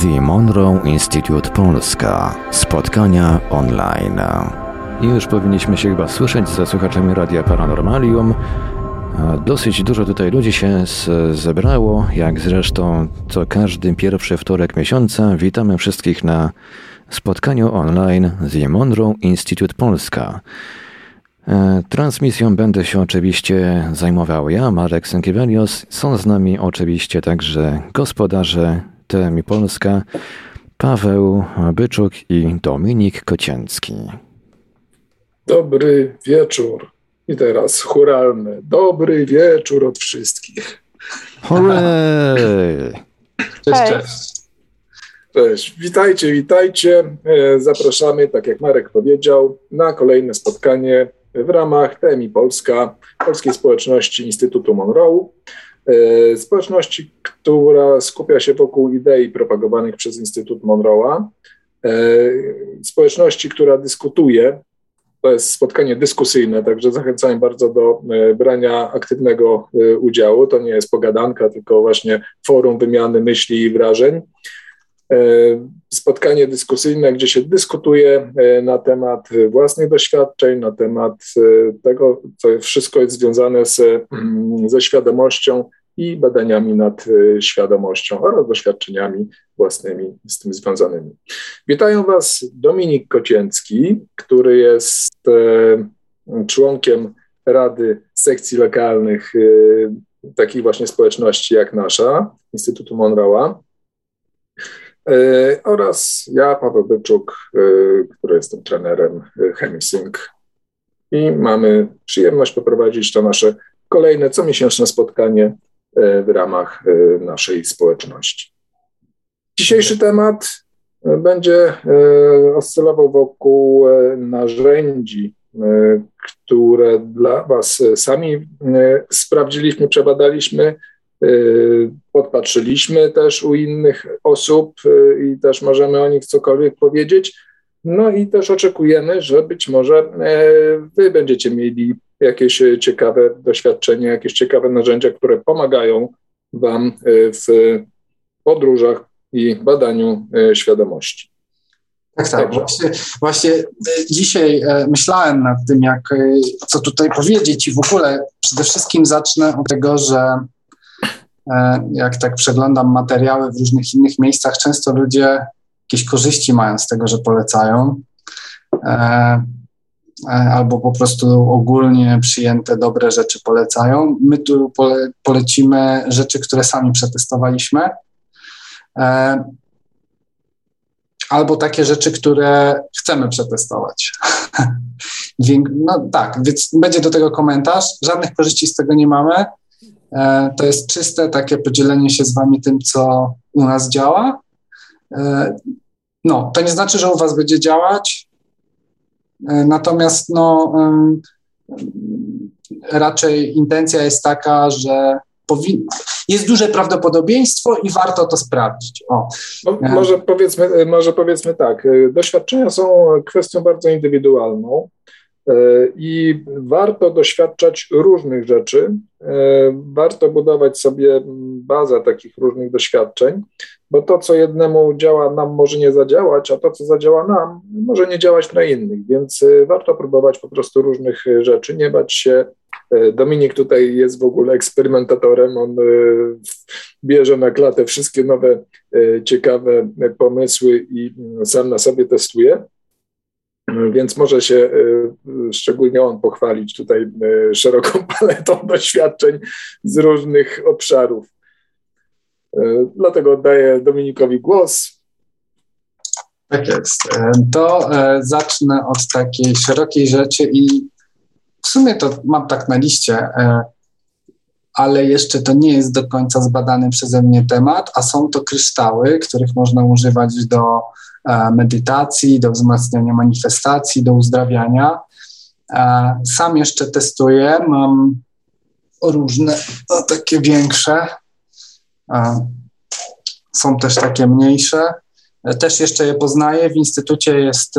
The Monroe Institute Polska. Spotkania online. I już powinniśmy się chyba słyszeć ze słuchaczami Radia Paranormalium. Dosyć dużo tutaj ludzi się zebrało, jak zresztą co każdy pierwszy wtorek miesiąca. Witamy wszystkich na spotkaniu online The Monroe Institute Polska. E, transmisją będę się oczywiście zajmował ja, Marek Sękiewelios. Są z nami oczywiście także gospodarze TMI Polska, Paweł Byczuk i Dominik Kocięcki. Dobry wieczór. I teraz churalny. Dobry wieczór od wszystkich. Hooray! Cześć, cześć. Cześć, witajcie, witajcie. E, zapraszamy, tak jak Marek powiedział, na kolejne spotkanie w ramach TMI Polska, Polskiej Społeczności Instytutu Monroe. E, społeczności, która skupia się wokół idei propagowanych przez Instytut Monroe'a. E, społeczności, która dyskutuje. To jest spotkanie dyskusyjne, także zachęcam bardzo do e, brania aktywnego udziału. To nie jest pogadanka, tylko właśnie forum wymiany myśli i wrażeń. Spotkanie dyskusyjne, gdzie się dyskutuje na temat własnych doświadczeń, na temat tego, co wszystko jest związane z, mm, ze świadomością i badaniami nad świadomością oraz doświadczeniami własnymi z tym związanymi. Witają Was Dominik Kocięcki, który jest członkiem Rady Sekcji Lokalnych takich właśnie społeczności jak nasza, Instytutu Monroe'a. E, oraz ja, Paweł Byczuk, e, który jestem trenerem e, ChemiSync i mamy przyjemność poprowadzić to nasze kolejne comiesięczne spotkanie w ramach naszej społeczności. Dzisiejszy temat będzie oscylował wokół narzędzi, które dla Was sami sprawdziliśmy, przebadaliśmy, podpatrzyliśmy też u innych osób i też możemy o nich cokolwiek powiedzieć. No i też oczekujemy, że być może e, Wy będziecie mieli jakieś ciekawe doświadczenia, jakieś ciekawe narzędzia, które pomagają Wam e, w podróżach i badaniu e, świadomości. Tak, tak. Właśnie, właśnie dzisiaj myślałem nad tym, jak, co tutaj powiedzieć i w ogóle przede wszystkim zacznę od tego, że jak tak przeglądam materiały w różnych innych miejscach, często ludzie jakieś korzyści mają z tego, że polecają. E, e, albo po prostu ogólnie przyjęte dobre rzeczy polecają. My tu pole, polecimy rzeczy, które sami przetestowaliśmy. Albo takie rzeczy, które chcemy przetestować. no tak, więc będzie do tego komentarz. Żadnych korzyści z tego nie mamy E, to jest czyste takie podzielenie się z Wami tym, co u nas działa. E, no, to nie znaczy, że u Was będzie działać, e, natomiast no, raczej intencja jest taka, że jest duże prawdopodobieństwo i warto to sprawdzić. O. No, może, powiedzmy, może powiedzmy tak, doświadczenia są kwestią bardzo indywidualną. E, I warto doświadczać różnych rzeczy, e, warto budować sobie bazę takich różnych doświadczeń, bo to, co jednemu działa, nam może nie zadziałać, a to, co zadziała nam, może nie działać na innych, więc e, warto próbować po prostu różnych rzeczy, nie bać się. Dominik tutaj jest w ogóle eksperymentatorem, on bierze na klatę wszystkie nowe, ciekawe pomysły i sam na sobie testuje. Więc może się e, szczególnie on pochwalić tutaj e, szeroką paletą doświadczeń z różnych obszarów. E, dlatego oddaję Dominikowi głos. Tak jest. To zacznę od takiej szerokiej rzeczy i w sumie to mam tak na liście, ale jeszcze to nie jest do końca zbadany przeze mnie temat, a są to kryształy, których można używać do E, medytacji, do wzmacniania manifestacji, do uzdrawiania. E, sam jeszcze testuję, mam różne, no, takie większe, e, są też takie mniejsze. Też jeszcze je poznaję. W instytucie jest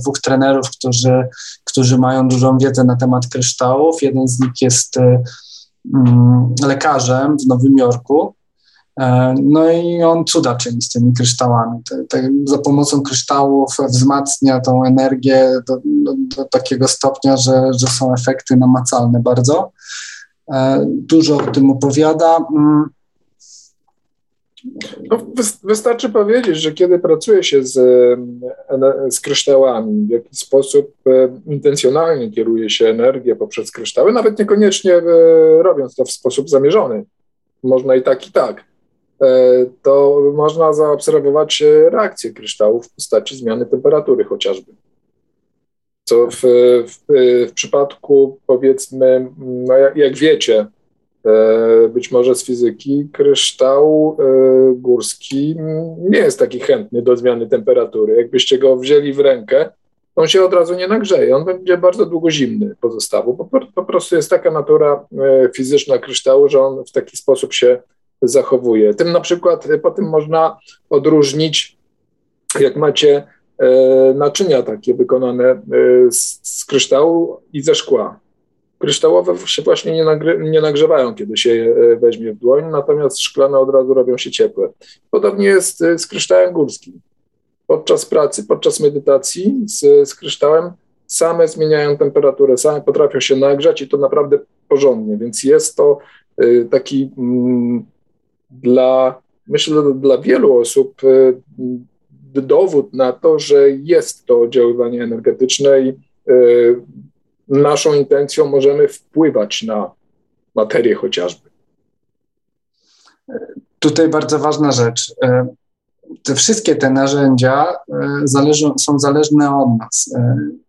dwóch trenerów, którzy, którzy mają dużą wiedzę na temat kryształów. Jeden z nich jest lekarzem w Nowym Jorku E, no i on cuda czyni z tymi kryształami. Te, te, za pomocą kryształów wzmacnia tą energię do, do, do, takiego stopnia, że, że są efekty namacalne bardzo. E, dużo o tym opowiada. No, wystarczy powiedzieć, że kiedy pracuje się z, z kryształami, w jakiś sposób e, intencjonalnie kieruje się energię poprzez kryształy, nawet niekoniecznie robiąc to w sposób zamierzony. Można i tak, i tak E, to można zaobserwować e, reakcję kryształów w postaci zmiany temperatury chociażby. Co w, w, w przypadku, powiedzmy, no jak, jak, wiecie, e, być może z fizyki, kryształ górski nie jest taki chętny do zmiany temperatury. Jakbyście go wzięli w rękę, on się od razu nie nagrzeje, on będzie bardzo długo zimny pozostawu. Po, po prostu jest taka natura fizyczna kryształu, że on w taki sposób się zachowuje. Tym na przykład po tym można odróżnić, jak macie e, naczynia takie wykonane e, z, z kryształu i ze szkła. Kryształowe się właśnie nie, nagry, nie, nagrzewają, kiedy się je e, weźmie w dłoń, natomiast szklane od razu robią się ciepłe. Podobnie jest z kryształem górskim. Podczas pracy, podczas medytacji z, z kryształem same zmieniają temperaturę, same potrafią się nagrzać i to naprawdę porządnie, więc jest to taki mm, dla, myślę, dla wielu osób dowód na to, że jest to oddziaływanie energetyczne i naszą intencją możemy wpływać na materię chociażby. Tutaj bardzo ważna rzecz. Y, te wszystkie te narzędzia zależą, są zależne od nas.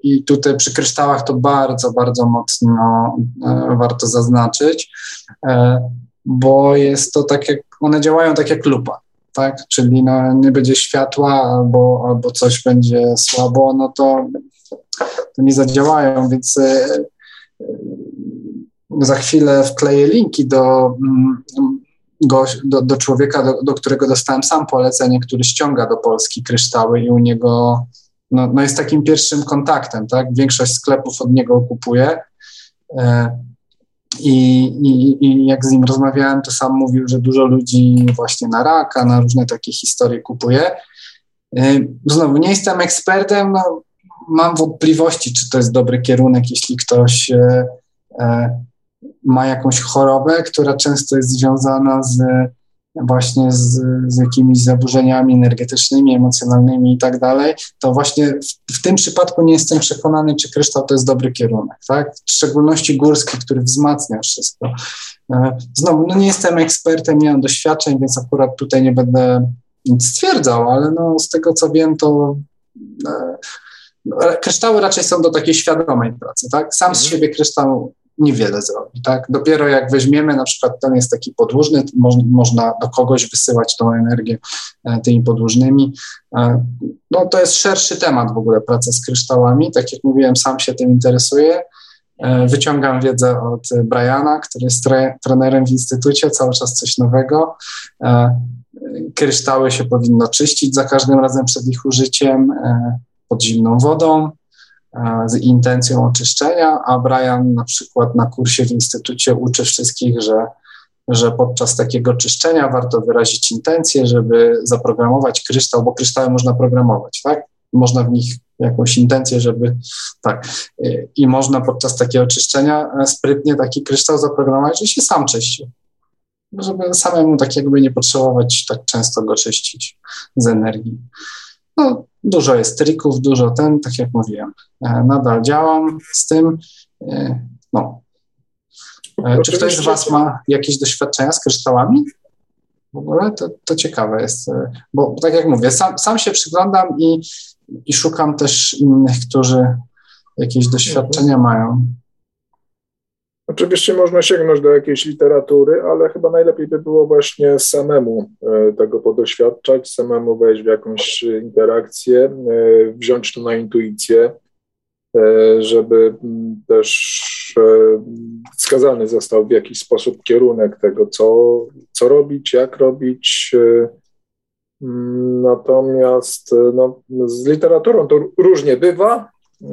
I tutaj przy kryształach to bardzo, bardzo mocno warto zaznaczyć bo jest to tak jak, one działają tak jak lupa, tak? Czyli no, nie będzie światła albo, albo coś będzie słabo, no to, to nie zadziałają, więc e, e, za chwilę wkleję linki do, mm, do, do człowieka, do, do, którego dostałem sam polecenie, który ściąga do Polski kryształy i u niego no, no jest takim pierwszym kontaktem, tak? Większość sklepów od niego kupuje. E, i, i, I jak z nim rozmawiałem, to sam mówił, że dużo ludzi właśnie na raka, na różne takie historie kupuje. Znowu, nie jestem ekspertem, no, mam wątpliwości, czy to jest dobry kierunek, jeśli ktoś e, e, ma jakąś chorobę, która często jest związana z właśnie z, z jakimiś zaburzeniami energetycznymi, emocjonalnymi i tak dalej, to właśnie w, w, tym przypadku nie jestem przekonany, czy kryształ to jest dobry kierunek, tak? W szczególności górski, który wzmacnia wszystko. E, znowu, no nie jestem ekspertem, nie mam doświadczeń, więc akurat tutaj nie będę nic stwierdzał, ale no z tego co wiem, to kryształy raczej są do takiej świadomej pracy, tak? Sam z mhm. siebie kryształ niewiele zrobi. Tak? Dopiero jak weźmiemy, na przykład ten jest taki podłużny, mo można do kogoś wysyłać tą energię e, tymi podłużnymi. E, no, to jest szerszy temat w ogóle, praca z kryształami. Tak jak mówiłem, sam się tym interesuję. E, wyciągam wiedzę od Briana, który jest tre trenerem w instytucie, cały czas coś nowego. E, kryształy się powinno czyścić za każdym razem przed ich użyciem e, pod zimną wodą z intencją oczyszczenia, a Brian na przykład na kursie w instytucie uczy wszystkich, że, że podczas takiego czyszczenia warto wyrazić intencję, żeby zaprogramować kryształ, bo kryształy można programować, tak? Można w nich jakąś intencję, żeby tak. I można podczas takiego czyszczenia sprytnie taki kryształ zaprogramować, że się sam czyści. Żeby samemu tak jakby nie potrzebować tak często go czyścić z energii. No, dużo jest trików, dużo ten, tak jak mówiłem. E, nadal działam z tym. E, no. E, czy ktoś z Was ma jakieś doświadczenia z kryształami? W ogóle to, to ciekawe jest, bo tak jak mówię, sam, sam się przyglądam i, i szukam też innych, którzy jakieś doświadczenia mają. Oczywiście można sięgnąć do jakiejś literatury, ale chyba najlepiej by było właśnie samemu e, tego podoświadczać, samemu wejść w jakąś interakcję, e, wziąć to na intuicję, e, żeby też wskazany został w jakiś sposób kierunek tego, co, co robić, jak robić. Natomiast no, z literaturą to różnie bywa. E,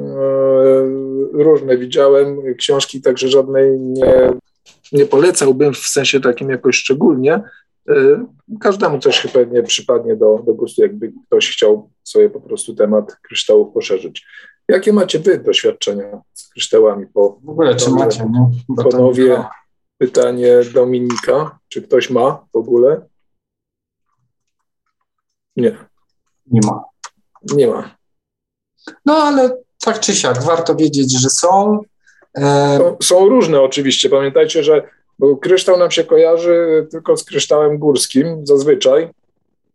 różne widziałem książki, także żadnej nie, nie polecałbym w sensie takim jakoś szczególnie, Każdemu coś pewnie przypadnie do, do gustu, jakby ktoś chciał sobie po prostu temat kryształów poszerzyć. Jakie macie wy doświadczenia z kryształami? Po, w ogóle, czy macie? No? Panowie, pytanie Dominika. Czy ktoś ma w ogóle? Nie. Nie ma. Nie ma. No ale tak czy siak, warto wiedzieć, że są. E... Są różne oczywiście. Pamiętajcie, że kryształ nam się kojarzy tylko z kryształem górskim zazwyczaj.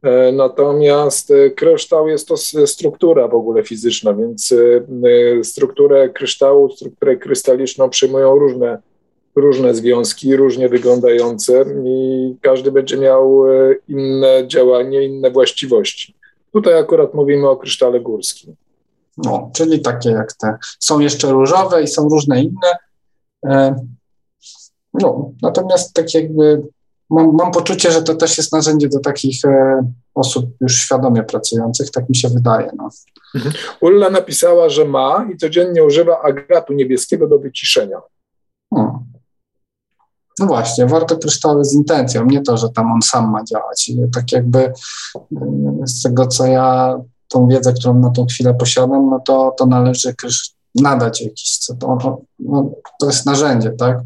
E, natomiast e, kryształ jest to struktura w ogóle fizyczna, więc strukturę kryształu, strukturę krystaliczną przyjmują różne, różne związki, różnie wyglądające i każdy będzie miał inne działanie, inne właściwości. Tutaj akurat mówimy o krysztale górskim. No, czyli takie jak te. Są jeszcze różowe i są różne inne. No, natomiast tak jakby mam, mam poczucie, że to też jest narzędzie do takich e, osób już świadomie pracujących, tak mi się wydaje. No. Mhm. Ulla napisała, że ma i codziennie używa agatu niebieskiego do wyciszenia. Hmm. No właśnie, warto kryształy z intencją, nie to, że tam on sam ma działać. Tak jakby e, z tego, co ja, tą wiedzę, którą na tą chwilę posiadam, no to, to należy nadać jakiś, co to, no, to jest narzędzie, tak?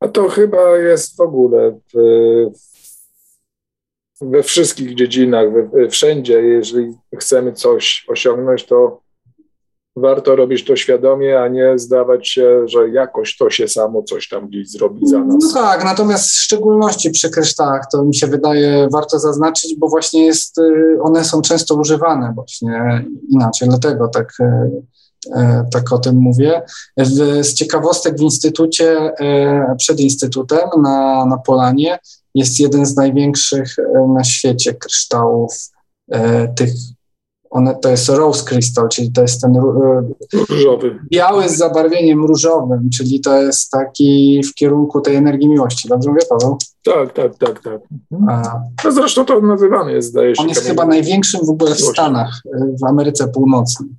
A to chyba jest w ogóle w, we wszystkich dziedzinach, we, wszędzie. Jeżeli chcemy coś osiągnąć, to warto robić to świadomie, a nie zdawać się, że jakoś to się samo coś tam gdzieś zrobi za nas. No tak, natomiast w szczególności przy kryształach to mi się wydaje warto zaznaczyć, bo właśnie jest, y, one są często używane właśnie inaczej, dlatego tak y, E, tak o tym mówię. Z ciekawostek w instytucie, przed instytutem na, na Polanie jest jeden z największych na świecie kryształów tych one, to jest rose crystal, czyli to jest ten różowy. biały z zabarwieniem różowym, czyli to jest taki w kierunku tej energii miłości. Dobrze mówię, Paweł? Tak, tak, tak, tak. A, no zresztą to nazywany jest, zdaje się. On jest chyba największym w ogóle w Stanach, w Ameryce Północnej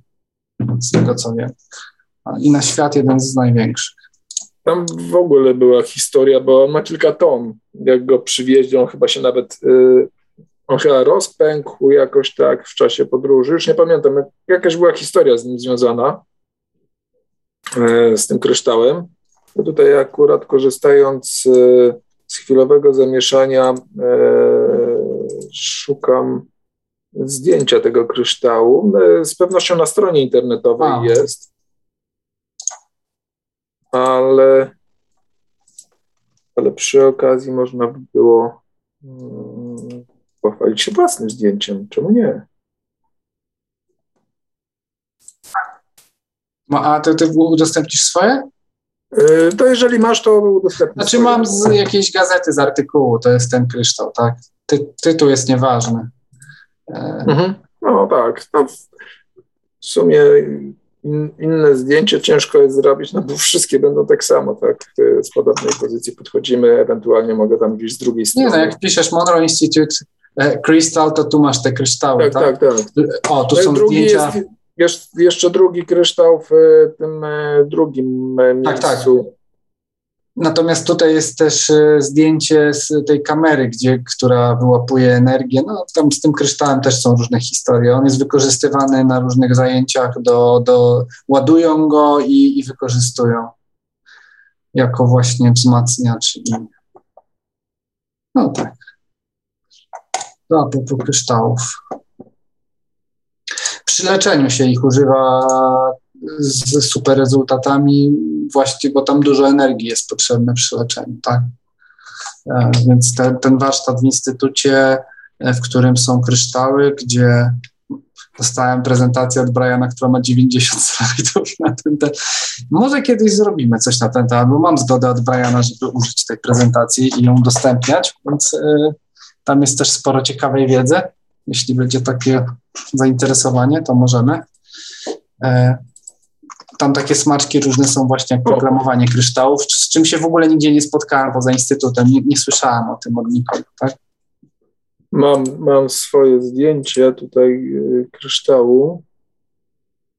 z tego co wiem. I na świat jeden z największych. Tam w ogóle była historia, bo on ma kilka ton. Jak go przywieźli, on chyba się nawet, yy, on chyba rozpękł jakoś tak w czasie podróży. Już nie pamiętam, jakaś była historia z nim związana, yy, z tym kryształem. Tutaj akurat korzystając yy, z chwilowego zamieszania yy, szukam zdjęcia tego kryształu. E, z pewnością na stronie internetowej A. jest, ale, ale przy okazji można by było hmm, pochwalić się własnym zdjęciem. Czemu nie? No, a ty, ty udostępnisz swoje? E, to jeżeli masz, to udostępnisz. Znaczy swoje. mam z jakiejś gazety, z artykułu, to jest ten kryształ, tak? Ty, tytuł jest nieważny. Mhm. No tak. No, w sumie in, inne zdjęcie ciężko jest zrobić, no bo wszystkie będą tak samo, tak? Z podobnej pozycji podchodzimy, ewentualnie mogę tam gdzieś z drugiej strony. Nie, no jak piszesz Monroe Institute e, Crystal, to tu masz te kryształy, tak? Tak, tak. tak. O, tu no są zdjęcia... Jest, jest jeszcze drugi kryształ w tym e, drugim miejscu. Tak, tak. Natomiast tutaj jest też e, zdjęcie z tej kamery, gdzie, która wyłapuje energię. No, tam z tym kryształem też są różne historie. On jest wykorzystywany na różnych zajęciach, do, do, ładują go i, i wykorzystują jako właśnie wzmacniacz. I, no tak. To a propos kryształów. Przy leczeniu się ich używa z super rezultatami, właśnie, bo tam dużo energii jest potrzebne przy leczeniu, tak? E, więc te, ten warsztat w instytucie, e, w którym są kryształy, gdzie dostałem prezentację od Briana, która ma 90 slajdów na ten temat. Może kiedyś zrobimy coś na ten temat, bo mam zgodę od Briana, żeby użyć tej prezentacji i ją udostępniać, więc y, tam jest też sporo ciekawej wiedzy. Jeśli będzie takie zainteresowanie, to możemy. Y, tam takie smaczki różne są właśnie jak programowanie kryształów, z czym się w ogóle nigdzie nie spotkałem poza instytutem, nie, nie słyszałem o tym od nikogo, tak? Mam, mam swoje zdjęcie tutaj y, kryształu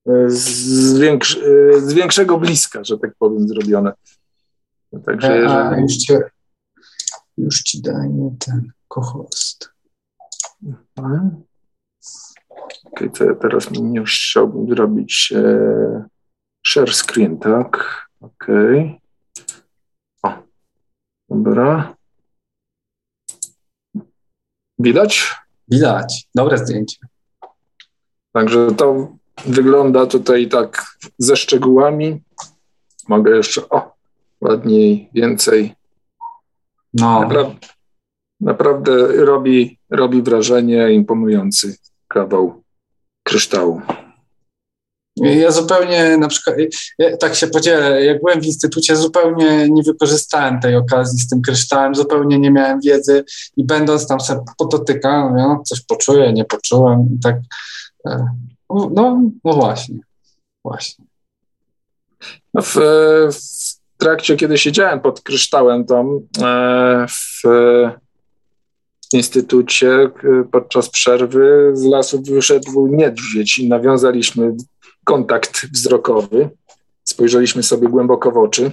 y, z, większ, z większego bliska, że tak powiem, zrobione. Także jeżeli... A, już cię, Już ci daję ten kohost. Mhm. Okay, to ja teraz już chciałbym zrobić e, share screen, tak? Okej. Okay. O, dobra. Widać? Widać. Dobre zdjęcie. Także to wygląda tutaj tak ze szczegółami. Mogę jeszcze, o, ładniej, więcej. No. Naprawdę, naprawdę robi, robi wrażenie imponujący kawał kryształu. Ja zupełnie na przykład, ja tak się podzielę, jak byłem w instytucie, zupełnie nie wykorzystałem tej okazji z tym kryształem, zupełnie nie miałem wiedzy i będąc tam sobie podotykałem, no, coś poczuję, nie poczułem i tak, e, no, no właśnie, właśnie. No w, w trakcie, kiedy siedziałem pod kryształem tam e, w instytucie podczas przerwy z lasu wyszedł niedźwiedź i nawiązaliśmy kontakt wzrokowy. Spojrzeliśmy sobie głęboko w oczy.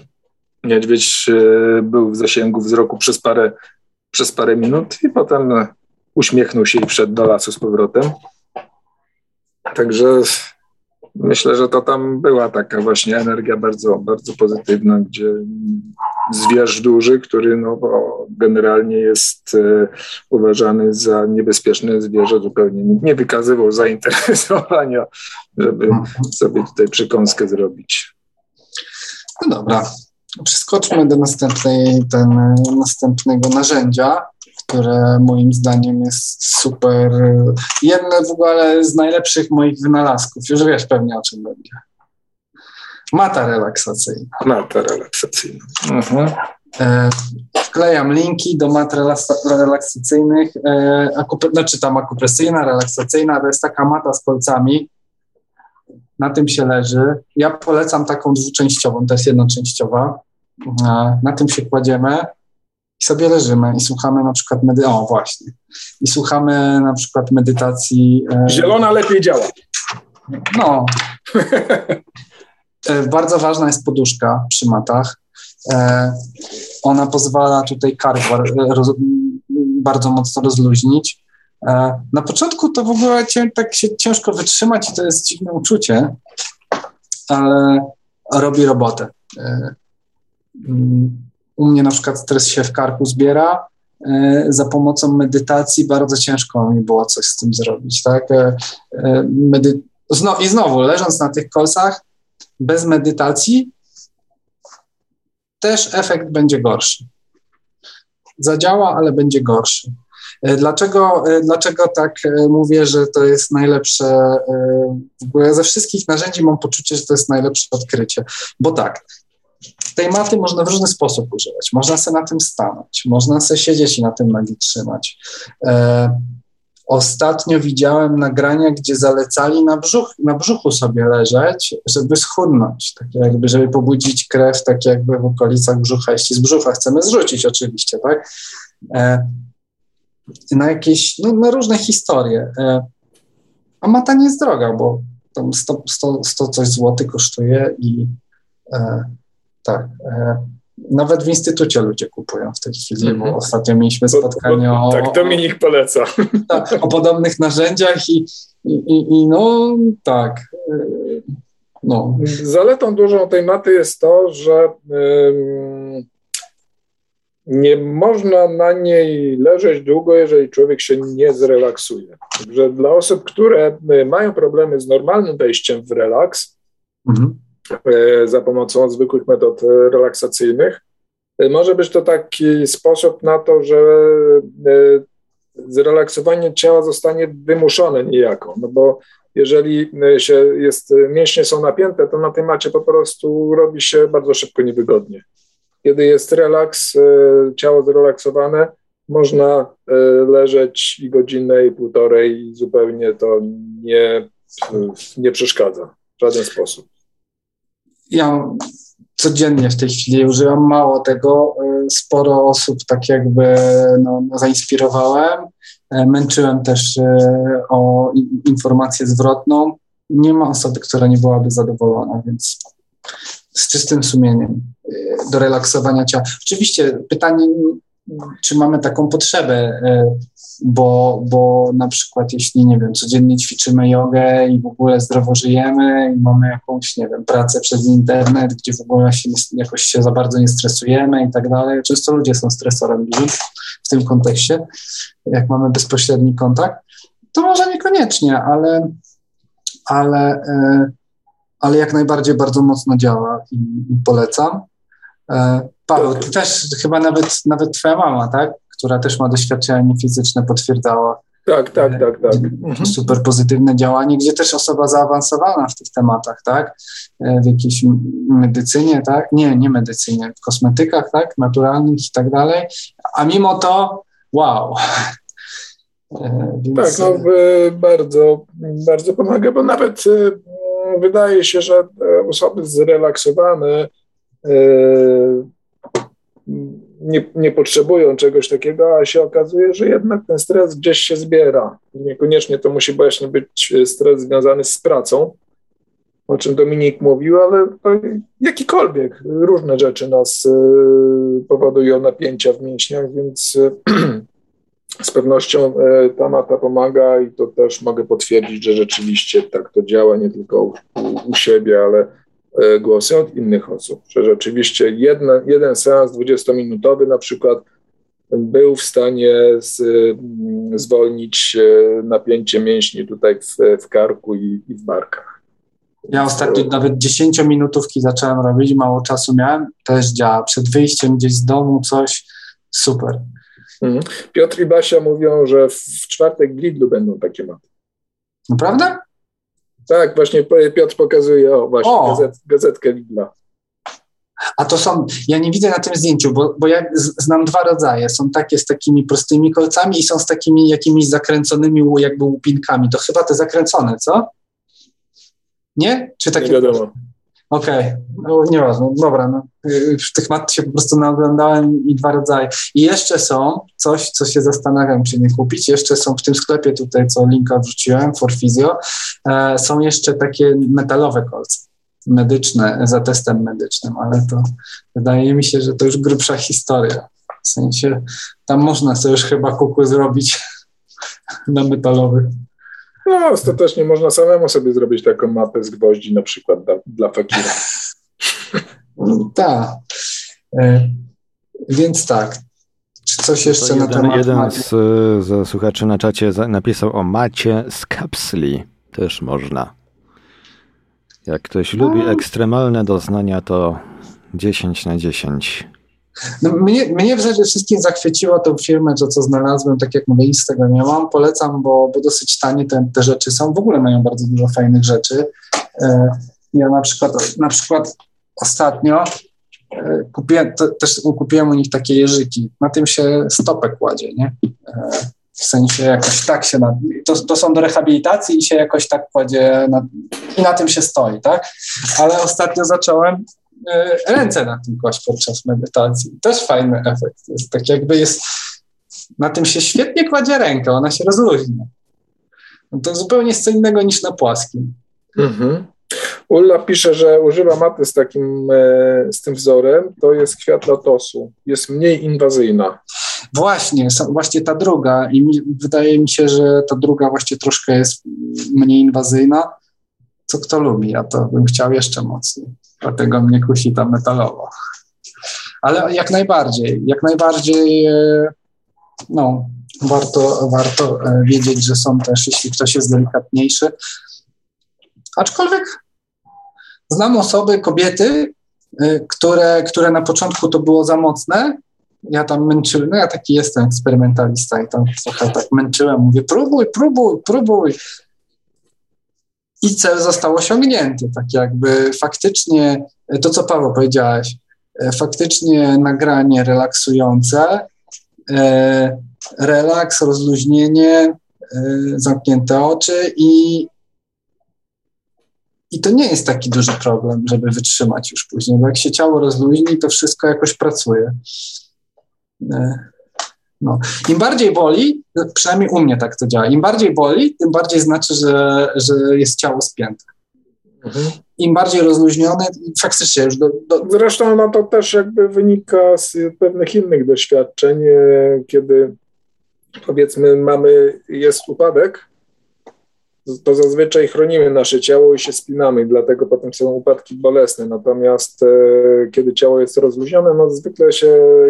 Niedźwiedź e, był w zasięgu wzroku przez parę, przez parę minut i potem uśmiechnął się i wszedł do lasu z powrotem. Także myślę, że to tam była taka właśnie energia bardzo, bardzo pozytywna, gdzie zwierz duży, który no, generalnie jest e, uważany za niebezpieczne zwierzę, zupełnie nie wykazywał zainteresowania, żeby sobie tutaj przekąskę zrobić. No dobra, przeskoczmy do następnej, ten, następnego narzędzia, które moim zdaniem jest super. Jedne w ogóle z najlepszych moich wynalazków. Już wiesz pewnie o czym będzie. Mata relaksacyjna. Mata relaksacyjna. Mhm. E, wklejam linki do mat relaksacyjnych, e, akup, znaczy tam akupresyjna, relaksacyjna, to jest taka mata z kolcami, na tym się leży. Ja polecam taką dwuczęściową, to jest jednoczęściowa. E, na tym się kładziemy i sobie leżymy i słuchamy na przykład medy... O, właśnie. I słuchamy na przykład medytacji... E, Zielona lepiej działa. No. E, bardzo ważna jest poduszka przy matach. E, ona pozwala tutaj kark bardzo mocno rozluźnić. Na początku to w ogóle tak się ciężko wytrzymać i to jest dziwne uczucie, ale robi robotę. Mm, u mnie na przykład stres się w karku zbiera. Za pomocą medytacji bardzo ciężko mi było coś z tym zrobić. Tak? Medy- I znowu, leżąc na tych kolcach, bez medytacji też efekt będzie gorszy. Zadziała, ale będzie gorszy. E, dlaczego, e, dlaczego tak e, mówię, że to jest najlepsze? W ogóle ze wszystkich narzędzi mam poczucie, że to jest najlepsze odkrycie. Bo tak, tej maty można w różny sposób używać. Można sobie na tym stanąć, można sobie siedzieć i na tym nogi trzymać. Ostatnio widziałem nagrania, gdzie zalecali na, brzuch, na brzuchu sobie leżeć, żeby schudnąć, tak jakby, żeby pobudzić krew, tak jakby w okolicach brzucha, jeśli z brzucha chcemy zrzucić oczywiście, tak? E, na jakieś, no, na różne historie. E, a mata nie jest droga, bo tam 100, 100, 100 coś złotych kosztuje i e, tak. E, nawet w instytucie ludzie kupują w tej chwili, mm -hmm. bo mhm. ostatnio mieliśmy spotkanie bo, bo, o... Tak, Dominik poleca. Tak, o podobnych narzędziach i, i, i, i no tak. No. Zaletą dużą tej maty jest to, że nie można na niej leżeć długo, jeżeli człowiek się nie zrelaksuje. Także dla osób, które mają problemy z normalnym wejściem w relaks, mhm za pomocą zwykłych metod e, relaksacyjnych. E, może być to taki sposób na to, że zrelaksowanie ciała zostanie wymuszone niejako, no bo jeżeli się jest, mięśnie są napięte, to na tej macie po prostu robi się bardzo szybko niewygodnie. Kiedy jest relaks, ciało zrelaksowane, można leżeć i godzinę, i półtorej i zupełnie to nie, nie przeszkadza w żaden sposób ja codziennie w tej chwili używam mało tego. Y, sporo osób tak jakby no, zainspirowałem. E, męczyłem też y, o informację zwrotną. Nie ma osoby, która nie byłaby zadowolona, więc z czystym sumieniem y, do relaksowania ciała. Oczywiście pytanie czy mamy taką potrzebę, e, bo, bo na przykład jeśli, nie wiem, codziennie ćwiczymy jogę i w ogóle zdrowo żyjemy i mamy jakąś, nie wiem, pracę przez internet, gdzie w ogóle się nie, jakoś się za bardzo nie stresujemy i tak dalej. Często ludzie są stresorem w tym kontekście, jak mamy bezpośredni kontakt, to może niekoniecznie, ale, ale, e, ale jak najbardziej bardzo mocno działa i, i polecam. E, Paweł, ty też chyba nawet, nawet twoja mama, tak? Która też ma doświadczenie fizyczne, potwierdzała. Tak, tak, tak, tak. Mhm. Super pozytywne działanie, gdzie też osoba zaawansowana w tych tematach, tak? E, w jakiejś medycynie, tak? Nie, nie medycynie, w kosmetykach, tak? Naturalnych i tak dalej. A mimo to, wow. E, więc... Tak, no bardzo, bardzo pomaga, bo nawet wydaje się, że osoby zrelaksowane nie, nie potrzebują czegoś takiego, a się okazuje, że jednak ten stres gdzieś się zbiera. Niekoniecznie to musi właśnie być stres związany z pracą, o czym Dominik mówił, ale jakikolwiek, różne rzeczy nas y, powodują napięcia w mięśniach, więc y, z pewnością ta mata pomaga i to też mogę potwierdzić, że rzeczywiście tak to działa nie tylko u, u siebie, ale E, głosy od innych osób, że rzeczywiście jedna, jeden seans 20-minutowy na przykład był w stanie z, mm, zwolnić e, napięcie mięśni tutaj w, w karku i, i, w barkach. Ja ostatnio nawet 10-minutówki zacząłem robić, mało czasu miałem, też działa. Przed wyjściem gdzieś z domu coś, super. Mhm. Piotr i Basia mówią, że w czwartek w Lidlu będą takie maty. Naprawdę? Tak, właśnie Piotr pokazuje, o właśnie, o. Gazet, gazetkę Lidla. A to są, ja nie widzę na tym zdjęciu, bo, bo ja znam dwa rodzaje. Są takie z takimi prostymi kolcami i są z takimi jakimiś zakręconymi jakby łupinkami. To chyba te zakręcone, co? Nie? Czy takie? Nie wiadomo. Okej, okay. no, nieważne, dobra, no. w tych mat się po prostu naoglądałem i dwa rodzaje. I jeszcze są coś, co się zastanawiam, czy nie kupić, jeszcze są w tym sklepie tutaj, co linka wrzuciłem, for Physio, e, są jeszcze takie metalowe kolce medyczne, za testem medycznym, ale to wydaje mi się, że to już grubsza historia. W sensie tam można sobie już chyba kuku zrobić na metalowych. No, ostatecznie można samemu sobie zrobić taką mapę z gwoździ, na przykład dla, dla fakira. tak. E, więc tak. Czy coś jeszcze na temat Jeden z, z słuchaczy na czacie napisał o macie z kapsli. Też można. Jak ktoś lubi ekstremalne doznania, to 10 na 10. No, mnie, mnie przede wszystkim zachwyciła tą firmę, to co znalazłem, tak jak mówię, z tego nie mam. Polecam, bo, bo dosyć tanie te, te rzeczy są. W ogóle mają bardzo dużo fajnych rzeczy. E, ja na przykład, na przykład ostatnio e, kupiłem, to, też kupiłem u nich takie jeżyki. Na tym się stopę kładzie, nie? E, w sensie jakoś tak się, na, to, to są do rehabilitacji i się jakoś tak kładzie na, i na tym się stoi, tak? Ale ostatnio zacząłem ręce na tym kłaść podczas medytacji. Też fajny efekt. Jest tak jakby jest, na tym się świetnie kładzie rękę, ona się rozluźnia. No to zupełnie jest co innego niż na płaskim. Mhm. Ulla pisze, że używa maty z takim, e, z tym wzorem, to jest kwiat lotosu. Jest mniej inwazyjna. Właśnie, właśnie ta druga i mi, wydaje mi się, że ta druga właśnie troszkę jest mniej inwazyjna, co kto lubi, ja to bym chciał jeszcze mocniej. Dlatego mnie kusi ta metalowa. Ale jak najbardziej, jak najbardziej e, no, warto, warto e, wiedzieć, że są też, jeśli ktoś jest delikatniejszy. Aczkolwiek znam osoby, kobiety, e, które, które na początku to było za mocne. Ja tam męczyłem, no ja taki jestem eksperymentalista i tam trochę tak męczyłem, mówię próbuj, próbuj, próbuj i cel został osiągnięty. Tak jakby faktycznie to, co Paweł powiedziałeś, e, faktycznie nagranie relaksujące, e, relaks, rozluźnienie, e, zamknięte oczy i, i to nie jest taki duży problem, żeby wytrzymać już później, bo jak się ciało rozluźni, to wszystko jakoś pracuje. No. Im bardziej boli, przynajmniej u mnie tak to działa, im bardziej boli, tym bardziej znaczy, że, że jest ciało spięte. Mhm. im bardziej rozluźnione, faktycznie już do, do... Zresztą no to też jakby wynika z pewnych innych doświadczeń, e, kiedy powiedzmy mamy, jest upadek, to zazwyczaj chronimy nasze ciało i się spinamy, dlatego potem są upadki bolesne. Natomiast e, kiedy ciało jest rozluźnione, no zwykle się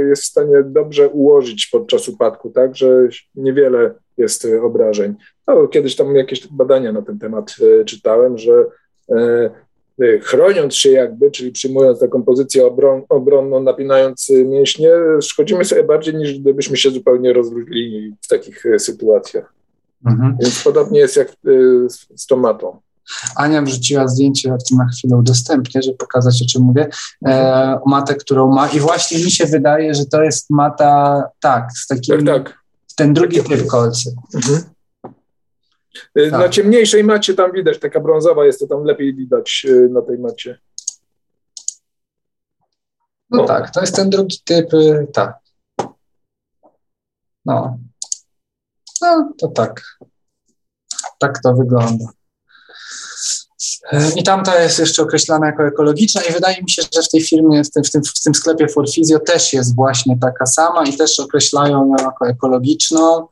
jest w stanie dobrze ułożyć podczas upadku, tak, że niewiele jest obrażeń. No, kiedyś tam jakieś badania na ten temat e, czytałem, że e, chroniąc się jakby, czyli przyjmując taką pozycję obron, obronną, napinając mięśnie, szkodzimy sobie bardziej niż gdybyśmy się zupełnie rozluźnili w takich sytuacjach. Mhm. Więc podobnie jest jak y, z tomatą. Ania wrzuciła zdjęcie, o tym na chwilę udostępnię, żeby pokazać, o czym mówię, e, o matę, którą ma i właśnie mi się wydaje, że to jest mata, tak, z takim, tak, tak. ten drugi typ kolcy. Mhm. Y, tak. Na ciemniejszej macie tam widać, taka brązowa jest, to tam lepiej widać y, na tej macie. No o. tak, to jest ten drugi typ, tak. No, no to tak. Tak to wygląda. I tamta jest jeszcze określana jako ekologiczna i wydaje mi się, że w tej firmie, w tym, w tym, w tym sklepie Forfizio też jest właśnie taka sama i też określają ją jako ekologiczną,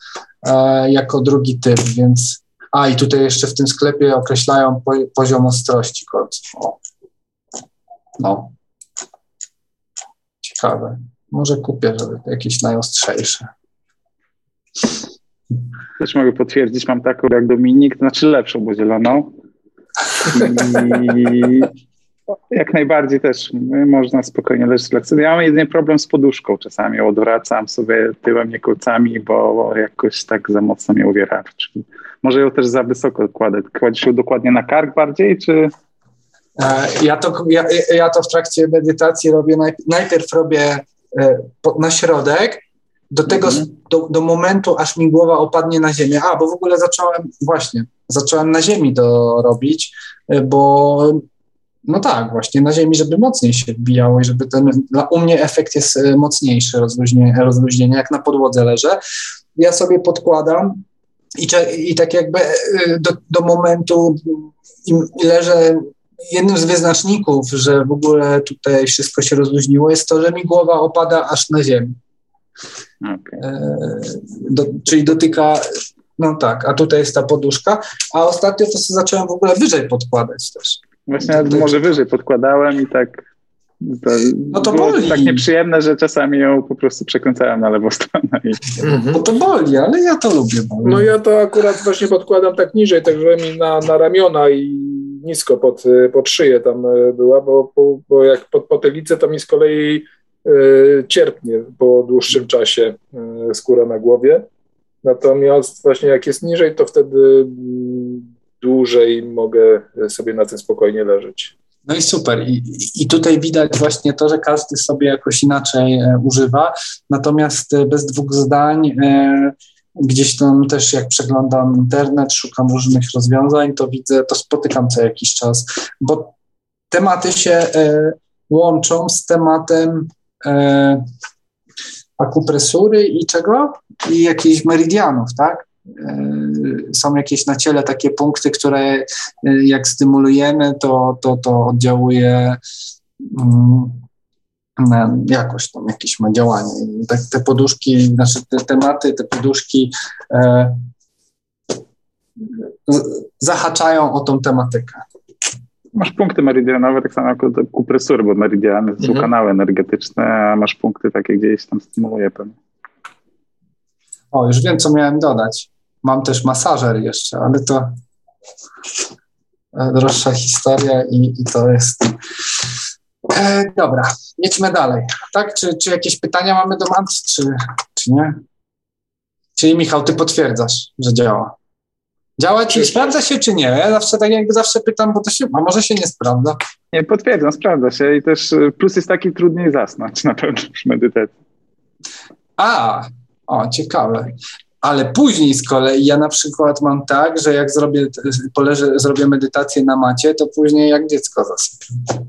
e, jako drugi typ, więc a i tutaj jeszcze w tym sklepie określają po, poziom ostrości kolców. No. Ciekawe. Może kupię, żeby jakieś najostrzejsze. Też mogę potwierdzić, mam taką jak Dominik, to znaczy lepszą, bo zieloną. I jak najbardziej też można spokojnie leżeć lekcje. Ja mam jedynie problem z poduszką czasami, odwracam sobie tyłem, nie kolcami, bo jakoś tak za mocno mnie uwiera. Czyli może ją też za wysoko kładę. Kładziesz ją dokładnie na kark bardziej, czy... E, ja to, ja, ja to w trakcie medytacji robię, najpierw robię e, na środek, do tego, mhm. do, do momentu, aż mi głowa opadnie na ziemię. A, bo w ogóle zacząłem, właśnie, zacząłem na ziemi to robić, y, bo no tak, właśnie na ziemi, żeby mocniej się wbijało i żeby ten, dla, u mnie efekt jest y, mocniejszy, rozluźnienie, rozluźnienie, jak na podłodze leżę. Ja sobie podkładam i, i tak jakby y, do, do momentu i leżę jednym z wyznaczników, że w ogóle tutaj wszystko się rozluźniło, jest to, że mi głowa opada aż na ziemi. Okay. E, do, czyli dotyka, no tak, a tutaj jest ta poduszka, a ostatnio to sobie zacząłem w ogóle wyżej podkładać też. Właśnie tutaj... może wyżej podkładałem i tak to no to boli. tak nieprzyjemne, że czasami ją po prostu przekręcałem na lewą stronę. I... Mhm. Bo to boli, ale ja to lubię. Boli. No ja to akurat właśnie podkładam tak niżej, tak żeby mi na, na ramiona i nisko pod, pod szyję tam e, była, bo, bo, bo jak pod potylicę to mi z kolei cierpnie po dłuższym czasie e, skóra na głowie. Natomiast właśnie jak jest niżej, to wtedy mm, dłużej mogę sobie na tym spokojnie leżeć. No i super. I, I tutaj widać właśnie to, że każdy sobie jakoś inaczej e, używa. Natomiast bez dwóch zdań, gdzieś tam też jak przeglądam internet, szukam różnych rozwiązań, to widzę, to spotykam co jakiś czas, bo tematy się łączą z tematem e, akupresury i czego? I jakichś meridianów, tak? E, są jakieś na ciele takie punkty, które e, jak stymulujemy, to, to, to oddziałuje mm, jakoś tam jakieś ma działanie. Tak te poduszki, znaczy te tematy, te poduszki e, zahaczają o tą tematykę. Masz punkty meridianowe, tak samo jak kupresury, bo meridiany to są mhm. kanały energetyczne, a masz punkty takie gdzieś tam stymuluje pewnie. O, już wiem, co miałem dodać. Mam też masażer jeszcze, ale to droższa historia i, i to jest. E, dobra, jedźmy dalej. Tak? Czy, czy jakieś pytania mamy do Mant, czy, czy nie? Czyli Michał, ty potwierdzasz, że działa. Działa ci, sprawdza się czy nie? Ja zawsze tak jakby zawsze pytam, bo to się, a może się nie sprawdza. Nie, potwierdzam, sprawdza się i też y, plus jest taki trudniej zasnąć na pewno przy medytacji. A, o, ciekawe. Ale później z kolei ja na przykład mam tak, że jak zrobię, poleżę, zrobię medytację na macie, to później jak dziecko zasypiam.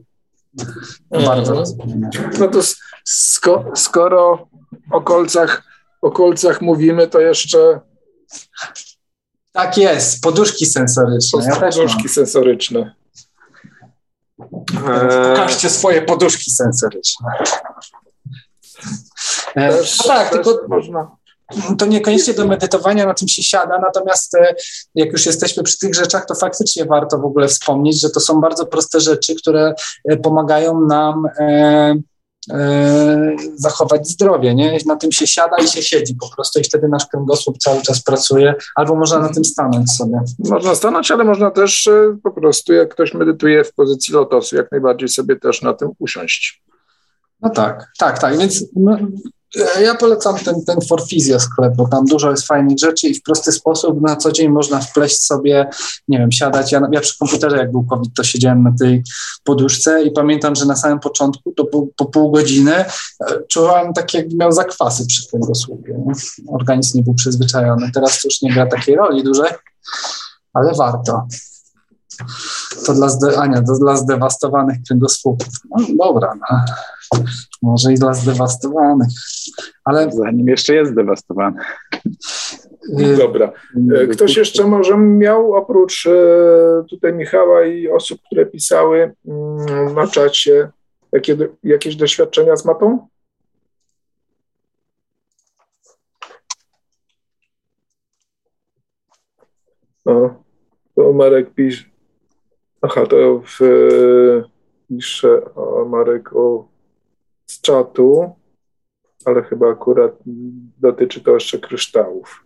Bardzo rozumiem. No to sko skoro o kolcach, o kolcach mówimy, to jeszcze tak jest, poduszki sensoryczne. Ja poduszki sensoryczne. Pokażcie swoje poduszki sensoryczne. Też, no tak, tylko można to niekoniecznie do medytowania na tym się siada, natomiast e, jak już jesteśmy przy tych rzeczach, to faktycznie warto w ogóle wspomnieć, że to są bardzo proste rzeczy, które e, pomagają nam e, e, zachować zdrowie. Nie? Na tym się siada i się siedzi po prostu i wtedy nasz kręgosłup cały czas pracuje, albo można na tym stanąć sobie. Można stanąć, ale można też po prostu, jak ktoś medytuje w pozycji lotosu, jak najbardziej sobie też na tym usiąść. No tak, tak, tak. Więc no, ja polecam ten, ten Forfizja sklep, bo tam dużo jest fajnych rzeczy i w prosty sposób na co dzień można wpleść sobie, nie wiem, siadać. Ja, ja przy komputerze, jak był COVID, to siedziałem na tej poduszce i pamiętam, że na samym początku, to po, po pół godziny e, czuwałem tak, jakby miał zakwasy przy. Nie? Organizm nie był przyzwyczajony. Teraz już nie gra takiej roli dużej, ale warto. To dla, zde, Ania, to dla zdewastowanych kręgosłupów. No dobra, no. Może i dla zdewastowanych, ale... Zanim jeszcze jest zdewastowany. Y, dobra. Y, ktoś jeszcze może miał, oprócz y, tutaj Michała i osób, które pisały mm, na czacie, jakie, jakieś doświadczenia z matą? O, to Marek pisze, Aha, to w, pisze o Marek o, z czatu, ale chyba akurat dotyczy to jeszcze kryształów.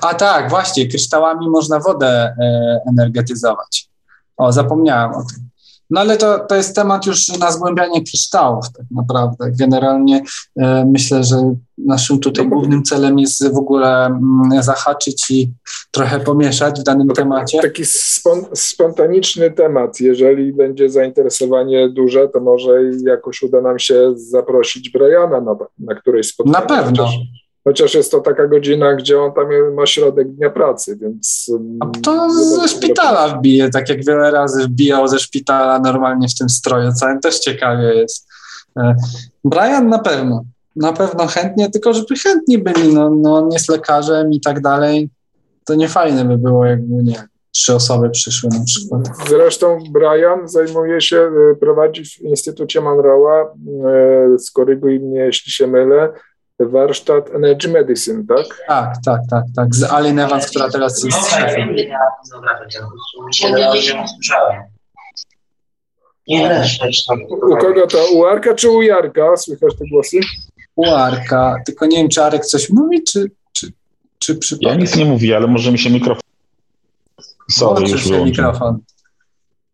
A tak, właśnie, kryształami można wodę e, energetyzować. O, zapomniałem o tym. No ale to, to jest temat już na zgłębianie kryształów tak naprawdę. Generalnie e, myślę, że naszym tutaj głównym celem jest w ogóle mm, zahaczyć i trochę pomieszać w danym temacie. Taki spon, spontaniczny temat. Jeżeli będzie zainteresowanie duże, to może jakoś uda nam się zaprosić Briana na, na którejś spotkanie. Na pewno. Chociaż Chociaż jest to taka godzina, gdzie on tam ma środek dnia pracy, więc. A to ze szpitala wbije, tak jak wiele razy wbijał ze szpitala normalnie w tym stroju całym, też ciekawie jest. E, Brian na pewno, na pewno chętnie, tylko żeby chętni byli, no, no on jest lekarzem i tak dalej. To nie fajne by było, jakby nie trzy osoby przyszły na przykład. Zresztą Brian zajmuje się, e, prowadzi w Instytucie Monroe'a, e, skoryguj mnie, jeśli się mylę, warsztat Energy Medicine, tak? Tak, tak, tak, tak. Z Alien Evans, która teraz jest szefem. U kogo to? U Arka czy u Jarka? Słychać te głosy? U Arka, tylko nie wiem, czy Arek coś mówi, czy, czy, czy przypadek? Ja nic nie mówię, ale może mi się mikrofon... Sorry, już się mikrofon.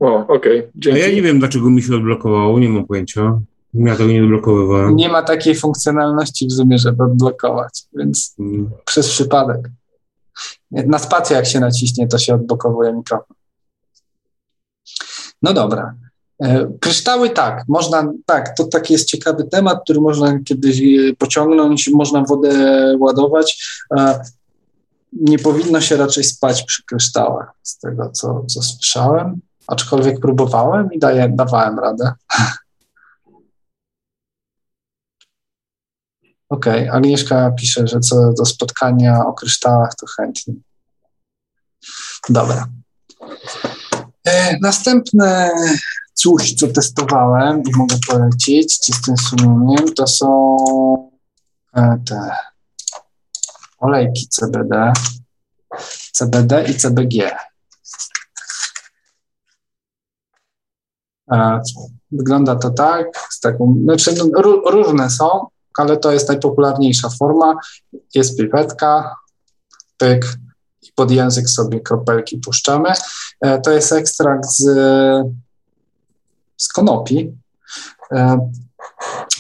O, okej, okay. ja nie wiem, dlaczego mi się odblokowało, nie mam pojęcia. Ja tego nie odblokowywałem. Nie ma takiej funkcjonalności w Zoomie, żeby odblokować, więc hmm. przez przypadek. Na spację jak się naciśnie, to się odblokowuje mikrofon. No dobra. E, kryształy tak, można, tak, to taki jest ciekawy temat, który można kiedyś e, pociągnąć, można wodę ładować. Nie powinno się raczej spać przy kryształach, z tego co, co słyszałem, aczkolwiek próbowałem i daję, dawałem radę. Okej, okay. Agnieszka pisze, że co do spotkania o kryształach, to chętnie. Dobra. E, następne coś, co testowałem i mogę polecić czystym sumieniem, to są e, te olejki CBD, CBD i CBG. E, wygląda to tak, z taką, znaczy, no, różne są, ale to jest najpopularniejsza forma. Jest pipetka, pyk i pod język sobie kropelki puszczamy. E, to jest ekstrakt z, z konopi. E,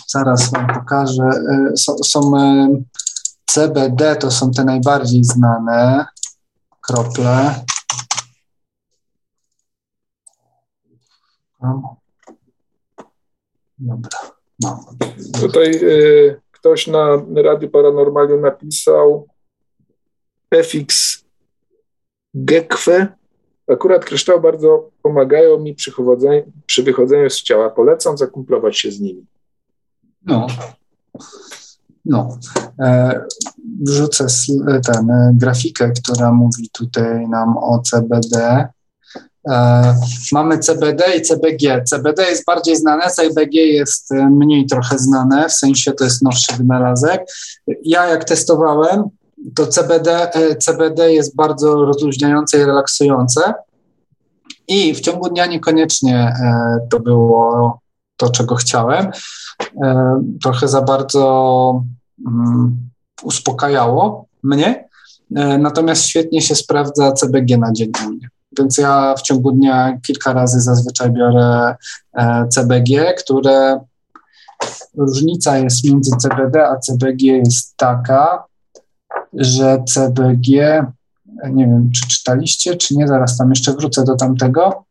zaraz Wam pokażę. E, są, są CBD, to są te najbardziej znane krople. Dobra. No. Tutaj y, ktoś na Radiu Paranormalium napisał prefix gekwe. Akurat kryształy bardzo pomagają mi przy, przy wychodzeniu z ciała. Polecam zakumplować się z nimi. No. No. E, wrzucę ten, e, grafikę, która mówi tutaj nam o CBD. E, mamy CBD i CBG. CBD jest bardziej znane, CBG jest e, mniej trochę znane, w sensie to jest nowszy wynalazek. Ja jak testowałem, to CBD, e, CBD jest bardzo rozluźniające i relaksujące. I w ciągu dnia niekoniecznie to było to, czego chciałem. Trochę za bardzo um, uspokajało mnie. Natomiast świetnie się sprawdza CBG na dzień u mnie. Więc ja w ciągu dnia kilka razy zazwyczaj biorę e, CBG, które różnica jest między CBD a CBG jest taka, że CBG, nie wiem, czy czytaliście, czy nie, zaraz tam jeszcze wrócę do tamtego.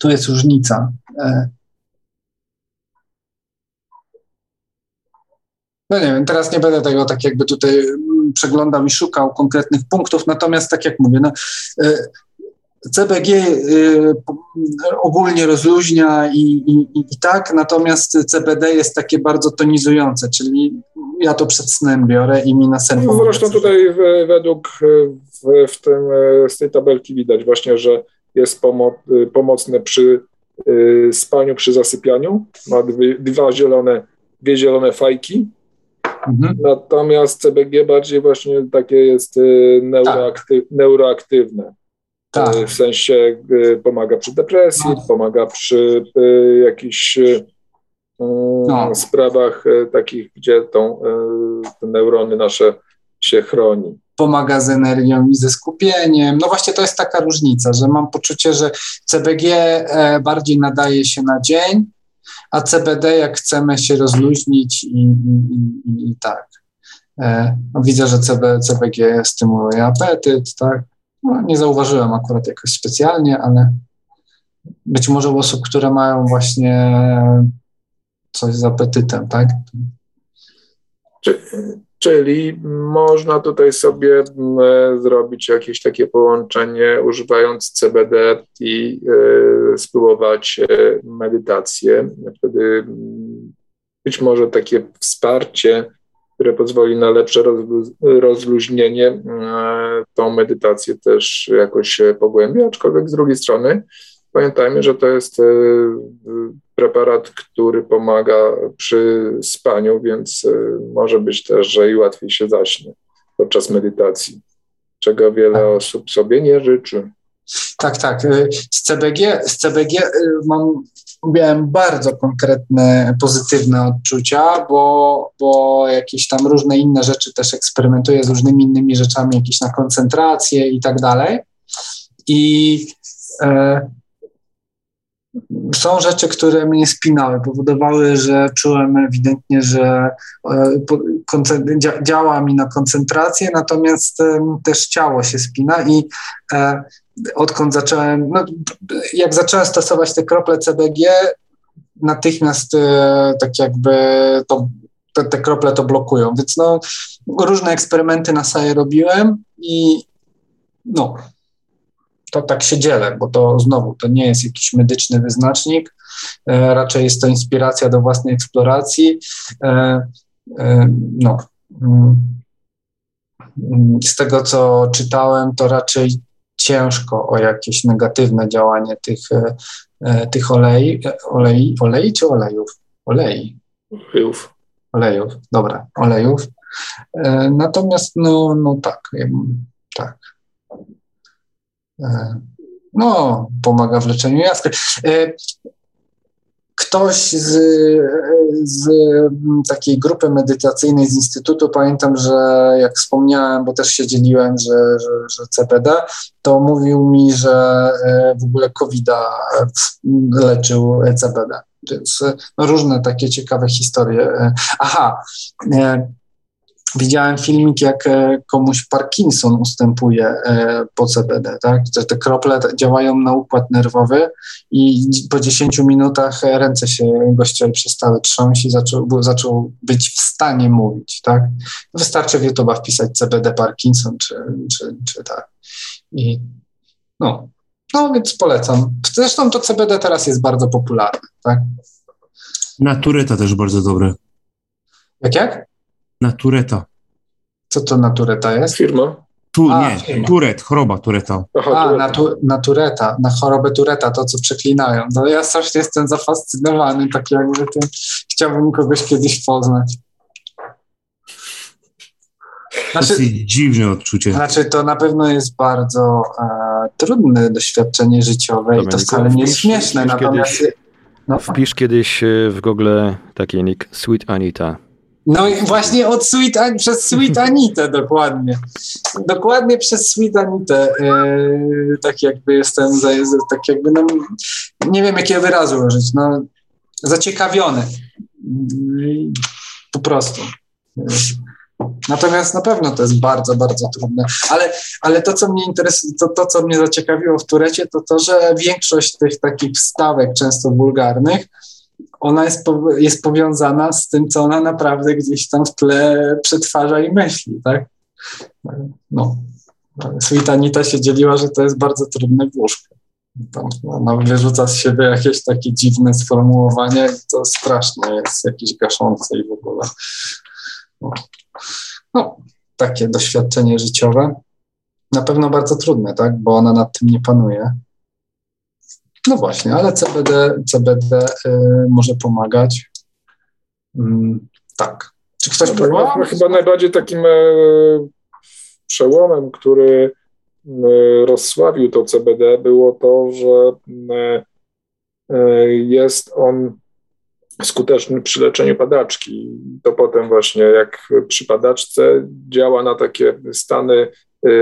Tu jest różnica. E, no nie wiem, teraz nie będę tego tak jakby tutaj przeglądał i szukał konkretnych punktów, natomiast tak jak mówię, no, e, CBG y, ogólnie rozluźnia i, i, i, tak, natomiast CBD jest takie bardzo tonizujące, czyli ja to przed snem biorę i mi na sen no, Zresztą tutaj w, według w, w tym, e, z tej tabelki widać właśnie, że jest pomo pomocne przy y, spaniu, przy zasypianiu. Ma dwie, dwa zielone, dwie zielone fajki, Mhm. Natomiast CBG bardziej właśnie takie jest y, neuroaktyw, tak. neuroaktywne. Tak. Y, w sensie y, pomaga przy depresji, no. pomaga przy jakichś no. sprawach takich, gdzie tą, te neurony nasze się chroni. Pomaga z energią i ze skupieniem. No właśnie to jest taka różnica, że mam poczucie, że CBG e, bardziej nadaje się na dzień, a CBD jak chcemy się rozluźnić i, i, i, i tak. E, no widzę, że CB, CBG stymuluje apetyt, tak. No, nie zauważyłem akurat jakoś specjalnie, ale być może u osób, które mają właśnie coś z apetytem, tak? Czy, Czyli można tutaj sobie mm, zrobić jakieś takie połączenie, używając CBD i e, spróbować e, medytację. Wtedy mm, być może takie wsparcie, które pozwoli na lepsze rozluźnienie, e, tą medytację też jakoś pogłębi, aczkolwiek z drugiej strony pamiętajmy, że to jest preparat, który pomaga przy spaniu, więc y, może być też, że i łatwiej się zaśnie podczas medytacji, czego wiele tak. osób sobie nie życzy. Tak, tak. Z CBG, z CBG mam, miałem bardzo konkretne, pozytywne odczucia, bo, bo jakieś tam różne inne rzeczy też eksperymentuję z różnymi innymi rzeczami, jakieś na koncentrację i tak dalej. I e, są rzeczy, które mnie spinały, powodowały, że czułem ewidentnie, że e, działa mi na koncentrację, natomiast też ciało się spina i e, odkąd zacząłem, no, jak zacząłem stosować te krople CBG, natychmiast e, tak jakby to, te, te krople to blokują, więc no, różne eksperymenty na SAE robiłem i no, to tak się dzielę, bo to znowu to nie jest jakiś medyczny wyznacznik, e, raczej jest to inspiracja do własnej eksploracji. E, e, no. Mm, z tego, co czytałem, to raczej ciężko o jakieś negatywne działanie tych, tych olei, olei, olei czy olejów? Olei. Olejów. Olejów, dobra, olejów. Natomiast, no, no tak, tak. E, no, pomaga w leczeniu jaskry. E, ktoś z, z takiej grupy medytacyjnej z Instytutu, pamiętam, że jak wspomniałem, bo też się dzieliłem, że, że, że CBD, to mówił mi, że e, w ogóle covid leczył CBD. Więc no, różne takie ciekawe historie. Aha, Widziałem filmik, jak e, komuś Parkinson ustępuje e, po CBD, tak? Te krople działają na układ nerwowy i po 10 minutach ręce się gościowi przestały trząść i zaczął, zaczął być w stanie mówić, tak? Wystarczy w YouTube wpisać CBD Parkinson, czy, czy, czy tak. I no, no, więc polecam. Zresztą to CBD teraz jest bardzo popularne, tak? Natureta też bardzo dobre. Jak, jak? Natureta. Co to Natureta jest? Firma. Tu, A, nie, firma. Turet, choroba Tureta. Aha, A, tu- na, tu, na Tureta, na chorobę Tureta, to co przeklinają. No ja strasznie jestem zafascynowany, tak jakby tym. Chciałbym kogoś kiedyś poznać. Znaczy, Dosyć dziwne odczucie. znaczy to na pewno jest bardzo e, trudne doświadczenie życiowe i to wcale nie jest śmieszne. wpisz Natomiast kiedyś- no, Wpisz kiedyś e, w Google taki nick Sweet Anita. No i właśnie od Sweet przez Sweet Anitę dokładnie. Dokładnie przez Sweet Anitę. E, tak jakby jestem, za, tak jakby, no, nie wiem jakiego wyrazu użyć, no, zaciekawiony. Po prostu. Natomiast na pewno to jest bardzo, bardzo trudne. Ale, ale to, co mnie interesuje, to, to, co mnie zaciekawiło w Turecie, to to, że większość tych takich wstawek, często wulgarnych, ona jest, jest powiązana z tym, co ona naprawdę gdzieś tam w tle przetwarza i myśli, tak? No. Sweet Anita się dzieliła, że to jest bardzo trudne w łóżku. Tam ona wyrzuca z siebie jakieś takie dziwne sformułowania i to strasznie jest jakieś gaszące i w ogóle. No. no, takie doświadczenie życiowe. Na pewno bardzo trudne, tak? Bo ona nad tym nie panuje. No właśnie, ale CBD, CBD y, może pomagać. Mm, tak. Czy ktoś No tak, próbował? no, chyba najbardziej takim e, przełomem, który e, rozsławił to CBD, było to, że e, e, jest on skuteczny przy leczeniu padaczki. To potem właśnie jak przy padaczce działa na takie stany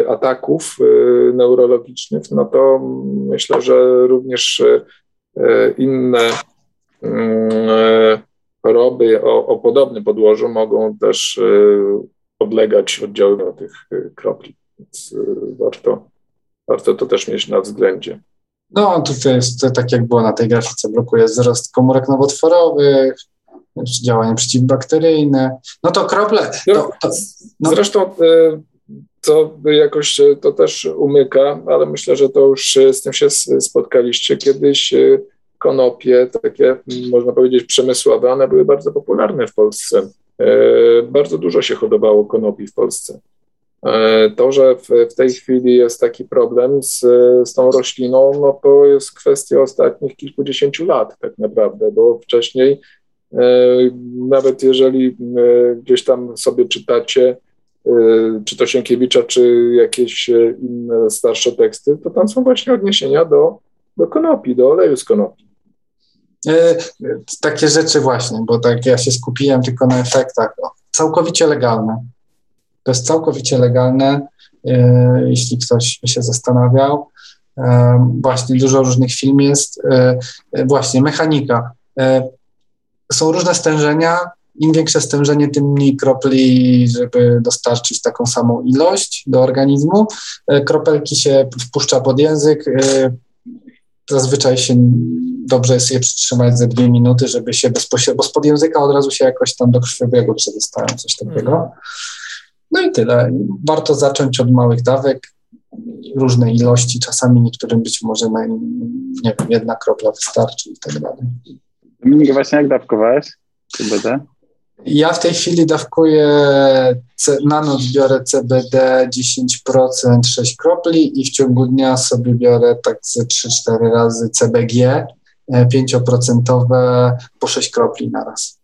ataków e, neurologicznych, no to myślę, że również e, inne choroby o, o podobnym podłożu mogą też podlegać oddziaływaniu tych kropli. Więc warto, warto to też mieć na względzie. No, tutaj jest tak jak było na tej grafice, blokuje wzrost komórek nowotworowych, działanie przeciwbakteryjne. No to krople. To, to, no, Zresztą to jakoś e, to też umyka, ale myślę, że to już e, z tym się spotkaliście kiedyś. e, Konopie, takie można powiedzieć przemysłowe, one były bardzo popularne w Polsce. Bardzo dużo się hodowało konopi w Polsce. To, że w, w tej chwili jest taki problem z, z tą rośliną, no to jest kwestia ostatnich kilkudziesięciu lat tak naprawdę, bo wcześniej nawet jeżeli gdzieś tam sobie czytacie czy to Sienkiewicza, czy jakieś e, inne starsze teksty, to tam są właśnie odniesienia do, do konopi, do oleju z konopi. e, takie rzeczy właśnie, bo tak ja się skupiłem tylko na efektach. Całkowicie legalne. To jest całkowicie legalne, e, jeśli ktoś by się zastanawiał. Właśnie dużo różnych film jest. Właśnie mechanika. Są różne stężenia. Im większe stężenie, tym mniej kropli, żeby dostarczyć taką samą ilość do organizmu. E, Kropelki się wpuszcza pod język. e, Zazwyczaj się dobrze jest je przytrzymać ze dwie minuty, żeby się bezpośrednio, bo spod języka od razu się jakoś tam do krwiobiegu przedostają, coś takiego. No i tyle. Warto zacząć od małych dawek, różnej ilości, czasami niektórym być może na, nie wiem, jedna kropla wystarczy i tak dalej. Dominik, właśnie jak dawkowałeś CBD? Ja w tej chwili dawkuję C- na noc biorę CBD 10%, 6 kropli i w ciągu dnia sobie biorę tak ze 3-4 razy CBG e, 5% po 6 kropli na raz.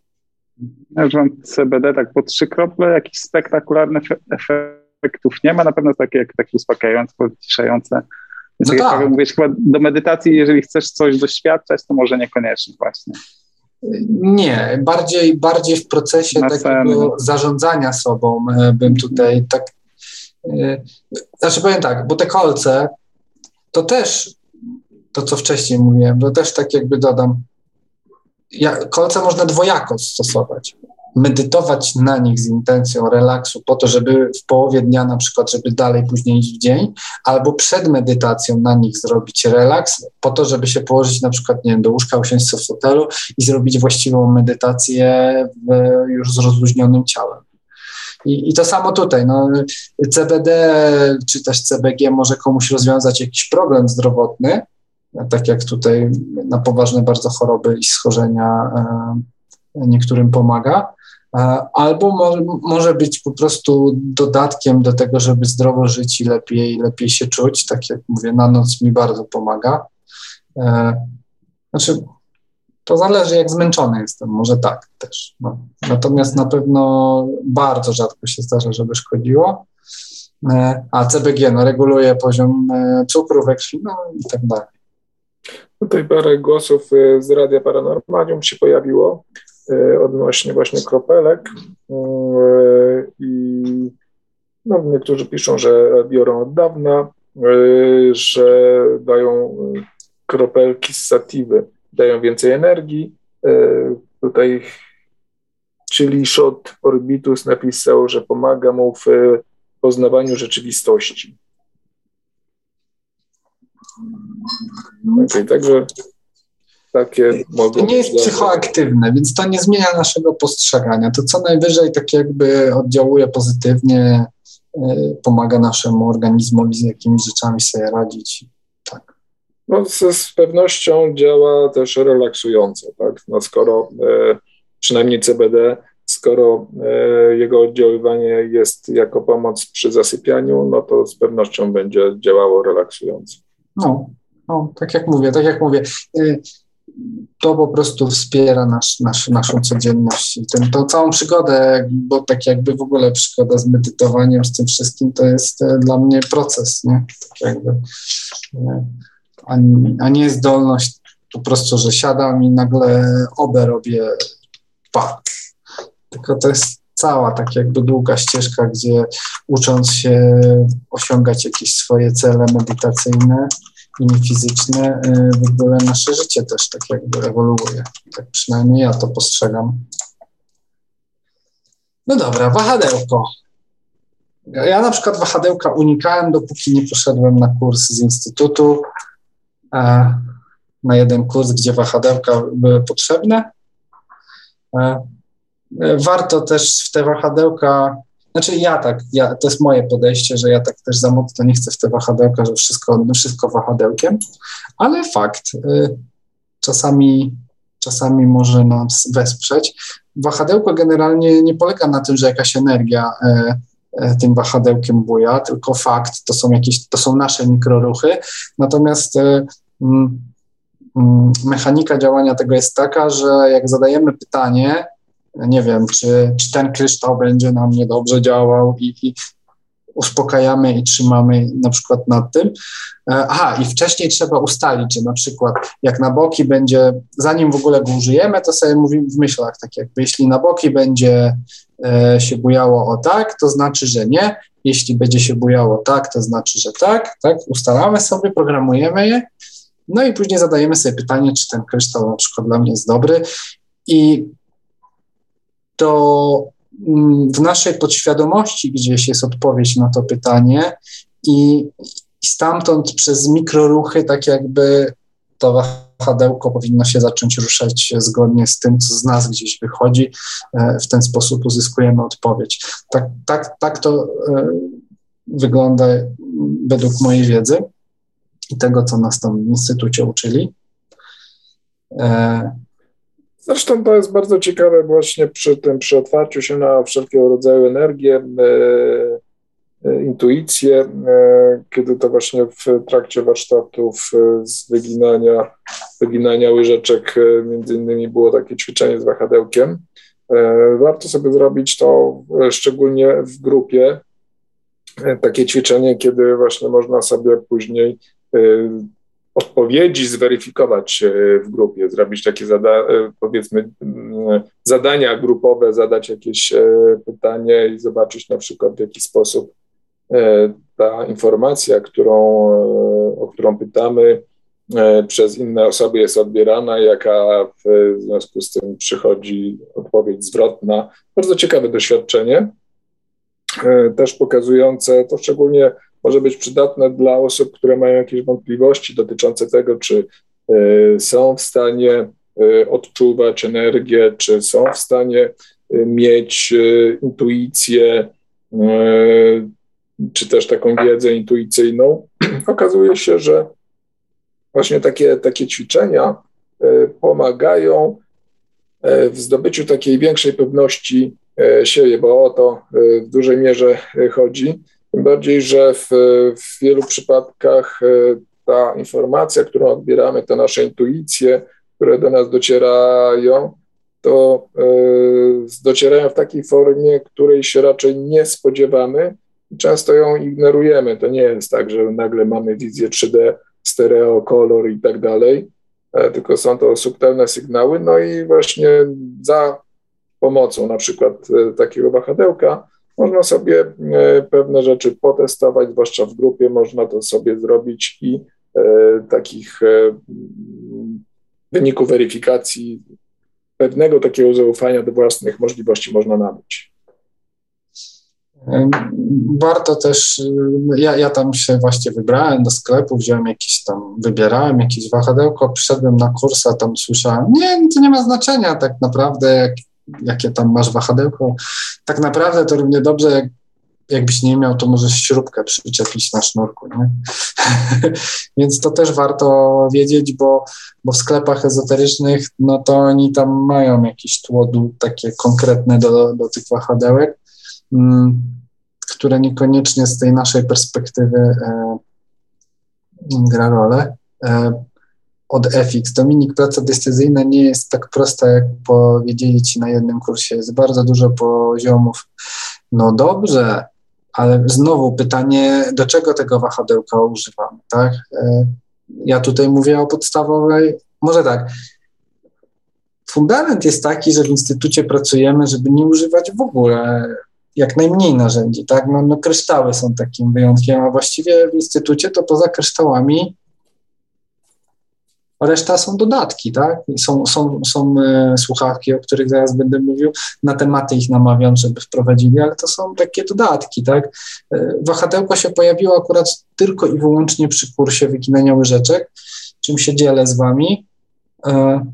Ja już mam CBD tak po trzy krople, jakichś spektakularnych efektów nie ma, na pewno takie jak takie uspokajające, wyciszające. Więc No tak jak mówisz, chyba do medytacji, jeżeli chcesz coś doświadczać, to może niekoniecznie właśnie. Nie, bardziej, bardziej w procesie Na takiego zarządzania sobą e, bym tutaj tak. e, Znaczy powiem tak, bo te kolce to też to, co wcześniej mówiłem, to też tak jakby dodam. Ja, kolce można dwojako stosować. Medytować na nich z intencją relaksu, po to, żeby w połowie dnia, na przykład, żeby dalej później iść w dzień, albo przed medytacją na nich zrobić relaks, po to, żeby się położyć na przykład nie wiem, do łóżka, usiąść w fotelu i zrobić właściwą medytację w, już z rozluźnionym ciałem. I, I to samo tutaj. No, CBD czy też CBG może komuś rozwiązać jakiś problem zdrowotny, tak jak tutaj na poważne bardzo choroby i schorzenia e, niektórym pomaga, albo może, może być po prostu dodatkiem do tego, żeby zdrowo żyć i lepiej, lepiej się czuć. Tak jak mówię, na noc mi bardzo pomaga. E, znaczy, to zależy, jak zmęczony jestem, może tak też. No. Natomiast na pewno bardzo rzadko się zdarza, żeby szkodziło. E, a CBG no, reguluje poziom e, cukru we krwi, no i tak dalej. Tutaj parę głosów z Radia Paranormalium się pojawiło odnośnie właśnie kropelek i no, niektórzy piszą, że biorą od dawna, że dają kropelki z satiwy dają więcej energii. Tutaj czyli Shot Orbitus napisał, że pomaga mu w poznawaniu rzeczywistości. Okay, także takie mogą To nie jest psychoaktywne, więc to nie zmienia naszego postrzegania. To co najwyżej tak jakby oddziałuje pozytywnie, e, pomaga naszemu organizmowi z jakimiś rzeczami sobie radzić. No, z, z pewnością działa też relaksująco, tak? No, skoro e, przynajmniej CBD, skoro e, jego oddziaływanie jest jako pomoc przy zasypianiu, no to z pewnością będzie działało relaksująco. No, no tak jak mówię, tak jak mówię, to po prostu wspiera nasz, nasz, naszą codzienność i ten, tą całą przygodę, bo tak jakby w ogóle przygoda z medytowaniem, z tym wszystkim, to jest e, dla mnie proces, nie? Tak jakby, nie? a, a nie zdolność po prostu, że siadam i nagle obę robię pa. Tylko to jest cała tak jakby długa ścieżka, gdzie ucząc się osiągać jakieś swoje cele medytacyjne i fizyczne, y, w ogóle nasze życie też tak jakby ewoluuje. Tak przynajmniej ja to postrzegam. No dobra, wahadełko. Ja na przykład wahadełka unikałem, dopóki nie poszedłem na kurs z instytutu na jeden kurs, gdzie wahadełka były potrzebne. E, warto też w te wahadełka, znaczy ja tak, ja, to jest moje podejście, że ja tak też za mocno nie chcę w te wahadełka, że wszystko, wszystko wahadełkiem, ale fakt, y, czasami, czasami może nas wesprzeć. Wahadełko generalnie nie polega na tym, że jakaś energia e, e, tym wahadełkiem buja, tylko fakt, to są jakieś, to są nasze mikroruchy, natomiast Mm, mm, mechanika działania tego jest taka, że jak zadajemy pytanie, nie wiem, czy, czy ten kryształ będzie na mnie dobrze działał i, i uspokajamy i trzymamy na przykład nad tym. E, aha, i wcześniej trzeba ustalić, że na przykład jak na boki będzie, zanim w ogóle go użyjemy, to sobie mówimy w myślach, tak jakby jeśli na boki będzie e, się bujało o tak, to znaczy, że nie, jeśli będzie się bujało tak, to znaczy, że tak, tak, ustalamy sobie, programujemy je no i później zadajemy sobie pytanie, czy ten kryształ na przykład dla mnie jest dobry. I to mm, w naszej podświadomości gdzieś jest odpowiedź na to pytanie, i, stamtąd przez mikroruchy, tak jakby to wahadełko powinno się zacząć ruszać zgodnie z tym, co z nas gdzieś wychodzi. E, w ten sposób uzyskujemy odpowiedź. Tak, tak, tak to e, wygląda według mojej wiedzy i tego, co nas tam w instytucie uczyli. Zresztą to jest bardzo ciekawe właśnie przy tym, przy otwarciu się na wszelkiego rodzaju energię, e, e, intuicję, e, kiedy to właśnie w trakcie warsztatów z wyginania, wyginania łyżeczek między innymi było takie ćwiczenie z wahadełkiem. Warto sobie zrobić to szczególnie w grupie, takie ćwiczenie, kiedy właśnie można sobie później odpowiedzi zweryfikować w grupie, zrobić takie zada y, powiedzmy zadania grupowe, zadać jakieś pytanie i zobaczyć na przykład w jaki sposób ta informacja, którą, o którą pytamy, przez inne osoby jest odbierana, jaka w związku z tym przychodzi odpowiedź zwrotna. Bardzo ciekawe doświadczenie, też pokazujące to szczególnie może być przydatne dla osób, które mają jakieś wątpliwości dotyczące tego, czy y, są w stanie y, odczuwać energię, czy są w stanie y, mieć intuicję, czy też taką wiedzę intuicyjną. Okazuje się, że właśnie takie, takie ćwiczenia pomagają w zdobyciu takiej większej pewności siebie, bo o to w dużej mierze chodzi. Tym bardziej, że w, w wielu przypadkach ta informacja, którą odbieramy, te nasze intuicje, które do nas docierają, to docierają w takiej formie, której się raczej nie spodziewamy i często ją ignorujemy. To nie jest tak, że nagle mamy wizję 3D, stereo, kolor i tak dalej, e, tylko są to subtelne sygnały. No i właśnie za pomocą na przykład e, takiego wahadełka można sobie e, pewne rzeczy potestować, zwłaszcza w grupie można to sobie zrobić i takich wyników weryfikacji pewnego takiego zaufania do własnych możliwości można nabyć. Warto też, ja, ja tam się właśnie wybrałem do sklepu, wziąłem jakieś tam, wybierałem jakieś wahadełko, przyszedłem na kurs, a tam słyszałem, nie, to nie ma znaczenia tak naprawdę, jak, jakie tam masz wahadełko. Tak naprawdę to równie dobrze, jak, jakbyś nie miał, to możesz śrubkę przyczepić na sznurku? Więc to też warto wiedzieć, bo, bo w sklepach ezoterycznych, no to oni tam mają jakieś tłodu takie konkretne do, do tych wahadełek, Mm, które niekoniecznie z tej naszej perspektywy e, gra rolę. E, od FX. Dominik, praca decyzyjna nie jest tak prosta, jak powiedzieli ci na jednym kursie. Jest bardzo dużo poziomów. No dobrze, ale znowu pytanie, do czego tego wahadełka używamy, tak? E, ja tutaj mówię o podstawowej, może tak. Fundament jest taki, że w instytucie pracujemy, żeby nie używać w ogóle jak najmniej narzędzi, tak? No, no kryształy są takim wyjątkiem, a właściwie w instytucie to poza kryształami reszta są dodatki, tak? Są, są, są e, słuchawki, o których zaraz będę mówił, na tematy ich namawiam, żeby wprowadzili, ale to są takie dodatki, tak? E, wahadełko się pojawiło akurat tylko i wyłącznie przy kursie wyginania łyżeczek, czym się dzielę z wami. E,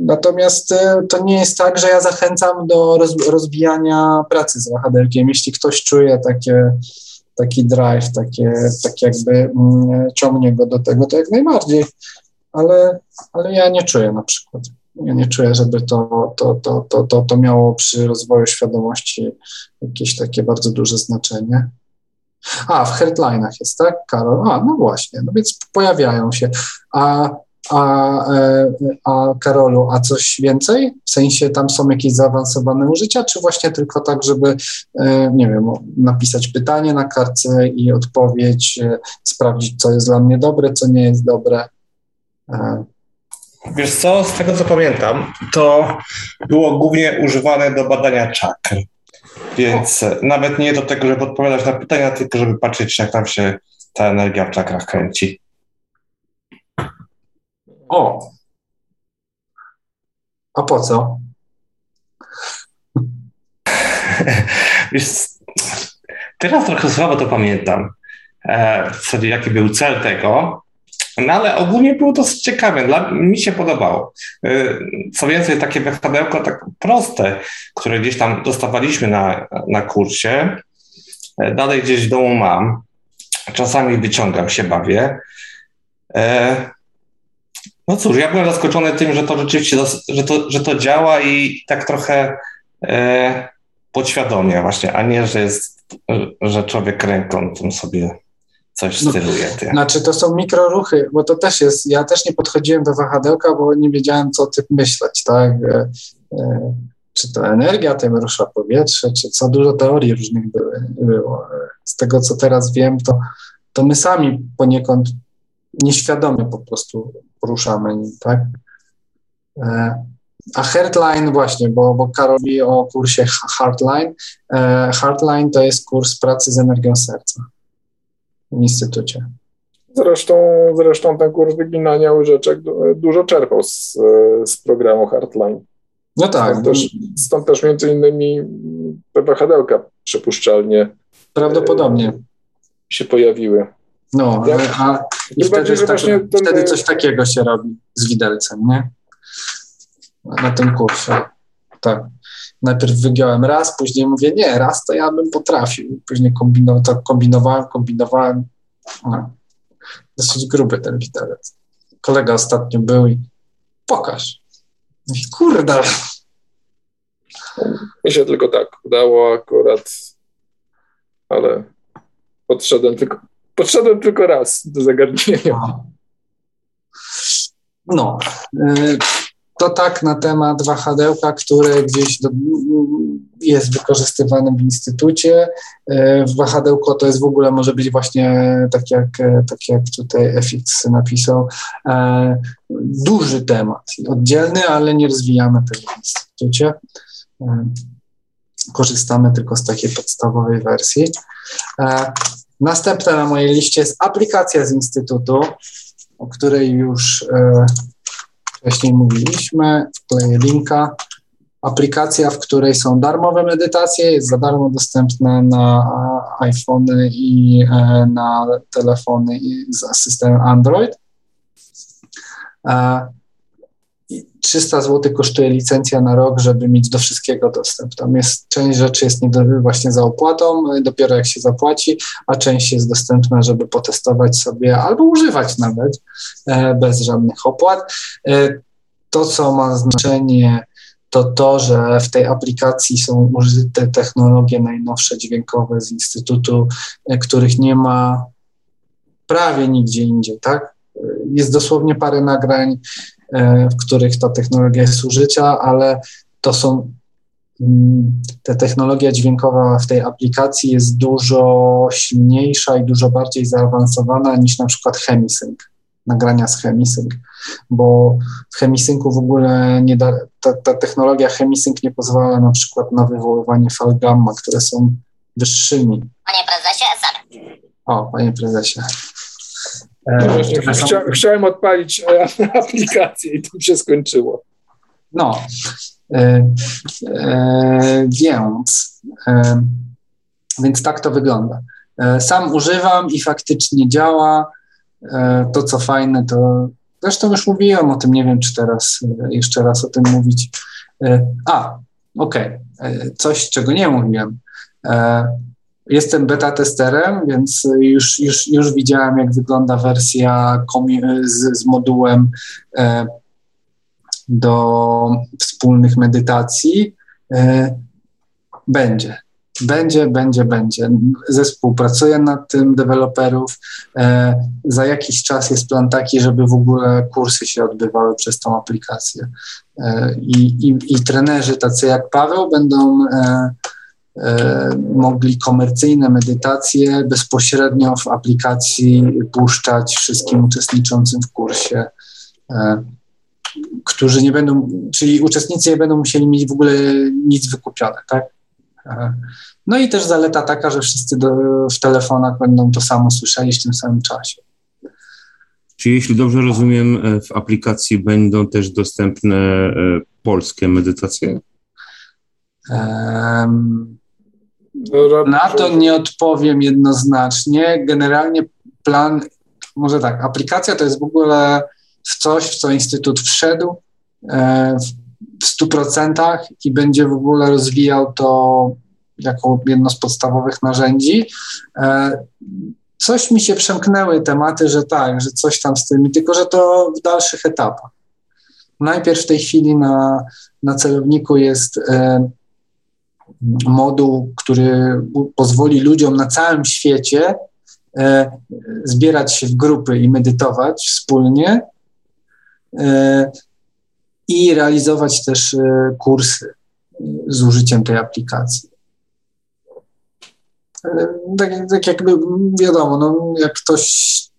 Natomiast to nie jest tak, że ja zachęcam do rozwijania pracy z wahadełkiem. Jeśli ktoś czuje takie, taki drive, takie, tak jakby mm, ciągnie go do tego, to jak najbardziej, ale, ale ja nie czuję na przykład. Ja nie czuję, żeby to, to, to, to, to, to miało przy rozwoju świadomości jakieś takie bardzo duże znaczenie. A, w headline'ach jest, tak, Karol? A, no właśnie, no więc pojawiają się. A a, e, a Karolu, a coś więcej? W sensie tam są jakieś zaawansowane użycia, czy właśnie tylko tak, żeby, e, nie wiem, napisać pytanie na kartce i odpowiedź, e, sprawdzić, co jest dla mnie dobre, co nie jest dobre? Wiesz co, z tego co pamiętam, to było głównie używane do badania czakr. Więc nawet nie do tego, żeby odpowiadać na pytania, tylko żeby patrzeć, jak tam się ta energia w czakrach kręci. O! A po co? Wiesz, teraz trochę słabo to pamiętam, e, w zasadzie jaki był cel tego, no ale ogólnie było to ciekawe, dla, mi się podobało. E, co więcej, takie wehtadełko tak proste, które gdzieś tam dostawaliśmy na, na kursie, e, dalej gdzieś w domu mam, czasami wyciągam się, bawię. No cóż, ja byłem zaskoczony tym, że to rzeczywiście, że to, że to działa i tak trochę podświadomie właśnie, a nie, że jest, że człowiek ręką tym sobie coś no, steruje. No, znaczy to są mikroruchy, bo to też jest, ja też nie podchodziłem do wahadełka, bo nie wiedziałem, co o tym myśleć, tak? E, e, czy to energia tym rusza powietrze, czy co, dużo teorii różnych było. Z tego, co teraz wiem, to, to my sami poniekąd nieświadomie po prostu poruszamy nim, tak? E, a Heartline właśnie, bo, bo Karol mówi o kursie Heartline. E, Heartline to jest kurs pracy z energią serca instytucie. Zresztą, zresztą ten kurs wyginania łyżeczek dużo czerpał z, z programu Heartline. No tak. Stąd też, stąd też między innymi te wahadełka przypuszczalnie prawdopodobnie e, się pojawiły. No, a i wtedy, tak, wtedy coś takiego się robi z widelcem, nie? Na tym kursie. Tak. Najpierw wygiąłem raz, później mówię, nie, raz to ja bym potrafił. Później kombinow tak kombinowałem, kombinowałem. No. Dosyć gruby ten widelec. Kolega ostatnio był i pokaż. Kurde. Mi się tylko tak udało akurat, ale podszedłem tylko, podszedłem tylko raz do zagadnienia. No, y, to tak na temat wahadełka, które gdzieś do, jest wykorzystywane w instytucie. Y, wahadełko to jest w ogóle może być właśnie tak jak, tak jak tutaj FX napisał, e, duży temat, oddzielny, ale nie rozwijamy tego w instytucie. E, korzystamy tylko z takiej podstawowej wersji. E, następna na mojej liście jest aplikacja z Instytutu, o której już e, wcześniej mówiliśmy. Wkleję linka. Aplikacja, w której są darmowe medytacje, jest za darmo dostępna na iPhony i na telefony z systemem Android. 300 zł kosztuje licencja na rok, żeby mieć do wszystkiego dostęp. Tam jest część rzeczy jest nie do, właśnie za opłatą, dopiero jak się zapłaci, a część jest dostępna, żeby potestować sobie albo używać nawet e, bez żadnych opłat. E, to, co ma znaczenie, to to, że w tej aplikacji są użyte technologie najnowsze dźwiękowe z Instytutu, e, których nie ma prawie nigdzie indziej, tak? E, jest dosłownie parę nagrań w których ta technologia jest użycia, ale to są mm, ta technologia dźwiękowa w tej aplikacji jest dużo silniejsza i dużo bardziej zaawansowana niż na przykład Hemisync, nagrania z Hemisync, bo w Hemisyncu w ogóle nie da, ta, ta technologia Hemisync nie pozwala na przykład na wywoływanie fal gamma, które są wyższymi. Panie prezesie, SR. O, panie prezesie. E, chcia, chciałem odpalić e, aplikację i to się skończyło. No, e, e, więc, e, więc tak to wygląda. E, sam używam i faktycznie działa. to, co fajne, to zresztą już mówiłem o tym, nie wiem, czy teraz jeszcze raz o tym mówić. a, okej, okay. coś, czego nie mówiłem. Jestem beta testerem, więc już, już, już widziałem, jak wygląda wersja z, z modułem e, do wspólnych medytacji. E, będzie. Będzie, będzie, będzie. Zespół pracuje nad tym, deweloperów. E, za jakiś czas jest plan taki, żeby w ogóle kursy się odbywały przez tą aplikację. E, i, i, I trenerzy tacy jak Paweł będą e, mogli komercyjne medytacje bezpośrednio w aplikacji puszczać wszystkim uczestniczącym w kursie, e, którzy nie będą, czyli uczestnicy nie będą musieli mieć w ogóle nic wykupione, tak? E, no i też zaleta taka, że wszyscy do, w telefonach będą to samo słyszeli w tym samym czasie. Czy jeśli dobrze rozumiem, w aplikacji będą też dostępne polskie medytacje? Um, na to nie odpowiem jednoznacznie. Generalnie plan, może tak, aplikacja to jest w ogóle w coś, w co Instytut wszedł e, w 100% i będzie w ogóle rozwijał to jako jedno z podstawowych narzędzi. E, coś mi się przemknęły tematy, że tak, że coś tam z tym, tylko że to w dalszych etapach. Najpierw w tej chwili na, na celowniku jest e, moduł, który pozwoli ludziom na całym świecie e, zbierać się w grupy i medytować wspólnie e, i realizować też e, kursy z użyciem tej aplikacji. Tak, tak jakby wiadomo, no, jak ktoś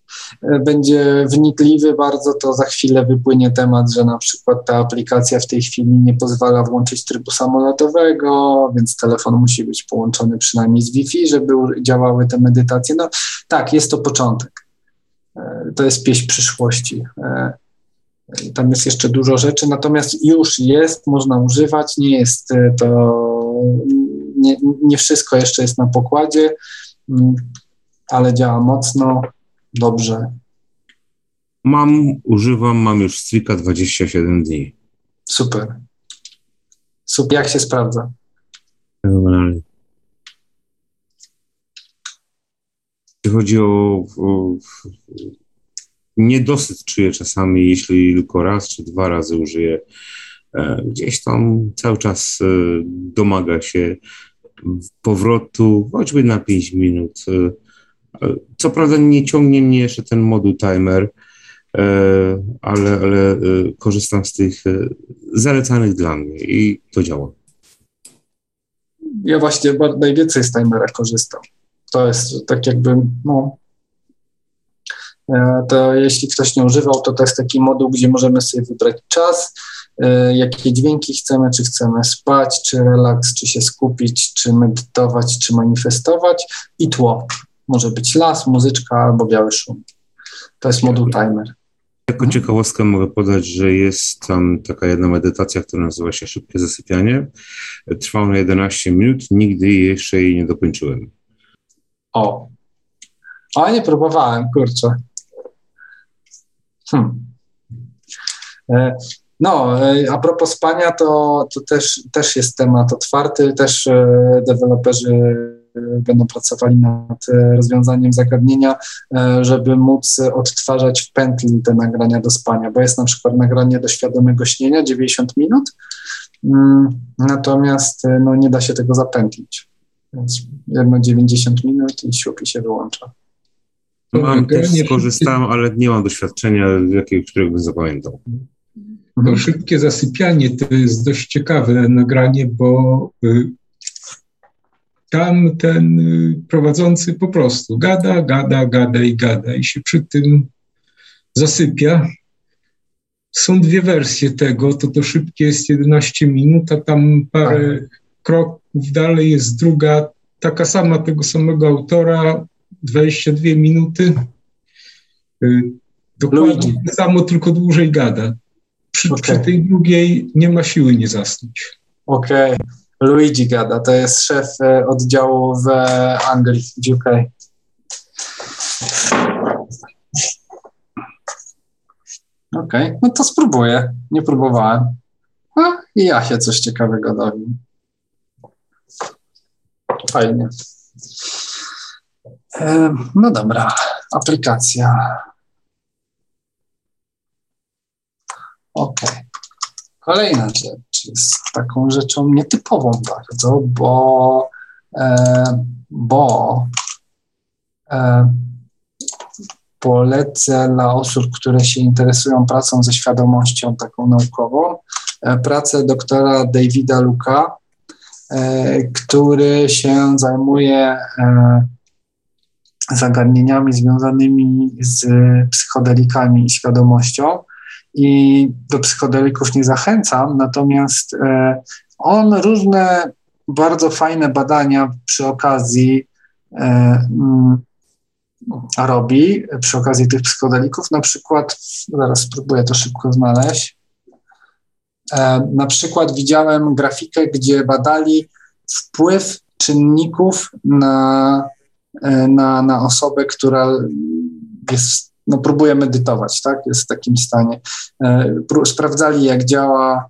będzie wnikliwy bardzo, to za chwilę wypłynie temat, że na przykład ta aplikacja w tej chwili nie pozwala włączyć trybu samolotowego, więc telefon musi być połączony przynajmniej z Wi-Fi, żeby działały te medytacje. No tak, jest to początek. E, to jest pieśń przyszłości. E, tam jest jeszcze dużo rzeczy, natomiast już jest, można używać, nie jest to, nie, nie wszystko jeszcze jest na pokładzie, mm, ale działa mocno dobrze. Mam, używam, mam już Strika 27 dni. Super. Super. Jak się sprawdza? Fenomenalnie. Jeśli chodzi o, o niedosyt czuję czasami, jeśli tylko raz czy dwa razy użyję gdzieś tam cały czas domaga się powrotu, choćby na 5 minut. Co prawda nie ciągnie mnie jeszcze ten moduł timer, ale, ale korzystam z tych zalecanych dla mnie i to działa. Ja właśnie najwięcej z timera korzystam. To jest tak jakby, no, e, to jeśli ktoś nie używał, to to jest taki moduł, gdzie możemy sobie wybrać czas, e, jakie dźwięki chcemy, czy chcemy spać, czy relaks, czy się skupić, czy medytować, czy manifestować i tło. Może być las, muzyczka albo biały szum. To jest moduł timer. Jako ciekawostkę mogę podać, że jest tam taka jedna medytacja, która nazywa się Szybkie Zasypianie. Trwała na 11 minut, nigdy jeszcze jej nie dokończyłem. O. O, nie próbowałem, kurczę. Hmm. No, e, a propos spania, to, to też, też jest temat otwarty. Też e, deweloperzy będą pracowali nad rozwiązaniem zagadnienia, żeby móc odtwarzać w pętli te nagrania do spania, bo jest na przykład nagranie do świadomego śnienia 90 minut, mm, natomiast no, nie da się tego zapętlić. Więc jedno 90 minut i siupi się wyłącza. Mam też skorzystałem, ale nie mam doświadczenia, jakiego, którego bym zapamiętał. To mhm. szybkie zasypianie to jest dość ciekawe nagranie, bo y, tam ten y, prowadzący po prostu gada, gada, gada i gada i się przy tym zasypia. Są dwie wersje tego, to to szybkie jest 11 minut, a tam parę tak. kroków dalej jest druga, taka sama tego samego autora, 22 minuty. Y, dokładnie tak samo, tylko dłużej gada. Przy, okay. przy, tej drugiej nie ma siły nie zasnąć. Okej. Okay. Luigi gada, to jest szef e, oddziału w Anglii, w UK. Okej, okay. no to spróbuję. Nie próbowałem. No i ja się coś ciekawego dowiem. Fajnie. E, no dobra, aplikacja. Ok. Kolejna rzecz jest taką rzeczą nietypową bardzo, bo, e, bo e, polecę dla osób, które się interesują pracą ze świadomością taką naukową, e, pracę doktora Davida Luka, który się zajmuje zagadnieniami związanymi z psychodelikami i świadomością. I do psychodelików nie zachęcam, natomiast e, on różne bardzo fajne badania przy okazji e, mm, robi, przy okazji tych psychodelików. Na przykład, zaraz spróbuję to szybko znaleźć. E, na przykład widziałem grafikę, gdzie badali wpływ czynników na na, na osobę, która jest, no, próbuje medytować, tak? Jest w takim stanie. E, sprawdzali, jak działa,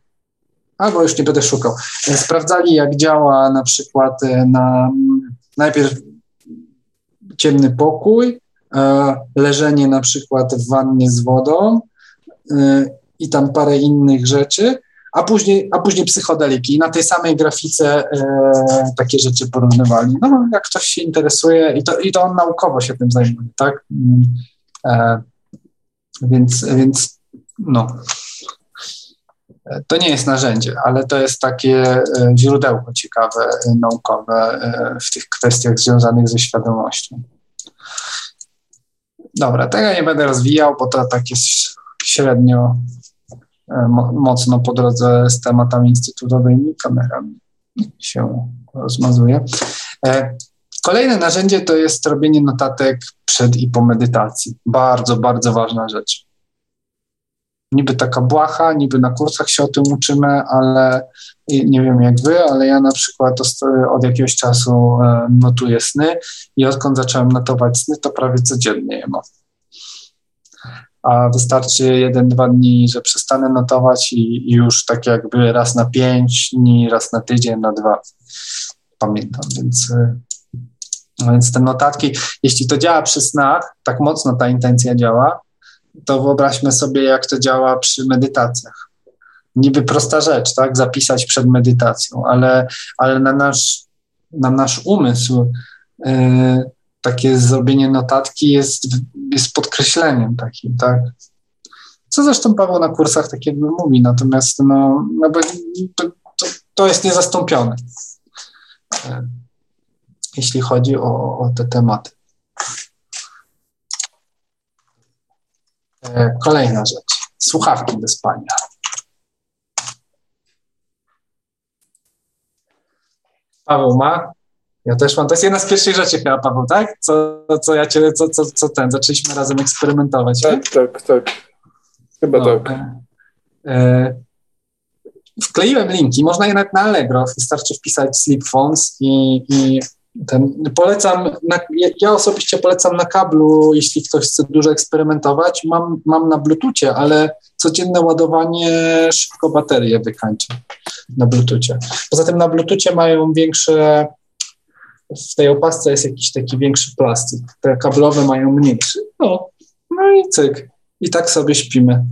albo już nie będę szukał, e, sprawdzali, jak działa na przykład na najpierw ciemny pokój, leżenie na przykład w wannie z wodą i tam parę innych rzeczy, a później, a później psychodeliki. I na tej samej grafice e, takie rzeczy porównywali. No, jak ktoś się interesuje, i to, i to on naukowo się tym zajmuje, tak? E, więc, więc no. To nie jest narzędzie, ale to jest takie e, źródełko ciekawe, naukowe e, w tych kwestiach związanych ze świadomością. Dobra, tego nie będę rozwijał, bo to tak jest średnio mocno po drodze z tematami instytutowymi, kamerami się rozmazuje. E, kolejne narzędzie to jest robienie notatek przed i po medytacji. Bardzo, bardzo ważna rzecz. Niby taka błaha, niby na kursach się o tym uczymy, ale nie wiem jak wy, ale ja na przykład od jakiegoś czasu e, notuję sny i odkąd zacząłem notować sny, to prawie codziennie je mam a wystarczy jeden, dwa dni, że przestanę notować i, i, już tak jakby raz na pięć dni, raz na tydzień, na dwa. Pamiętam, więc, y, więc te notatki, jeśli to działa przy snach, tak mocno ta intencja działa, to wyobraźmy sobie, jak to działa przy medytacjach. niby prosta rzecz, tak, zapisać przed medytacją, ale, ale na, nasz, na nasz umysł e, takie zrobienie notatki jest, jest podkreśleniem takim, tak. Co zresztą Paweł na kursach tak jakby mówi, natomiast no, no to, to, jest niezastąpione, jeśli chodzi o, o te tematy. E, kolejna rzecz. Słuchawki do spania. Paweł ma? Ja też mam. To jest jedna z pierwszych rzeczy chyba, Paweł, tak? Co, co ja cię, co, co, co ten, zaczęliśmy razem eksperymentować. Tak, tak, tak. Chyba no, tak. E, e, wkleiłem linki, można je nawet na Allegro, wystarczy wpisać Sleep Phones i, i ten, polecam, na, ja osobiście polecam na kablu, jeśli ktoś chce dużo eksperymentować. Mam, mam na Bluetoothie, ale codzienne ładowanie szybko baterię wykańcza na Bluetoothie. Poza tym na Bluetoothie mają większe, w tej opasce jest jakiś taki większy plastik. Te kablowe mają mniejszy. No, no i cyk. I tak sobie śpimy.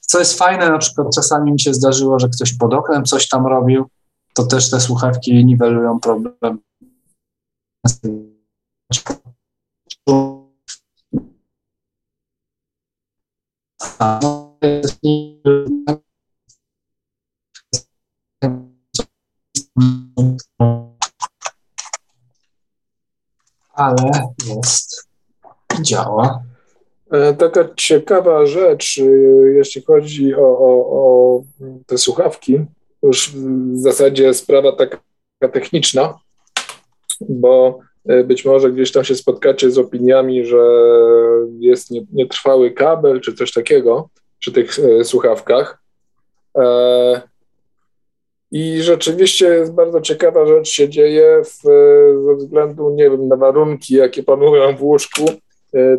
Co jest fajne, na przykład czasami mi się zdarzyło, że ktoś pod oknem coś tam robił, to też te słuchawki niwelują problem ale jest działa. E, taka ciekawa rzecz, e, jeśli chodzi o, o, o te słuchawki, już w zasadzie sprawa taka techniczna, bo e, być może gdzieś tam się spotkacie z opiniami, że jest nietrwały kabel czy coś takiego przy tych e, słuchawkach. E, I rzeczywiście jest bardzo ciekawa rzecz się dzieje w, ze względu, nie wiem, na warunki, jakie panują w łóżku.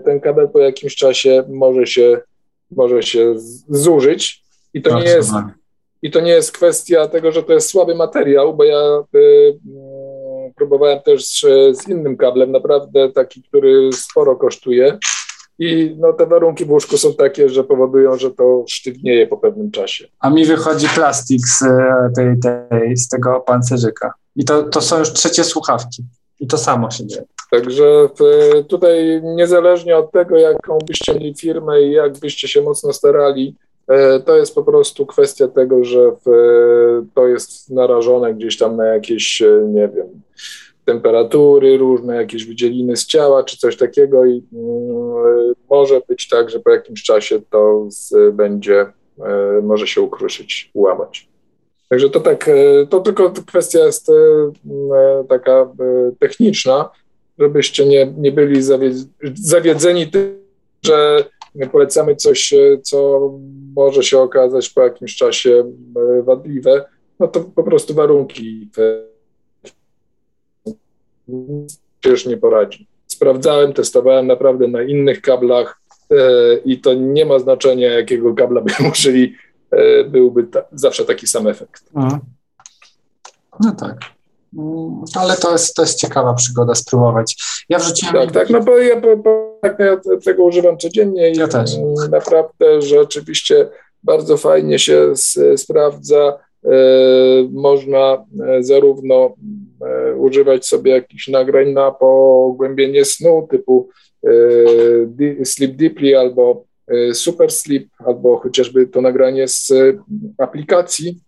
Ten kabel po jakimś czasie może się, może się zużyć i to, nie jest, i to nie jest kwestia tego, że to jest słaby materiał, bo ja y, próbowałem też z innym kablem, naprawdę taki, który sporo kosztuje. I no, te warunki w łóżku są takie, że powodują, że to sztywnieje po pewnym czasie. A mi wychodzi plastik z, tej, tej, z tego pancerzyka. I to, to są już trzecie słuchawki. I to samo się dzieje. Także tutaj niezależnie od tego, jaką byście mieli firmę i jak byście się mocno starali, to jest po prostu kwestia tego, że w, to jest narażone gdzieś tam na jakieś, e, nie wiem, temperatury różne, jakieś wydzieliny z ciała czy coś takiego i y, może być tak, że po jakimś czasie to z, będzie, y, może się ukruszyć, ułamać. Także to tak, y, to tylko kwestia jest taka techniczna, żebyście nie, nie byli zawiedzeni tym, że polecamy coś, e, co może się okazać po jakimś czasie e, wadliwe, no to po prostu warunki już nie poradzi. Sprawdzałem, testowałem naprawdę na innych kablach e, i to nie ma znaczenia, jakiego kabla by użyli, byłby ta, zawsze taki sam efekt. Mhm. No tak. Mm, ale to jest, to jest ciekawa przygoda spróbować. Ja wrzuciłem. Tak, tak, no bo ja, bo, bo, tak, no ja tego używam codziennie i ja też. naprawdę rzeczywiście bardzo fajnie się sprawdza. E, można e, zarówno e, używać sobie jakichś nagrań na pogłębienie snu typu Sleep Deeply albo Super Sleep, albo chociażby to nagranie z aplikacji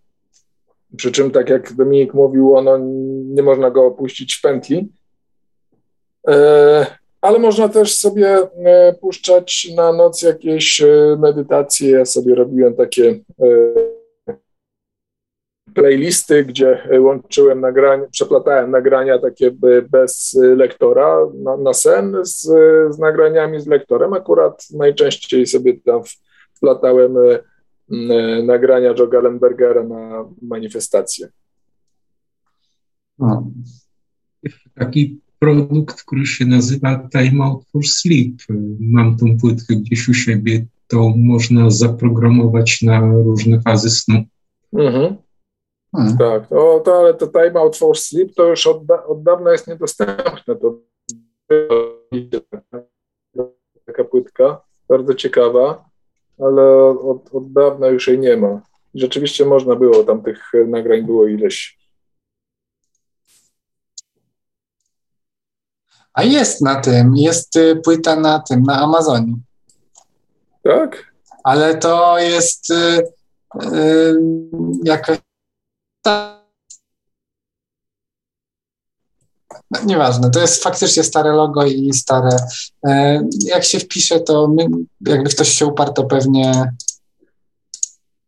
przy czym, tak jak Dominik mówił, ono nie można go opuścić w pętli. E, ale można też sobie e, puszczać na noc jakieś e, medytacje. Ja sobie robiłem takie playlisty, gdzie łączyłem nagrania, przeplatałem nagrania takie bez lektora na, na sen z, z nagraniami z lektorem. Akurat najczęściej sobie tam wplatałem nagrania Joe Gallenbergera na manifestację. No. Taki produkt, który się nazywa Time Out for Sleep. Mam tą płytkę gdzieś u siebie, to można zaprogramować na różne fazy snu. Mhm. Hmm. Tak, to, to, ale to Time Out for Sleep to już od, da, od dawna jest niedostępne. To taka płytka, bardzo ciekawa ale od, od dawna już jej nie ma. Rzeczywiście można było, tam tych nagrań było ileś. A jest na tym, jest y, płyta na tym, na Amazonie. Tak? Ale to jest y, y, jakaś. No, nieważne, to jest faktycznie stare logo i stare. E, jak się wpisze, to my, jakby ktoś się uparł, to pewnie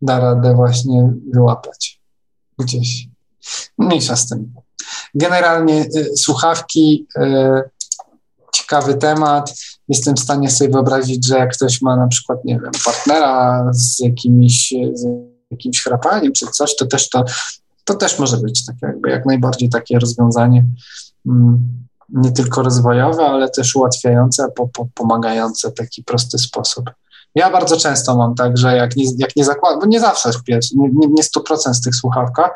da radę właśnie wyłapać gdzieś. Mniejsza z tym. Generalnie y, słuchawki, y, ciekawy temat. Jestem w stanie sobie wyobrazić, że jak ktoś ma na przykład, nie wiem, partnera z jakimiś, z jakimś chrapaniem czy coś, to też to, to też może być tak jakby jak najbardziej takie rozwiązanie mm, nie tylko rozwojowe, ale też ułatwiające, po, po, pomagające w taki prosty sposób. Ja bardzo często mam tak, że jak nie, jak nie zakładam, bo nie zawsze śpiesz, nie, nie, nie 100% z tych słuchawkach,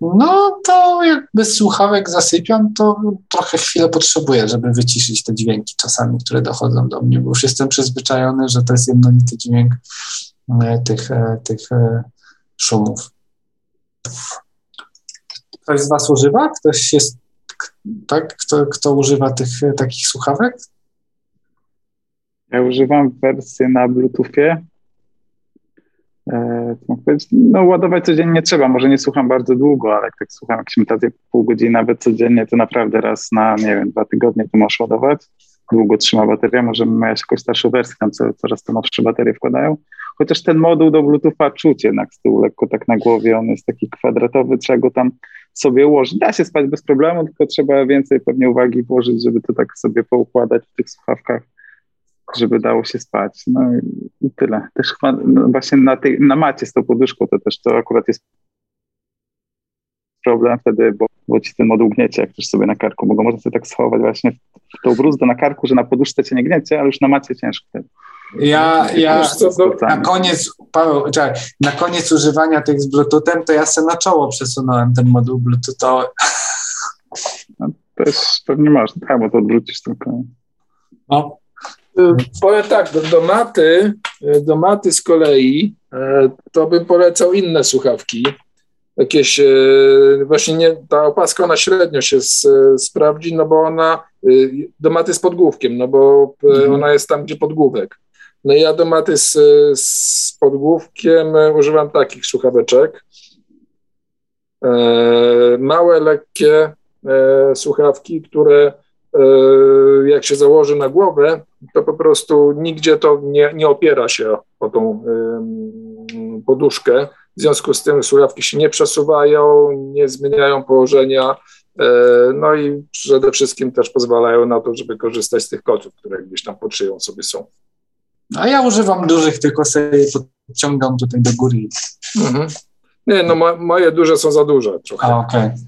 no to jak bez słuchawek zasypiam, to trochę chwilę potrzebuję, żeby wyciszyć te dźwięki czasami, które dochodzą do mnie, bo już jestem przyzwyczajony, że to jest jednolity dźwięk e, tych, e, tych e, szumów. Ktoś z Was używa? Ktoś jest, tak? Kto, kto używa tych takich słuchawek? Ja używam wersji na Bluetoothie. E, no, ładować codziennie trzeba. Może nie słucham bardzo długo, ale jak tak słucham jakieś metacje pół godziny, nawet codziennie, to naprawdę raz na, nie wiem, dwa tygodnie to możesz ładować. Długo trzyma bateria. Może miałeś jakąś starszą wersję, tam co, coraz to nowsze baterie wkładają. Chociaż ten moduł do Bluetootha czuć jednak z tyłu lekko tak na głowie. On jest taki kwadratowy, trzeba go tam sobie ułożyć. Da się spać bez problemu, tylko trzeba więcej pewnie uwagi włożyć, żeby to tak sobie poukładać w tych słuchawkach żeby dało się spać. No i, tyle. Też chyba no właśnie na, tej, na macie z tą poduszką to też to akurat jest problem wtedy, bo, bo ci ten moduł gniecie, jak też sobie na karku, bo go można sobie tak schować właśnie w tą bruzdę na karku, że na poduszce cię nie gniecie, ale już na macie ciężko wtedy. Ja, ja na koniec, Paweł, czekaj, na koniec używania tych z Bluetoothem, to ja sobie na czoło przesunąłem ten moduł Bluetoothowy. No, też pewnie masz, tak, bo to odwrócisz tylko. No, Powiem tak, do, do, maty, do maty z kolei e, to bym polecał inne słuchawki. Jakieś, właśnie nie, ta opaska ona średnio się z, sprawdzi, no bo ona do maty z podgłówkiem, no bo mhm. ona jest tam, gdzie podgłówek. No ja do maty z, z podgłówkiem używam takich słuchaweczek. Małe, lekkie słuchawki, które jak się założy na głowę, to po prostu nigdzie to nie, nie opiera się o tą poduszkę. W związku z tym słuchawki się nie przesuwają, nie zmieniają położenia, e, no i przede wszystkim też pozwalają na to, żeby korzystać z tych kotów, które gdzieś tam pod szyją sobie są. A ja używam dużych, tylko sobie podciągam tutaj do góry. Mhm. Nie, no mo moje duże są za duże trochę. A, okej. Okay.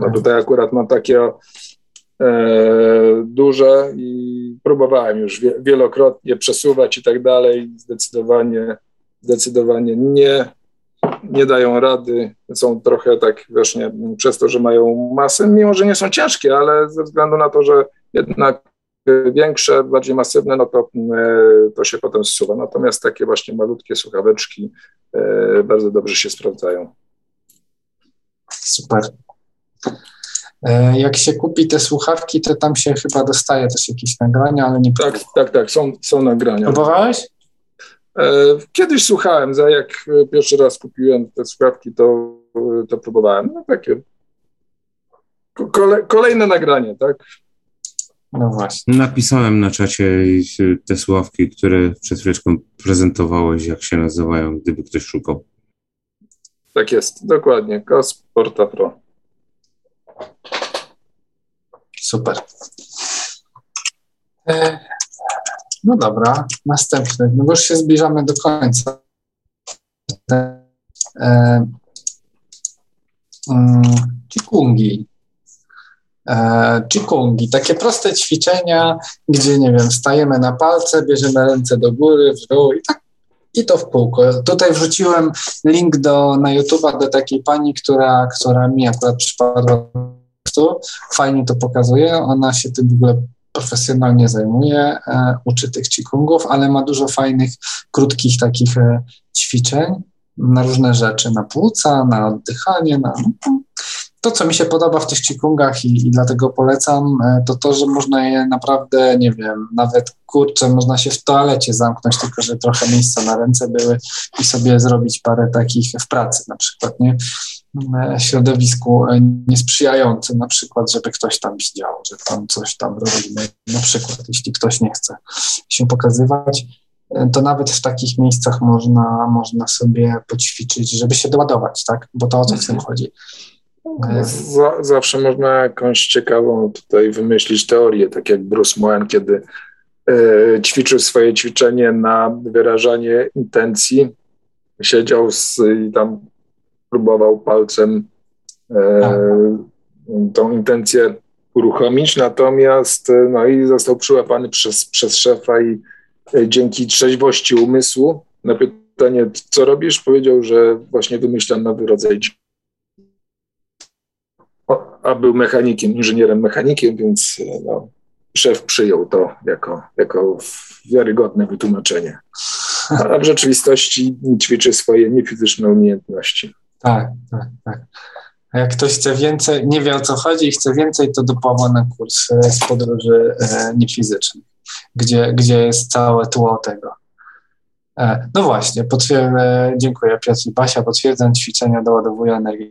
No tutaj akurat mam takie duże i próbowałem już wielokrotnie przesuwać i tak dalej. Zdecydowanie, zdecydowanie nie, nie dają rady. Są trochę tak właśnie przez to, że mają masę, mimo że nie są ciężkie, ale ze względu na to, że jednak większe, bardziej masywne, no to, e, to się potem zsuwa. Natomiast takie właśnie malutkie słuchaweczki e, bardzo dobrze się sprawdzają. Super. E, jak się kupi te słuchawki, to tam się chyba dostaje też jakieś nagrania, ale nie Tak, tak, tak, są, są nagrania. Próbowałeś? E, kiedyś słuchałem, za jak pierwszy raz kupiłem te słuchawki, to, to próbowałem. No takie kole, kolejne nagranie, tak? No właśnie. Napisałem na czacie te słuchawki, które przed chwileczką prezentowałeś, jak się nazywają, gdyby ktoś szukał. Tak jest, dokładnie. Kos Porta Pro. Super. E, no dobra, następny. No już się zbliżamy do końca. E, um, Chikungi. E, chikungi, takie proste ćwiczenia, gdzie, nie wiem, stajemy na palce, bierzemy ręce do góry, w dół i tak i to w kółko. Tutaj wrzuciłem link do, na YouTube'a do takiej pani, która, która mi akurat przypadła fajnie to pokazuje. Ona się tym w ogóle profesjonalnie zajmuje, e, uczy tych qigongów, ale ma dużo fajnych, krótkich takich e, ćwiczeń na różne rzeczy, na płuca, na oddychanie, na to, co mi się podoba w tych qigongach i, i dlatego polecam, e, to to, że można je naprawdę, nie wiem, nawet kurczę, można się w toalecie zamknąć, tylko że trochę miejsca na ręce były i sobie zrobić parę takich w pracy na przykład, nie? E, środowisku e, niesprzyjającym, na przykład, żeby ktoś tam widział, że tam coś tam robimy, na przykład, jeśli ktoś nie chce się pokazywać, to nawet w takich miejscach można, można sobie poćwiczyć, żeby się doładować, tak? Bo to o co w tym chodzi. Z, zawsze można jakąś ciekawą tutaj wymyślić teorię, tak jak Bruce Moen, kiedy e, ćwiczył swoje ćwiczenie na wyrażanie intencji, siedział z, i tam próbował palcem tak. tą intencję uruchomić, natomiast e, no i został przyłapany przez, przez szefa i e, dzięki trzeźwości umysłu na pytanie, co robisz, powiedział, że właśnie wymyślam nowy rodzaj a był mechanikiem, inżynierem mechanikiem, więc no, szef przyjął to jako, jako wiarygodne wytłumaczenie. A w rzeczywistości ćwiczy swoje niefizyczne umiejętności. Tak, tak, tak. A jak ktoś chce więcej, nie wie o co chodzi i chce więcej, to dopława na kurs e, z podróży e, niefizycznych, gdzie, gdzie jest całe tło tego. E, no właśnie, potwierdzę, dziękuję Piotr i Basia, potwierdzam, ćwiczenia doładowują energię.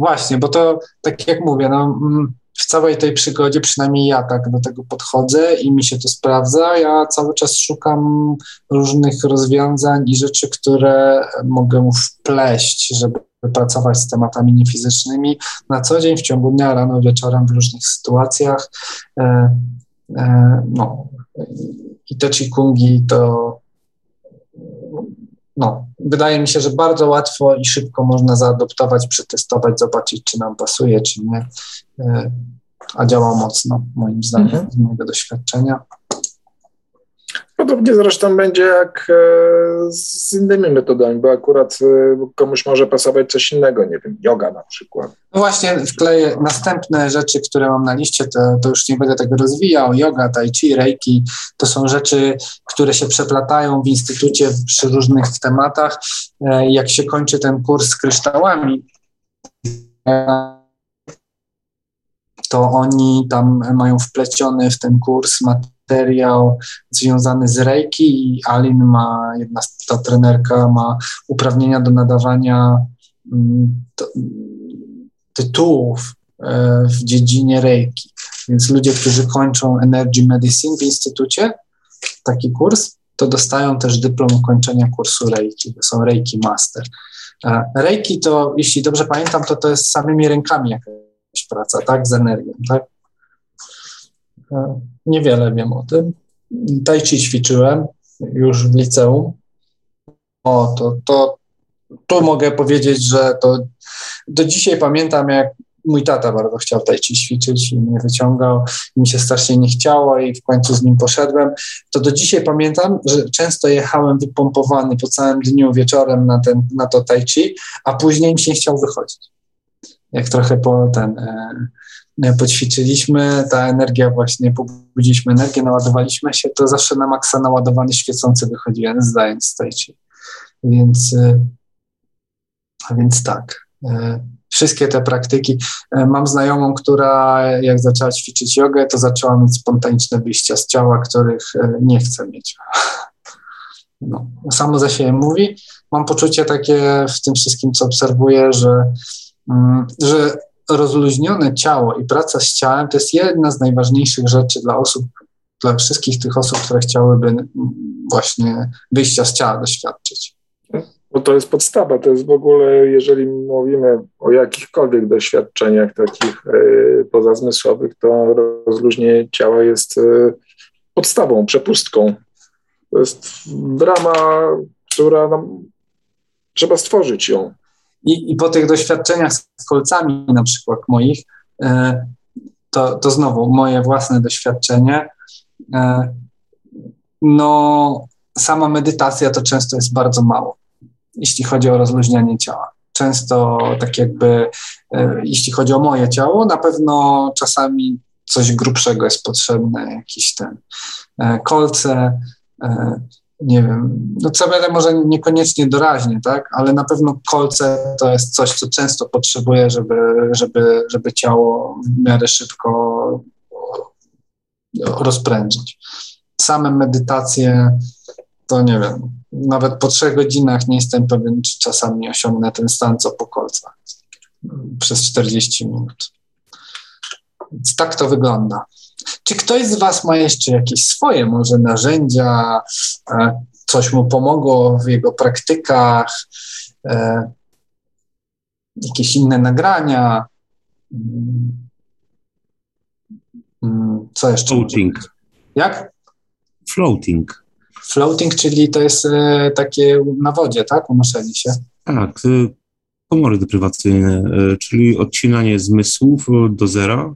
Właśnie, bo to tak jak mówię, no, mm, w całej tej przygodzie, przynajmniej ja tak do tego podchodzę i mi się to sprawdza. Ja cały czas szukam różnych rozwiązań i rzeczy, które mogę wpleść, żeby pracować z tematami niefizycznymi na co dzień, w ciągu dnia, rano, wieczorem, w różnych sytuacjach. E, e, no. I te chikungi to no, wydaje mi się, że bardzo łatwo i szybko można zaadoptować, przetestować, zobaczyć, czy nam pasuje, czy nie. E, a działa mocno, moim zdaniem, mhm. z mojego doświadczenia. Podobnie zresztą będzie jak e, z innymi metodami, bo akurat e, komuś może pasować coś innego, nie wiem, yoga na przykład. No właśnie, wkleję następne rzeczy, które mam na liście, to, to już nie będę tego rozwijał. Yoga, tai chi, reiki, to są rzeczy, które się przeplatają w instytucie przy różnych tematach. E, jak się kończy ten kurs z kryształami, to oni tam mają wpleciony w ten kurs materiał materiał związany z Reiki i Alin ma, jedna ta trenerka ma uprawnienia do nadawania mm, tytułów e, w dziedzinie Reiki. Więc ludzie, którzy kończą Energy Medicine w instytucie, taki kurs, to dostają też dyplom ukończenia kursu Reiki, to są Reiki Master. E, Reiki to, jeśli dobrze pamiętam, to to jest samymi rękami jakaś praca, tak, z energią, tak? Niewiele wiem o tym. Tai chi ćwiczyłem już w liceum. O, to, to tu mogę powiedzieć, że to do dzisiaj pamiętam, jak mój tata bardzo chciał tai chi ćwiczyć i mnie wyciągał, i mi się strasznie nie chciało i w końcu z nim poszedłem. To do dzisiaj pamiętam, że często jechałem wypompowany po całym dniu wieczorem na, ten, na to tai chi, a później mi się nie chciał wychodzić. Jak trochę po ten... E, poćwiczyliśmy, ta energia właśnie, pobudziliśmy energię, naładowaliśmy się, to zawsze na maksa naładowany świecący wychodziłem, z tej Więc, e, więc tak. E, wszystkie te praktyki. E, mam znajomą, która jak zaczęła ćwiczyć jogę, to zaczęła mieć spontaniczne wyjścia z ciała, których nie chce mieć. No, samo za siebie mówi. Mam poczucie takie w tym wszystkim, co obserwuję, że, mm, rozluźnione ciało i praca z ciałem to jest jedna z najważniejszych rzeczy dla osób, dla wszystkich tych osób, które chciałyby właśnie wyjścia z ciała doświadczyć. Bo to jest podstawa, to jest w ogóle, jeżeli mówimy o jakichkolwiek doświadczeniach takich e, pozazmysłowych, to rozluźnienie ciała jest e, podstawą, przepustką. To jest brama, która nam, trzeba stworzyć ją. I, I po tych doświadczeniach z kolcami, na przykład moich, e, to, to znowu moje własne doświadczenie. E, no, sama medytacja to często jest bardzo mało, jeśli chodzi o rozluźnianie ciała. Często tak jakby, e, jeśli chodzi o moje ciało, na pewno czasami coś grubszego jest potrzebne, jakiś ten kolce, nie wiem, no CBD może niekoniecznie doraźnie, tak, ale na pewno kolce to jest coś, co często potrzebuje, żeby, żeby, żeby ciało w miarę szybko rozprężyć. Same medytacje, to nie wiem, nawet po trzech godzinach nie jestem pewien, czy czasami osiągnę ten stan, co po kolcach przez 40 minut. Więc tak to wygląda. Czy ktoś z Was ma jeszcze jakieś swoje może narzędzia, e, coś mu pomogło w jego praktykach, e, jakieś inne nagrania? Mm, mm, co jeszcze? Floating. Jak? Floating. Floating, czyli to jest e, takie na wodzie, tak? Unoszenie się. Tak, komory deprywacyjne, czyli odcinanie zmysłów do zera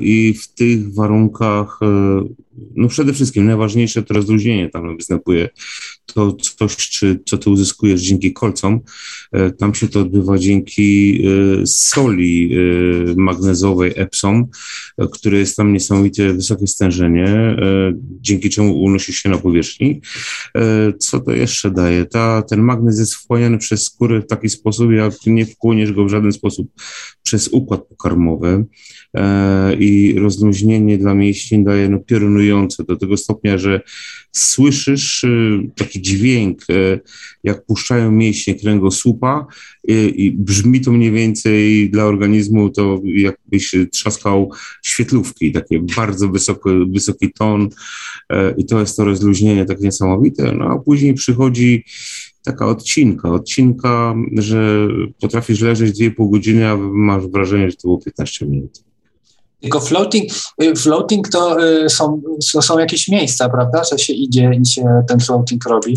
i w tych warunkach, no przede wszystkim najważniejsze to rozluźnienie tam występuje. To coś, czy, co ty uzyskujesz dzięki kolcom, tam się to odbywa dzięki soli magnezowej Epsom, które jest tam niesamowite wysokie stężenie, dzięki czemu unosi się na powierzchni. Co to jeszcze daje? Ta, ten magnez jest wchłaniany przez skórę w taki sposób, jak nie wchłoniesz go w żaden sposób przez układ pokarmowy. E, i rozluźnienie dla mięśni daje no, piorunujące do tego stopnia, że słyszysz e, taki dźwięk, e, jak puszczają mięśnie kręgosłupa i brzmi to mniej więcej dla organizmu to jakbyś trzaskał świetlówki, takie bardzo wysoko, wysoki ton i to jest to rozluźnienie tak niesamowite, no a później przychodzi taka odcinka, odcinka, że potrafisz leżeć 2,5 godziny, a masz wrażenie, że to było 15 minut. Tylko floating, y, floating to y, są, to są jakieś miejsca, prawda, że się idzie i się ten floating robi.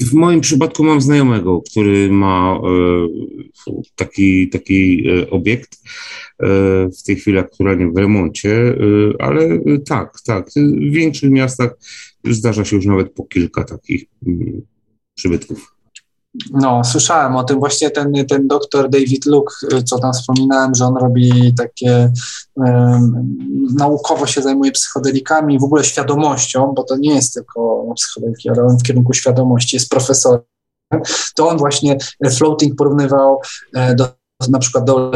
W moim przypadku mam znajomego, który ma e, taki, taki obiekt w tej chwili aktualnie w remoncie, ale tak, tak. W większych miastach zdarza się już nawet po kilka takich mm, przybytków. No, słyszałem o tym. Właśnie ten, ten doktor David Luke, co tam wspominałem, że on robi takie, um, naukowo się zajmuje psychodelikami, w ogóle świadomością, bo to nie jest tylko psychodeliki, ale on w kierunku świadomości jest profesorem. To on właśnie floating porównywał e, do, na przykład do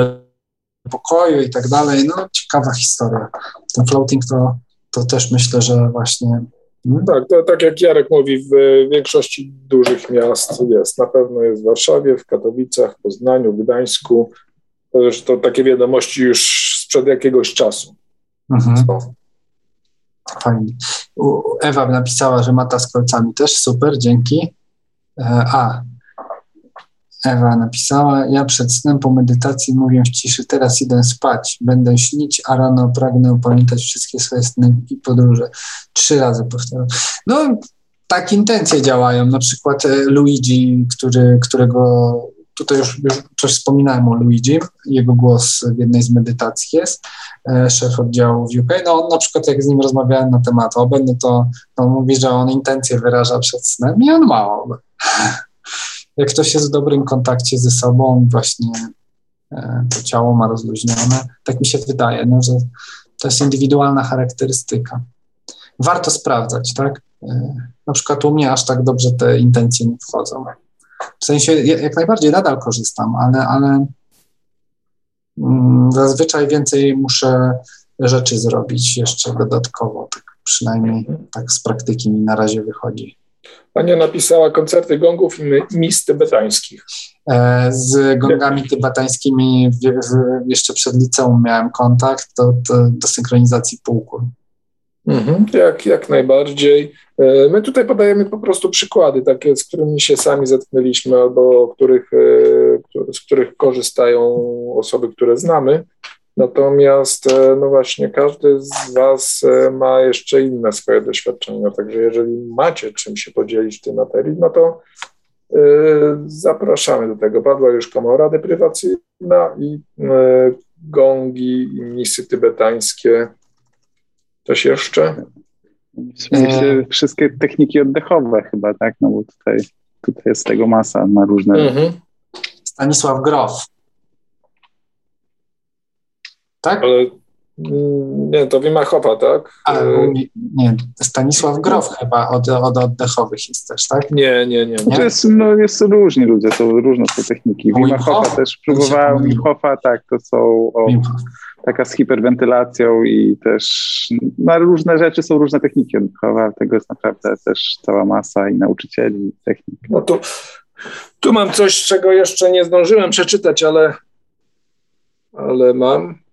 pokoju i tak dalej. No, ciekawa historia. Ten floating to, to też myślę, że właśnie. Tak, to, tak jak Jarek mówi, w większości dużych miast jest. Na pewno jest w Warszawie, w Katowicach, w Poznaniu, w Gdańsku. To to takie wiadomości już sprzed jakiegoś czasu. Mhm. Fajnie. Ewa napisała, że mata z kolcami też, super, dzięki. E, a, Ewa napisała, ja przed snem po medytacji mówię w ciszy, teraz idę spać, będę śnić, a rano pragnę pamiętać wszystkie swoje sny i podróże. Trzy razy powtarzam. No, tak intencje działają. Na przykład e, Luigi, który, którego tutaj już, już coś wspominałem o Luigi, jego głos w jednej z medytacji jest, e, szef oddziału w UK, no on na przykład jak z nim rozmawiałem na temat oben, to, to on mówi, że on intencje wyraża przed snem i on ma oben jak ktoś jest w dobrym kontakcie ze sobą, właśnie e, to ciało ma rozluźnione, tak mi się wydaje, no, że to jest indywidualna charakterystyka. Warto sprawdzać, tak? E, na przykład u mnie aż tak dobrze te intencje nie wchodzą. W sensie jak najbardziej nadal korzystam, ale, ale mm, zazwyczaj więcej muszę rzeczy zrobić jeszcze dodatkowo, tak przynajmniej tak z praktyki mi na razie wychodzi. Ania napisała koncerty gongów i mis tybetańskich. E, z gongami tybetańskimi jeszcze przed liceum miałem kontakt do, do, do synchronizacji półkul. Mhm, jak, jak najbardziej. E, my tutaj podajemy po prostu przykłady, takie, z którymi się sami zetknęliśmy, albo których, e, z których korzystają osoby, które znamy. Natomiast, e, no właśnie, każdy z Was e, ma jeszcze inne swoje doświadczenia, także jeżeli macie czym się podzielić w tej materii, no to e, zapraszamy do tego. Padła już komora deprywacyjna i gongi i misy tybetańskie. Coś jeszcze? wszystkie techniki oddechowe chyba, tak? No bo tutaj, tutaj jest tego masa na różne... Mhm. Stanisław Grof tak? Ale Nie, to Wimachowa, tak? A, E, nie, Stanisław Grof chyba od, od oddechowych jest też, tak? Nie, nie, nie. Nie? To jest, no, jest różni ludzie, są różne są techniki. Wim Wim Hofa Hof? też próbowałem, Wim Hofa, tak, to są o, taka z hiperwentylacją i też na różne rzeczy są różne techniki od Hofa, tego jest naprawdę też cała masa i nauczycieli, i technik. No tu, tu mam coś, czego jeszcze nie zdążyłem przeczytać, ale, ale mam.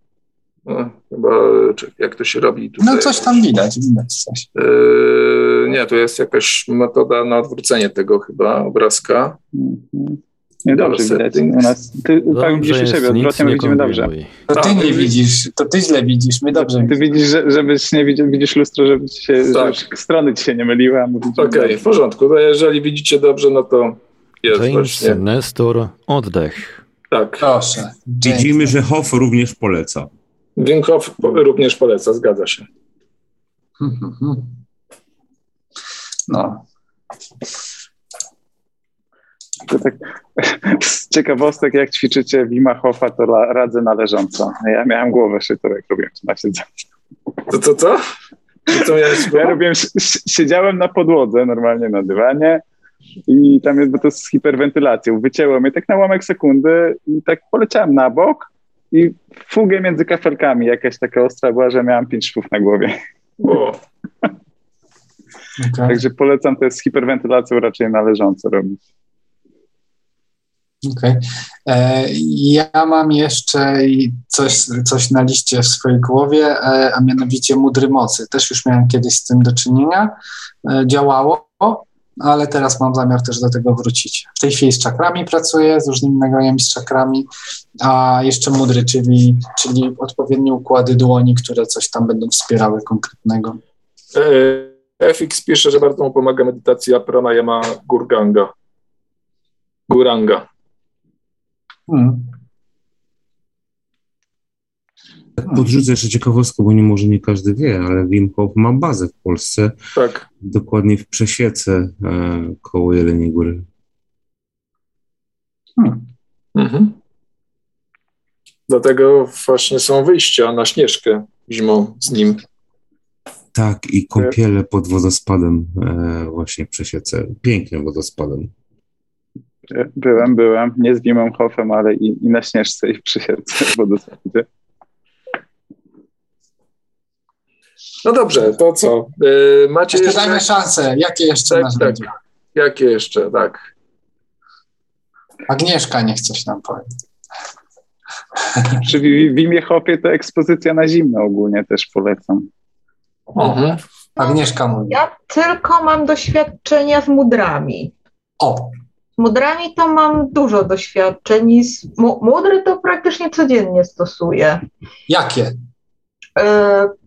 No, chyba, czy, jak to się robi tutaj? No coś tam widać, widać coś. Yy, nie, to jest jakaś metoda na odwrócenie tego chyba obrazka. Mhm. Nie, dobrze Dobra, widać. U nas, ty tak widzisz siebie, odwrotnie my nie widzimy dobrze. To ty A, nie widzisz, to ty źle widzisz, my dobrze Ty widzisz, że, żebyś nie widział, widzisz lustro, żeby ci się, Tak. żeby strony ci się nie myliły, a Okej, dobrze. w porządku. To jeżeli widzicie dobrze, no to jest James właśnie. Nestor, oddech. Tak. Proszę. Widzimy, że Hoff również poleca. Winkhoff również poleca, zgadza się. No. To tak, z ciekawostek, jak ćwiczycie Wima Hofa, to la, radzę na leżąco. Ja miałem głowę szytą, jak robiłem na siedzeniu. To co, co? Co Ja robiłem, si- si- siedziałem na podłodze, normalnie na dywanie i tam jest, bo to z hiperwentylacją. Wycięło mnie tak na ułamek sekundy i tak poleciałem na bok i fugę między kafelkami jakaś taka ostra była, że miałem pięć szwów na głowie. O, Okay. Także polecam to jest z hiperwentylacją raczej na leżąco robić. Okej. E, Ja mam jeszcze coś, coś na liście w swojej głowie, e, a mianowicie mudry mocy. Też już miałem kiedyś z tym do czynienia. E, Działało, ale teraz mam zamiar też do tego wrócić. W tej chwili z czakrami pracuję, z różnymi nagraniami z czakrami, a jeszcze mudry, czyli, czyli odpowiednie układy dłoni, które coś tam będą wspierały konkretnego. e, FX pisze, że bardzo mu pomaga medytacja pranayama Gurganga. Guranga. Hmm. Podrzucę jeszcze ciekawostkę, bo nie może nie każdy wie, ale Wim Hof ma bazę w Polsce, Tak. dokładnie w Przesiece e, koło Jeleniej Góry. Hmm. Mhm. Dlatego właśnie są wyjścia na Śnieżkę zimą z nim. Tak, i kąpiele pod wodospadem e, właśnie w Przesiece. Pięknym wodospadem. Byłem, byłem, nie z Wimem Hofem, ale i, i na Śnieżce i w Przysiedce w wodospadzie. No dobrze, to co? E, macie Jeszcze jeszcze... dajmy szansę. Jakie jeszcze Tak, masz tak. Jakie jeszcze? Tak. Agnieszka niech coś nam powie. Przy Wi- Wimie Hofie to ekspozycja na zimno ogólnie też polecam. Mhm. Agnieszka mówi. Ja tylko mam doświadczenia z mudrami. O, Z mudrami to mam dużo doświadczeń i z mu- mudry to praktycznie codziennie stosuję. jakie? Ko-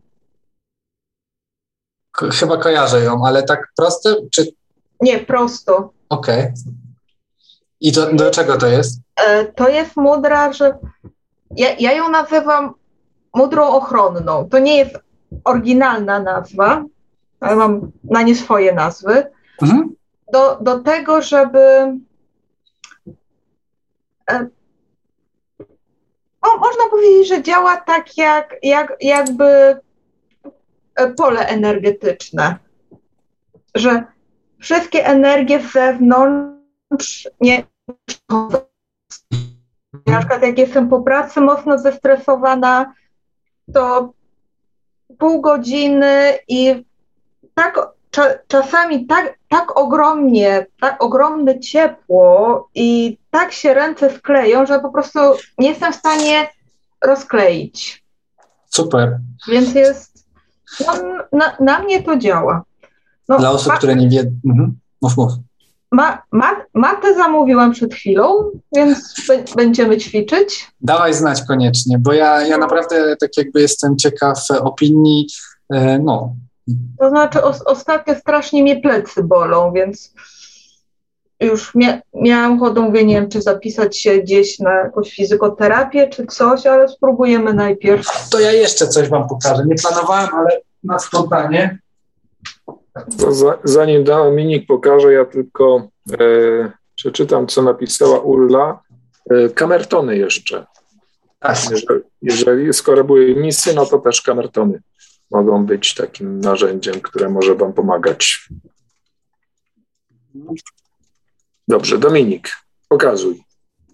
Chyba kojarzę ją, ale tak proste? Czy nie, prosto. okej? I do, do czego to jest? E, to jest mudra, że ja, ja ją nazywam mudrą ochronną. To nie jest oryginalna nazwa, ale mam na nie swoje nazwy. Mhm. do, do tego, żeby e, o, można powiedzieć, że działa tak jak, jak jakby pole energetyczne, że wszystkie energie z zewnątrz nie na przykład jak jestem po pracy mocno zestresowana, to pół godziny i tak cza, czasami tak, tak ogromnie, tak ogromne ciepło i tak się ręce skleją, że po prostu nie jestem w stanie rozkleić. Super. Więc jest, na, na mnie to działa. No, Dla osób, ma- które nie wiedzą. Mhm. Mów, mów. ma, ma, matę zamówiłam przed chwilą, więc będziemy ćwiczyć. Dawaj znać koniecznie, bo ja, ja naprawdę tak jakby jestem ciekaw opinii. E, no, To znaczy, os, ostatnio strasznie mnie plecy bolą, więc już mia, miałam ochotę, mówię, nie wiem, czy zapisać się gdzieś na jakąś fizykoterapię, czy coś, ale spróbujemy najpierw. to ja jeszcze coś Wam pokażę. Nie planowałem, ale na spontanie. To za, zanim Dominik pokaże, ja tylko e, przeczytam, co napisała Ulla. E, kamertony jeszcze. Tak. Jeżeli, jeżeli, skoro były misy, no to też kamertony mogą być takim narzędziem, które może Wam pomagać. Dobrze, Dominik, pokazuj.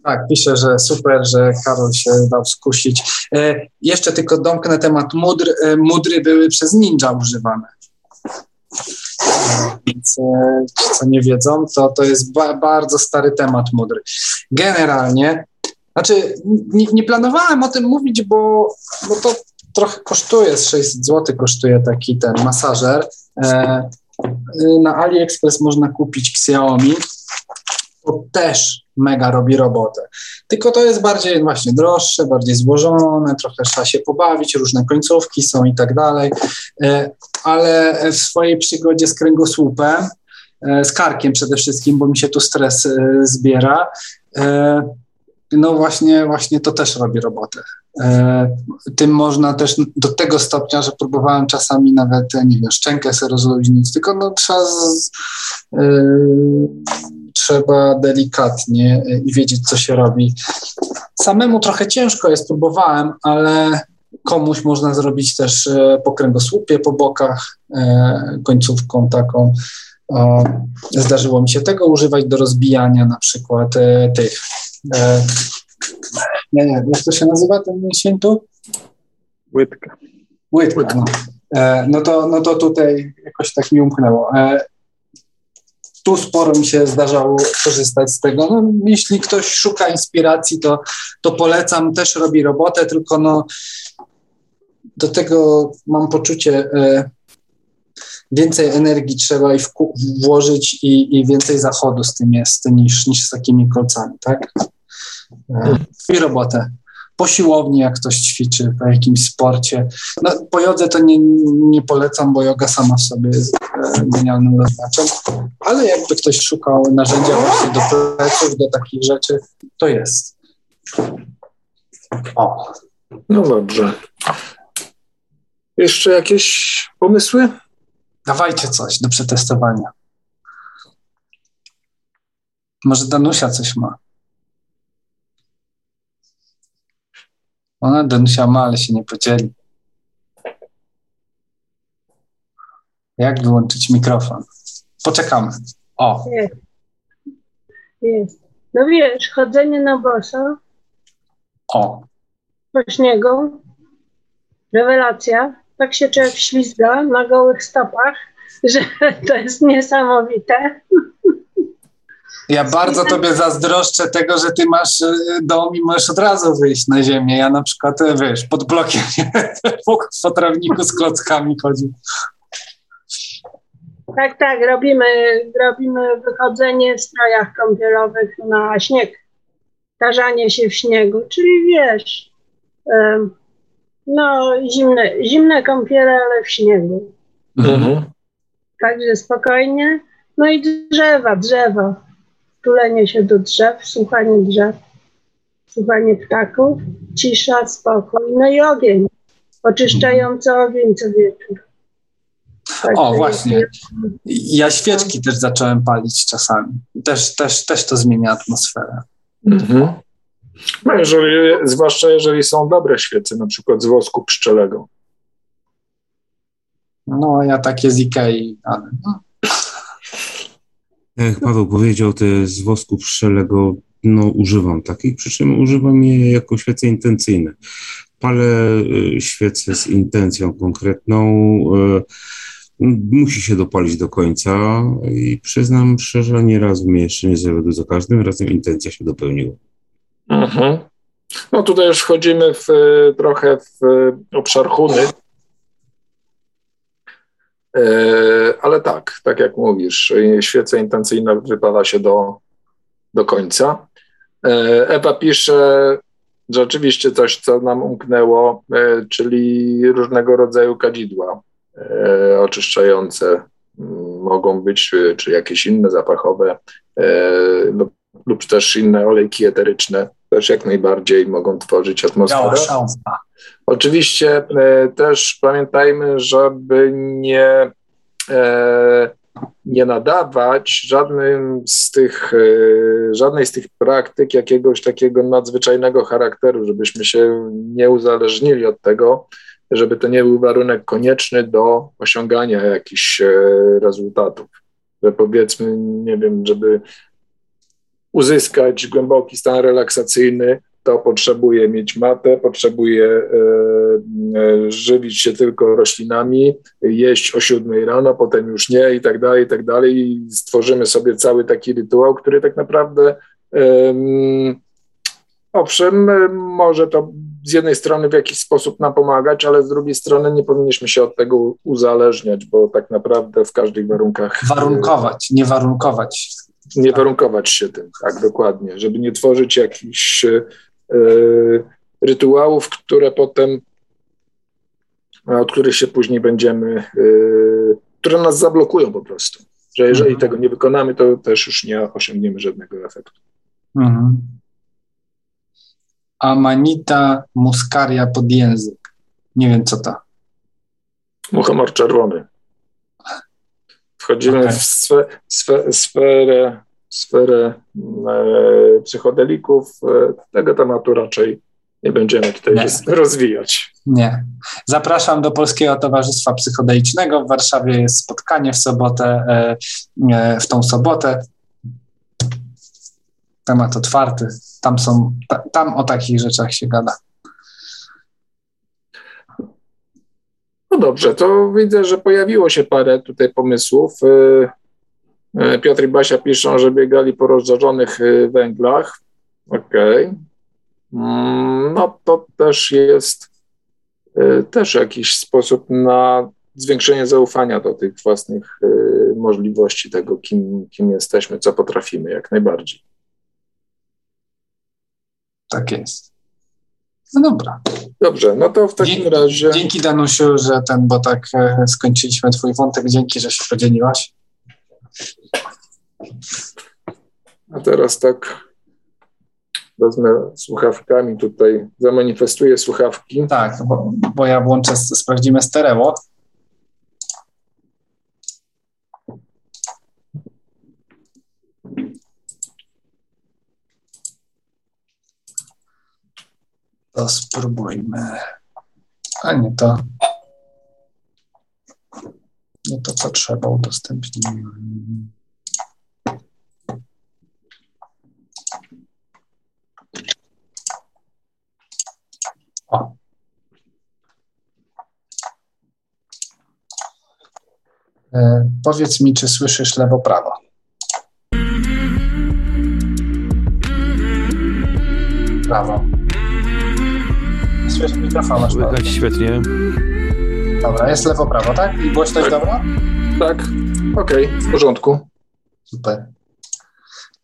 Tak, pisze, że super, że Karol się dał skusić. E, jeszcze tylko domknę temat mudr. E, mudry były przez ninja używane. E, Więc e, ci, co nie wiedzą, to, to jest ba bardzo stary temat mudry. Generalnie, znaczy nie, nie planowałem o tym mówić, bo, bo to trochę kosztuje, z 600 zł kosztuje taki ten masażer. E, na AliExpress można kupić Xiaomi. To też mega robi robotę. Tylko to jest bardziej właśnie droższe, bardziej złożone, trochę trzeba się pobawić, różne końcówki są i tak dalej. E, ale w swojej przygodzie z kręgosłupem, e, z karkiem przede wszystkim, bo mi się tu stres e, zbiera, no właśnie, właśnie to też robi robotę. Tym można też do tego stopnia, że próbowałem czasami nawet, nie wiem, szczękę sobie rozluźnić, tylko no trzeba, z, e, trzeba delikatnie e, i wiedzieć, co się robi. Samemu trochę ciężko jest, próbowałem, ale komuś można zrobić też e, po kręgosłupie, po bokach, e, końcówką taką. Zdarzyło mi się tego używać do rozbijania na przykład e, tych. E, nie, nie, jak to się nazywa ten mięsień tu? Łydka. Łydka. No. E, no, to, no to tutaj jakoś tak mi umknęło. Tu sporo mi się zdarzało korzystać z tego. No, jeśli ktoś szuka inspiracji, to, to polecam, też robi robotę, tylko no, do tego mam poczucie, e, więcej energii trzeba i włożyć i, i więcej zachodu z tym jest niż, niż z takimi kolcami, tak? E, I robotę. Po siłowni, jak ktoś ćwiczy, po jakimś sporcie. No, po jodze to nie, nie polecam, bo joga sama w sobie jest e, genialnym rozwiązaniem. Ale jakby ktoś szukał narzędzia właśnie do pleców, do takich rzeczy, to jest. O, No dobrze. Jeszcze jakieś pomysły? dawajcie coś do przetestowania. Może Danusia coś ma. Ona Danusia ma, ale się nie podzieli. Jak wyłączyć mikrofon? Poczekamy. O, Jest. Jest. No wiesz, chodzenie na boso o. po śniegu, rewelacja. Tak się człowiek ślizga na gołych stopach, że to jest niesamowite. Ja bardzo tobie zazdroszczę tego, że ty masz y, dom i możesz od razu wyjść na ziemię. Ja na przykład, y, wiesz, pod blokiem po, trawniku z klockami chodził. Tak, tak, robimy, robimy wychodzenie w strojach kąpielowych na śnieg. Tarzanie się w śniegu, czyli wiesz, no zimne, zimne kąpiele, ale w śniegu. Mhm. Także spokojnie. No i drzewa, drzewa. Tulenie się do drzew, słuchanie drzew, słuchanie ptaków, cisza, spokój. No i ogień. Oczyszczający ogień co wieczór. Także O, właśnie. Ja świeczki też zacząłem palić czasami. Też, też, też to zmienia atmosferę. Mhm. No jeżeli, zwłaszcza jeżeli są dobre świece, na przykład z wosku pszczelego. No, ja takie z Ikei, ale no. Jak Paweł powiedział, te z wosku pszczelego, no używam takich, przy czym używam je jako świece intencyjne. Palę y, świecę z intencją konkretną, y, musi się dopalić do końca i przyznam szczerze, nie raz mnie jeszcze nie zawiodł, za każdym razem intencja się dopełniła. Mhm. No tutaj już wchodzimy w, e, trochę w e, obszar huny. E, ale tak, tak jak mówisz, świece intencyjne wypala się do, do końca. E, Ewa pisze rzeczywiście coś, co nam umknęło, e, czyli różnego rodzaju kadzidła oczyszczające mm, mogą być, czy jakieś inne zapachowe lub, lub też inne olejki eteryczne, też jak najbardziej mogą tworzyć Biała atmosferę. szałwa. Oczywiście e, też pamiętajmy, żeby nie, e, nie nadawać żadnym z tych, e, żadnej z tych praktyk jakiegoś takiego nadzwyczajnego charakteru, żebyśmy się nie uzależnili od tego, żeby to nie był warunek konieczny do osiągania jakichś rezultatów. Że powiedzmy, nie wiem, żeby uzyskać głęboki stan relaksacyjny, to potrzebuje mieć matę, potrzebuje e, e, żywić się tylko roślinami, jeść o siódmej rano, potem już nie i tak dalej, i tak dalej. I stworzymy sobie cały taki rytuał, który tak naprawdę owszem, może to z jednej strony w jakiś sposób nam pomagać, ale z drugiej strony nie powinniśmy się od tego uzależniać, bo tak naprawdę w każdych warunkach. Warunkować, nie warunkować. Nie warunkować się tym, tak, dokładnie, żeby nie tworzyć jakichś E, rytuałów, które potem, od których się później będziemy, e, które nas zablokują po prostu. Że jeżeli mhm. tego nie wykonamy, to też już nie osiągniemy żadnego efektu. Mhm. Amanita muscaria pod język. Nie wiem, co to. Muchomor czerwony. Wchodzimy okay. w sfe, sfe, sferę sferę e, psychodelików. E, tego tematu raczej nie będziemy tutaj nie. rozwijać. Nie. Zapraszam do Polskiego Towarzystwa Psychodelicznego. W Warszawie jest spotkanie w sobotę, e, w tą sobotę. Temat otwarty. Tam są, tam o takich rzeczach się gada. No dobrze, to widzę, że pojawiło się parę tutaj pomysłów. E, Piotr i Basia piszą, że biegali po rozżarzonych e, węglach. Okej. Okay. Mm, no to też jest e, też jakiś sposób na zwiększenie zaufania do tych własnych możliwości, tego, kim, kim jesteśmy, co potrafimy, jak najbardziej. Tak jest. No dobra. Dobrze, no to w takim dzięki, razie. Dzięki Danusiu, że ten, bo tak skończyliśmy Twój wątek. Dzięki, że się podzieliłaś. A teraz tak wezmę słuchawkami tutaj, zamanifestuję słuchawki. Tak, bo, bo ja włączę, sprawdzimy stereo. To spróbujmy. A nie to. Nie to, co trzeba udostępnić. O. E, powiedz mi, czy słyszysz lewo-prawo? Prawo. Słyszysz mikrofon. Słychać świetnie. Dobra, jest lewo-prawo, tak? I głośność tak. dobra? Tak, okej, okay, w porządku. Super.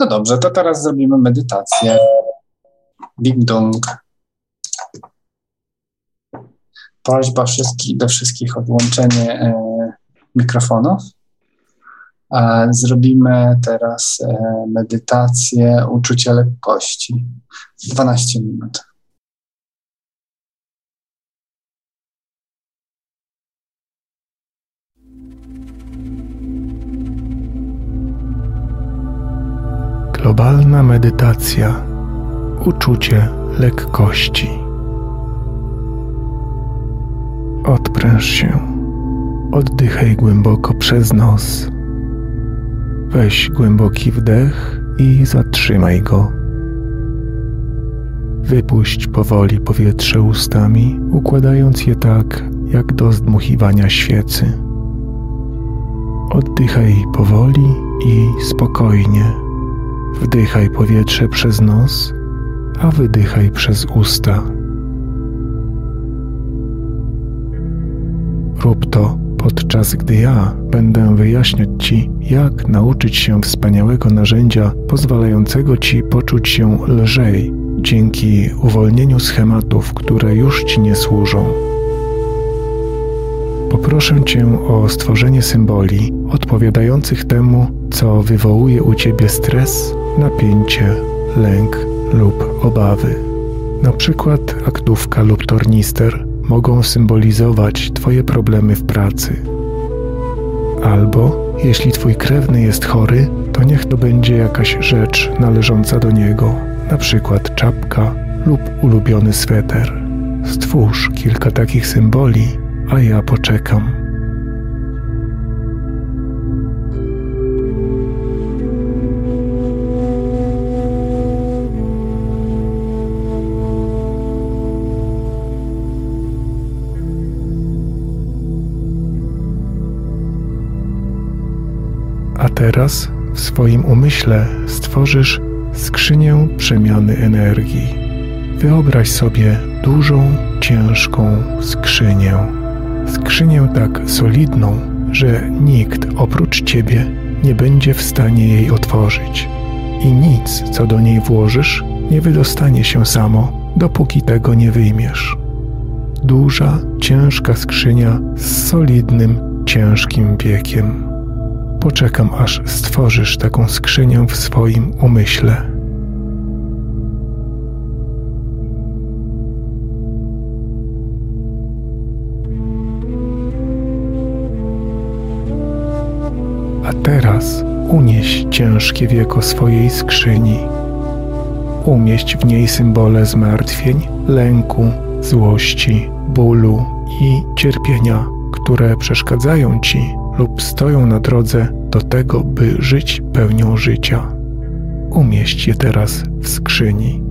No dobrze, to teraz zrobimy medytację. Ding dong. Prośba wszystkich, do wszystkich o włączenie e, mikrofonów. E, zrobimy teraz e, medytację uczucia lekkości. 12 minut. Globalna medytacja. Uczucie lekkości. Odpręż się. Oddychaj głęboko przez nos. Weź głęboki wdech i zatrzymaj go. Wypuść powoli powietrze ustami, układając je tak, jak do zdmuchiwania świecy. Oddychaj powoli i spokojnie Wdychaj powietrze przez nos, a wydychaj przez usta. Rób to podczas gdy ja będę wyjaśniać Ci, jak nauczyć się wspaniałego narzędzia pozwalającego Ci poczuć się lżej dzięki uwolnieniu schematów, które już Ci nie służą. Poproszę Cię o stworzenie symboli odpowiadających temu, co wywołuje u Ciebie stres napięcie, lęk lub obawy. Na przykład aktówka lub tornister mogą symbolizować Twoje problemy w pracy. Albo, Jeśli twój krewny jest chory, to niech to będzie jakaś rzecz należąca do niego, na przykład czapka lub ulubiony sweter. Stwórz kilka takich symboli, a ja poczekam. W swoim umyśle stworzysz skrzynię przemiany energii. Wyobraź sobie dużą, ciężką skrzynię. Skrzynię tak solidną, że nikt oprócz ciebie nie będzie w stanie jej otworzyć. I nic, co do niej włożysz, nie wydostanie się samo, dopóki tego nie wyjmiesz. Duża, ciężka skrzynia z solidnym, ciężkim wiekiem. Poczekam, aż stworzysz taką skrzynię w swoim umyśle. A teraz unieś ciężkie wieko swojej skrzyni. Umieść w niej symbole zmartwień, lęku, złości, bólu i cierpienia, które przeszkadzają ci lub stoją na drodze do tego, by żyć pełnią życia. Umieść je teraz w skrzyni.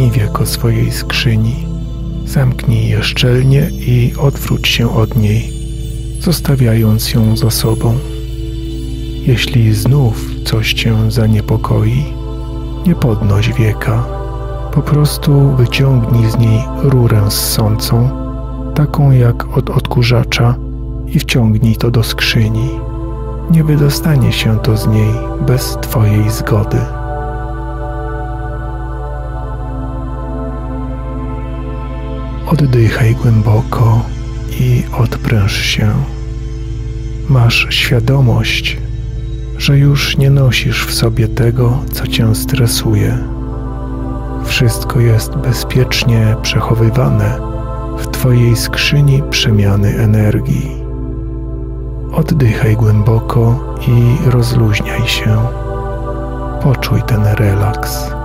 Zamknij wieko swojej skrzyni. Zamknij je szczelnie i odwróć się od niej, zostawiając ją za sobą. Jeśli znów coś cię zaniepokoi, nie podnoś wieka. Po prostu wyciągnij z niej rurę ssącą, taką jak od odkurzacza, i wciągnij to do skrzyni. Nie wydostanie się to z niej bez Twojej zgody. Oddychaj głęboko i odpręż się. Masz świadomość, że już nie nosisz w sobie tego, co cię stresuje. Wszystko jest bezpiecznie przechowywane w Twojej skrzyni przemiany energii. Oddychaj głęboko i rozluźniaj się. Poczuj ten relaks.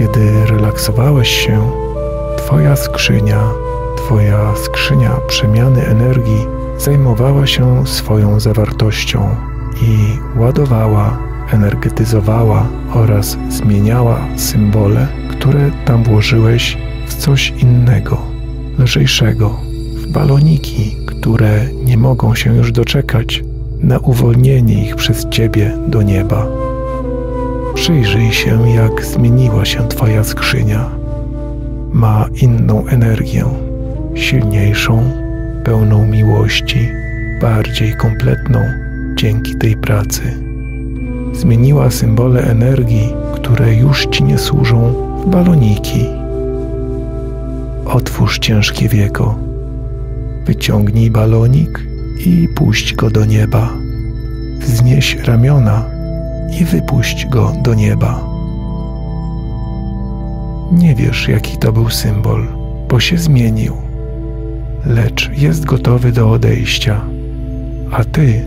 Kiedy relaksowałeś się, Twoja skrzynia, Twoja skrzynia przemiany energii zajmowała się swoją zawartością i ładowała, energetyzowała oraz zmieniała symbole, które tam włożyłeś w coś innego, lżejszego, w baloniki, które nie mogą się już doczekać na uwolnienie ich przez Ciebie do nieba. Przyjrzyj się, jak zmieniła się Twoja skrzynia. Ma inną energię, silniejszą, pełną miłości, bardziej kompletną dzięki tej pracy. Zmieniła symbole energii, które już Ci nie służą, w baloniki. Otwórz ciężkie wieko. Wyciągnij balonik i puść go do nieba. Wznieś ramiona i wypuść go do nieba. Nie wiesz, jaki to był symbol, bo się zmienił, lecz jest gotowy do odejścia, a ty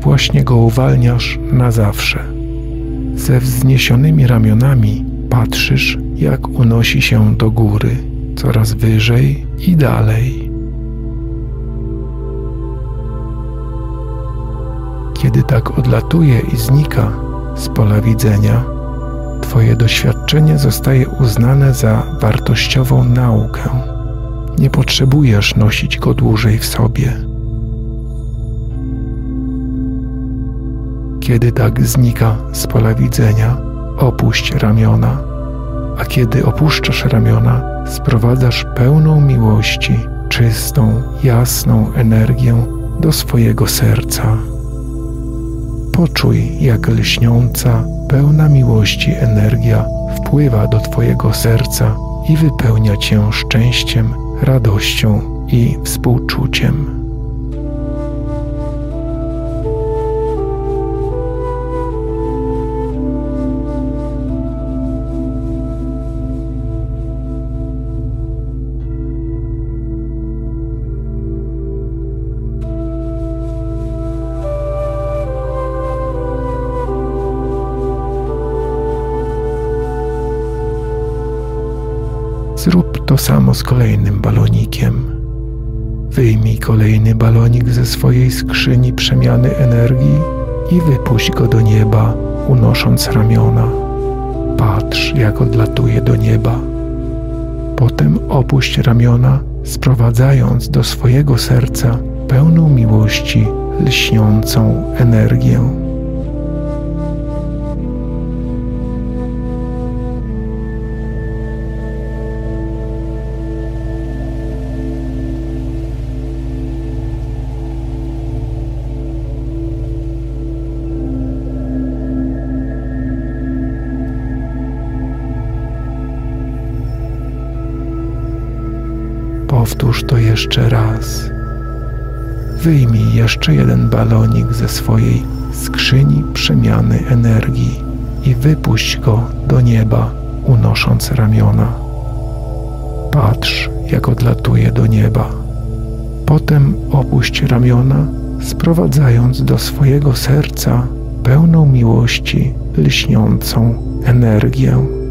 właśnie go uwalniasz na zawsze. Ze wzniesionymi ramionami patrzysz, jak unosi się do góry, coraz wyżej i dalej. Kiedy tak odlatuje i znika z pola widzenia, Twoje doświadczenie zostaje uznane za wartościową naukę. Nie potrzebujesz nosić go dłużej w sobie. Kiedy tak znika z pola widzenia, opuść ramiona, a kiedy opuszczasz ramiona, sprowadzasz pełną miłości, czystą, jasną energię do swojego serca. Poczuj, jak lśniąca, pełna miłości energia wpływa do Twojego serca i wypełnia Cię szczęściem, radością i współczuciem. To samo z kolejnym balonikiem. Wyjmij kolejny balonik ze swojej skrzyni przemiany energii i wypuść go do nieba, unosząc ramiona. Patrz, jak odlatuje do nieba. Potem opuść ramiona, sprowadzając do swojego serca pełną miłości, lśniącą energię. Powtórz to jeszcze raz. Wyjmij jeszcze jeden balonik ze swojej skrzyni przemiany energii i wypuść go do nieba, unosząc ramiona. Patrz, jak odlatuje do nieba. Potem opuść ramiona, sprowadzając do swojego serca pełną miłości, lśniącą energię.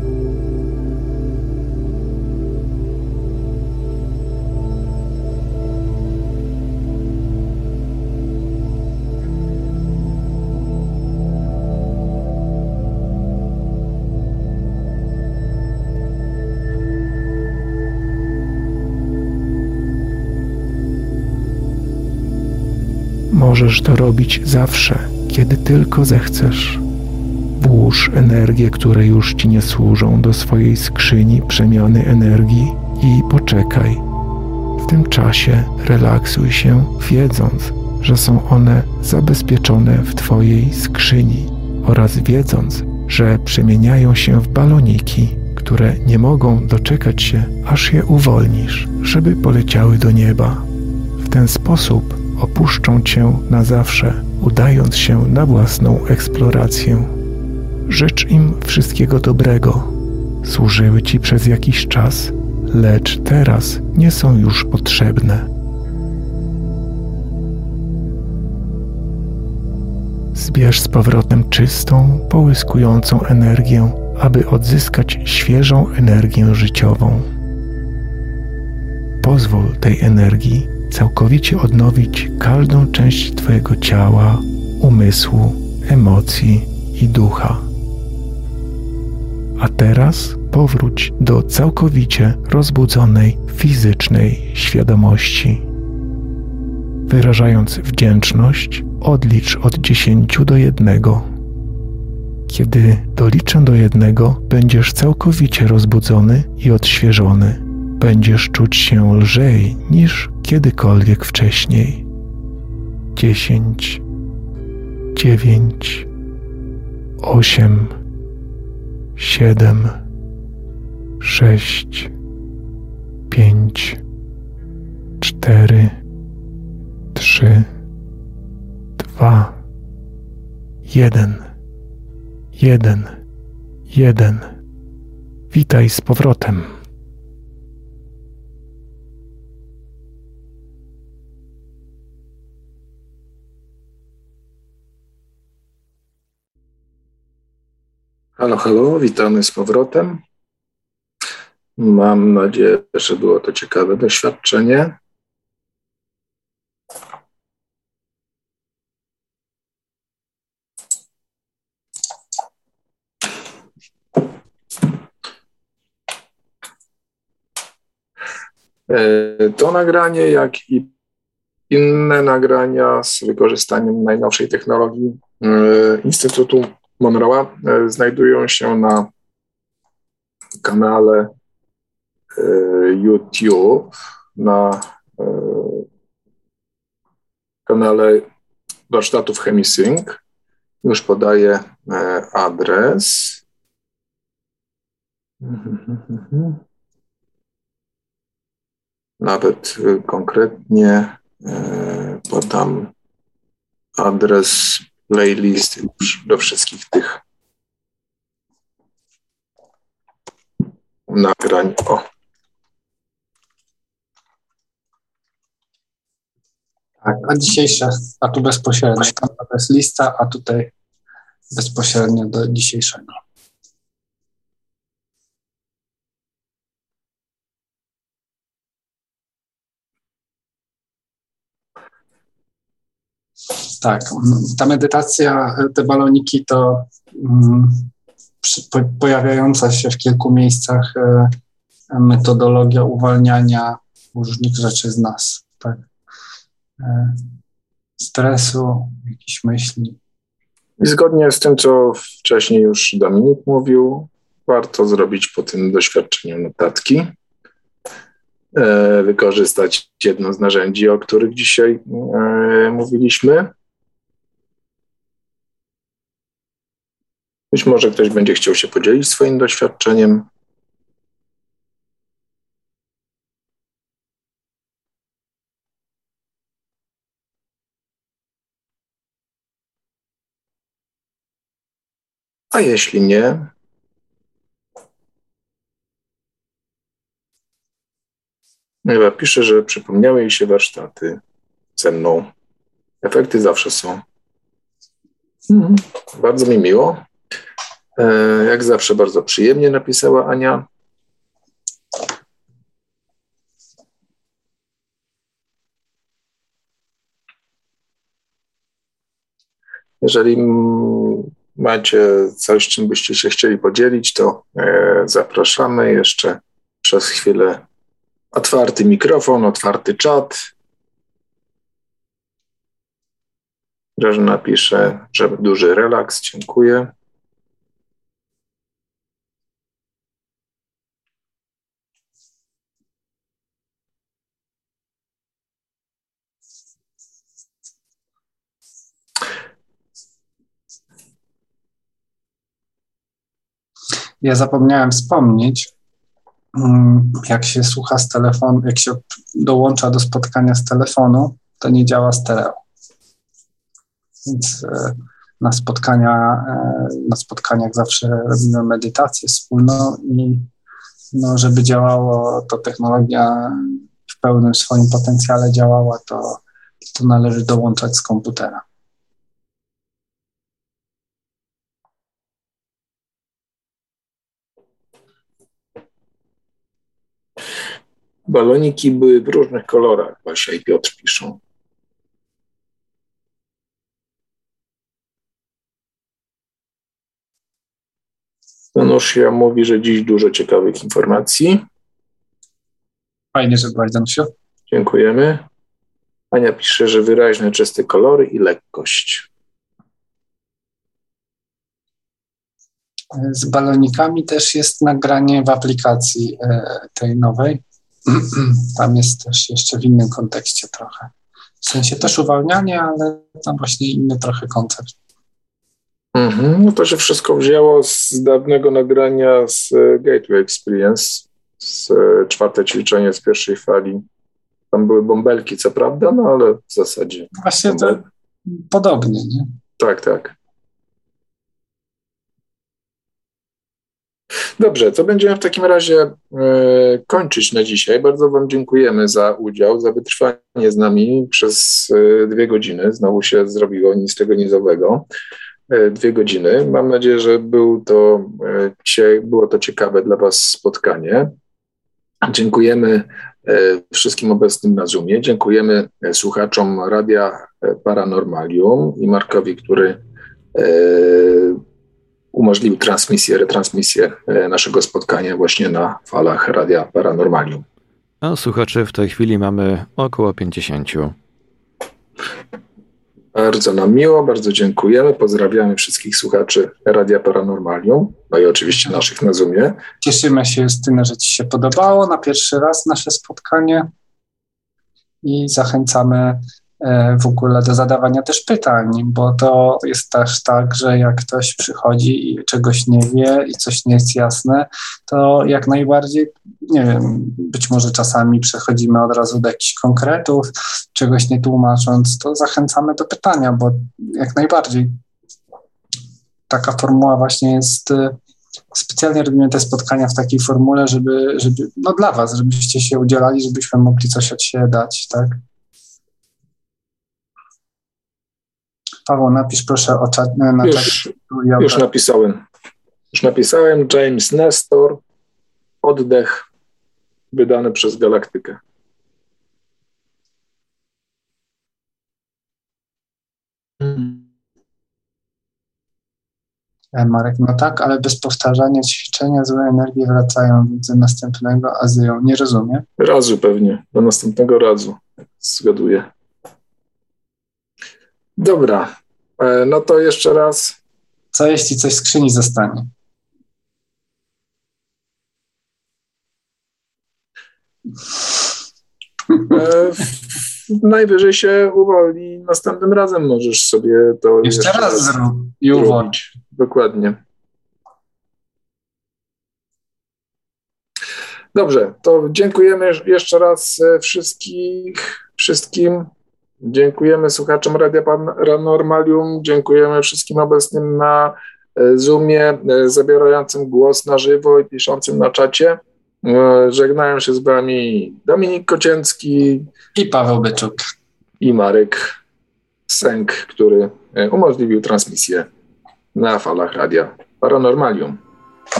Możesz to robić zawsze, kiedy tylko zechcesz. Włóż energię, które już ci nie służą, do swojej skrzyni przemiany energii i poczekaj. W tym czasie relaksuj się, wiedząc, że są one zabezpieczone w Twojej skrzyni oraz wiedząc, że przemieniają się w baloniki, które nie mogą doczekać się, aż je uwolnisz, żeby poleciały do nieba. W ten sposób opuszczą cię na zawsze, udając się na własną eksplorację. Życz im wszystkiego dobrego. Służyły ci przez jakiś czas, lecz teraz nie są już potrzebne. Zbierz z powrotem czystą, połyskującą energię, aby odzyskać świeżą energię życiową. Pozwól tej energii całkowicie odnowić każdą część Twojego ciała, umysłu, emocji i ducha. A teraz powróć do całkowicie rozbudzonej fizycznej świadomości. Wyrażając wdzięczność, odlicz od dziesięciu do jednego. Kiedy doliczę do jednego, będziesz całkowicie rozbudzony i odświeżony. Będziesz czuć się lżej niż kiedykolwiek wcześniej. Dziesięć, dziewięć, osiem, siedem, sześć, pięć, cztery, trzy, dwa, jeden, jeden, jeden. Witaj z powrotem. Halo, halo, witamy z powrotem. Mam nadzieję, że było to ciekawe doświadczenie. E, to nagranie, jak i inne nagrania z wykorzystaniem najnowszej technologii e, Instytutu Monroe'a e, znajdują się na kanale YouTube, na kanale warsztatów Chemisync. Już podaję adres. Nawet konkretnie podam adres playlist do wszystkich tych nagrań. O. Tak, a dzisiejsze, a tu bezpośrednio, to jest lista, a tutaj bezpośrednio do dzisiejszego. Tak, ta medytacja, te baloniki to um, pojawiająca się w kilku miejscach e, metodologia uwalniania różnych rzeczy z nas, tak? E, stresu, jakichś myśli. I zgodnie z tym, co wcześniej już Dominik mówił, warto zrobić po tym doświadczeniu notatki, e, wykorzystać jedno z narzędzi, o których dzisiaj mówiliśmy, Być może ktoś będzie chciał się podzielić swoim doświadczeniem. A jeśli nie, Ewa pisze, że przypomniały jej się warsztaty ze mną. Efekty zawsze są. Mhm. Bardzo mi miło. E, jak zawsze bardzo przyjemnie napisała Ania. Jeżeli macie coś, czym byście się chcieli podzielić, to e, zapraszamy jeszcze przez chwilę. Otwarty mikrofon, otwarty czat. Grażyna pisze, że duży relaks, dziękuję. Ja zapomniałem wspomnieć, mm, jak się słucha z telefonu, jak się dołącza do spotkania z telefonu, to nie działa stereo. Więc e, na spotkania, e, na spotkaniach zawsze robimy medytację wspólną i no, żeby działało, to technologia w pełnym swoim potencjale działała, to, to należy dołączać z komputera. Baloniki były w różnych kolorach, Basia i Piotr piszą. Danusia mówi, że dziś dużo ciekawych informacji. Fajnie, że byłaś, Danusiu. Dziękujemy. Ania pisze, że wyraźne, czyste kolory i lekkość. Z balonikami też jest nagranie w aplikacji e, tej nowej. Tam jest też jeszcze w innym kontekście trochę. W sensie też uwalnianie, ale tam właśnie inny trochę koncept. Mhm, no to się wszystko wzięło z dawnego nagrania z e, Gateway Experience, z e, czwarte ćwiczenie z pierwszej fali. Tam były bąbelki, co prawda, no ale w zasadzie. Właśnie to podobnie, nie? Tak, tak. Dobrze, to będziemy w takim razie e, kończyć na dzisiaj. Bardzo Wam dziękujemy za udział, za wytrwanie z nami przez e, dwie godziny. Znowu się zrobiło nic tego nizowego. E, dwie godziny. Mam nadzieję, że był to, było to ciekawe dla Was spotkanie. Dziękujemy wszystkim obecnym na Zoomie. Dziękujemy słuchaczom Radia Paranormalium i Markowi, który umożliwił transmisję, retransmisję e, naszego spotkania właśnie na falach Radia Paranormalium. A słuchaczy w tej chwili mamy około 50. Bardzo nam miło, bardzo dziękujemy. Pozdrawiamy wszystkich słuchaczy Radia Paranormalium, no i oczywiście naszych na Zoomie. Cieszymy się, Justyna, że Ci się podobało na pierwszy raz nasze spotkanie i zachęcamy w ogóle do zadawania też pytań, bo to jest też tak, że jak ktoś przychodzi i czegoś nie wie i coś nie jest jasne, to jak najbardziej, nie wiem, być może czasami przechodzimy od razu do jakichś konkretów, czegoś nie tłumacząc, to zachęcamy do pytania, bo jak najbardziej taka formuła właśnie jest e, specjalnie robimy te spotkania w takiej formule, żeby, żeby no dla was, żebyście się udzielali, żebyśmy mogli coś od siebie dać, tak? Paweł, napisz proszę o czat, na Już, już napisałem. Już napisałem James Nestor, Oddech, wydany przez Galaktykę. E, Marek, no tak, ale bez powtarzania ćwiczenia złe energie wracają, do następnego azyją. Nie rozumiem. Razu pewnie, do następnego razu. Zgaduję. Dobra, e, no to jeszcze raz. Co jeśli coś w skrzyni zostanie? E, najwyżej się uwolni. Następnym razem możesz sobie to Jeszcze raz zrób i uwolnij. zrobić. Dokładnie. Dobrze, to dziękujemy jeszcze raz e, wszystkich, wszystkim. Dziękujemy słuchaczom Radia Paranormalium, dziękujemy wszystkim obecnym na e, Zoomie, e, zabierającym głos na żywo i piszącym na czacie. E, Żegnają się z Wami Dominik Kocięcki I Paweł Byczuk. i Marek Sęk, który umożliwił transmisję na falach Radia Paranormalium.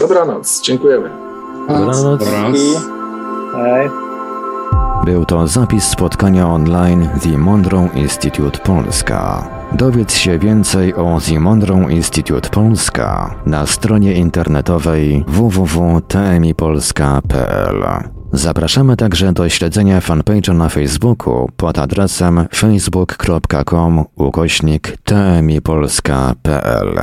Dobranoc, dziękujemy. Dobranoc. Hej. Był to zapis spotkania online The Monroe Institute Polska. Dowiedz się więcej o The Monroe Institute Polska na stronie internetowej www.tmipolska.pl. Zapraszamy także do śledzenia fanpage'a na Facebooku pod adresem facebook.com ukośnik tmipolska.pl.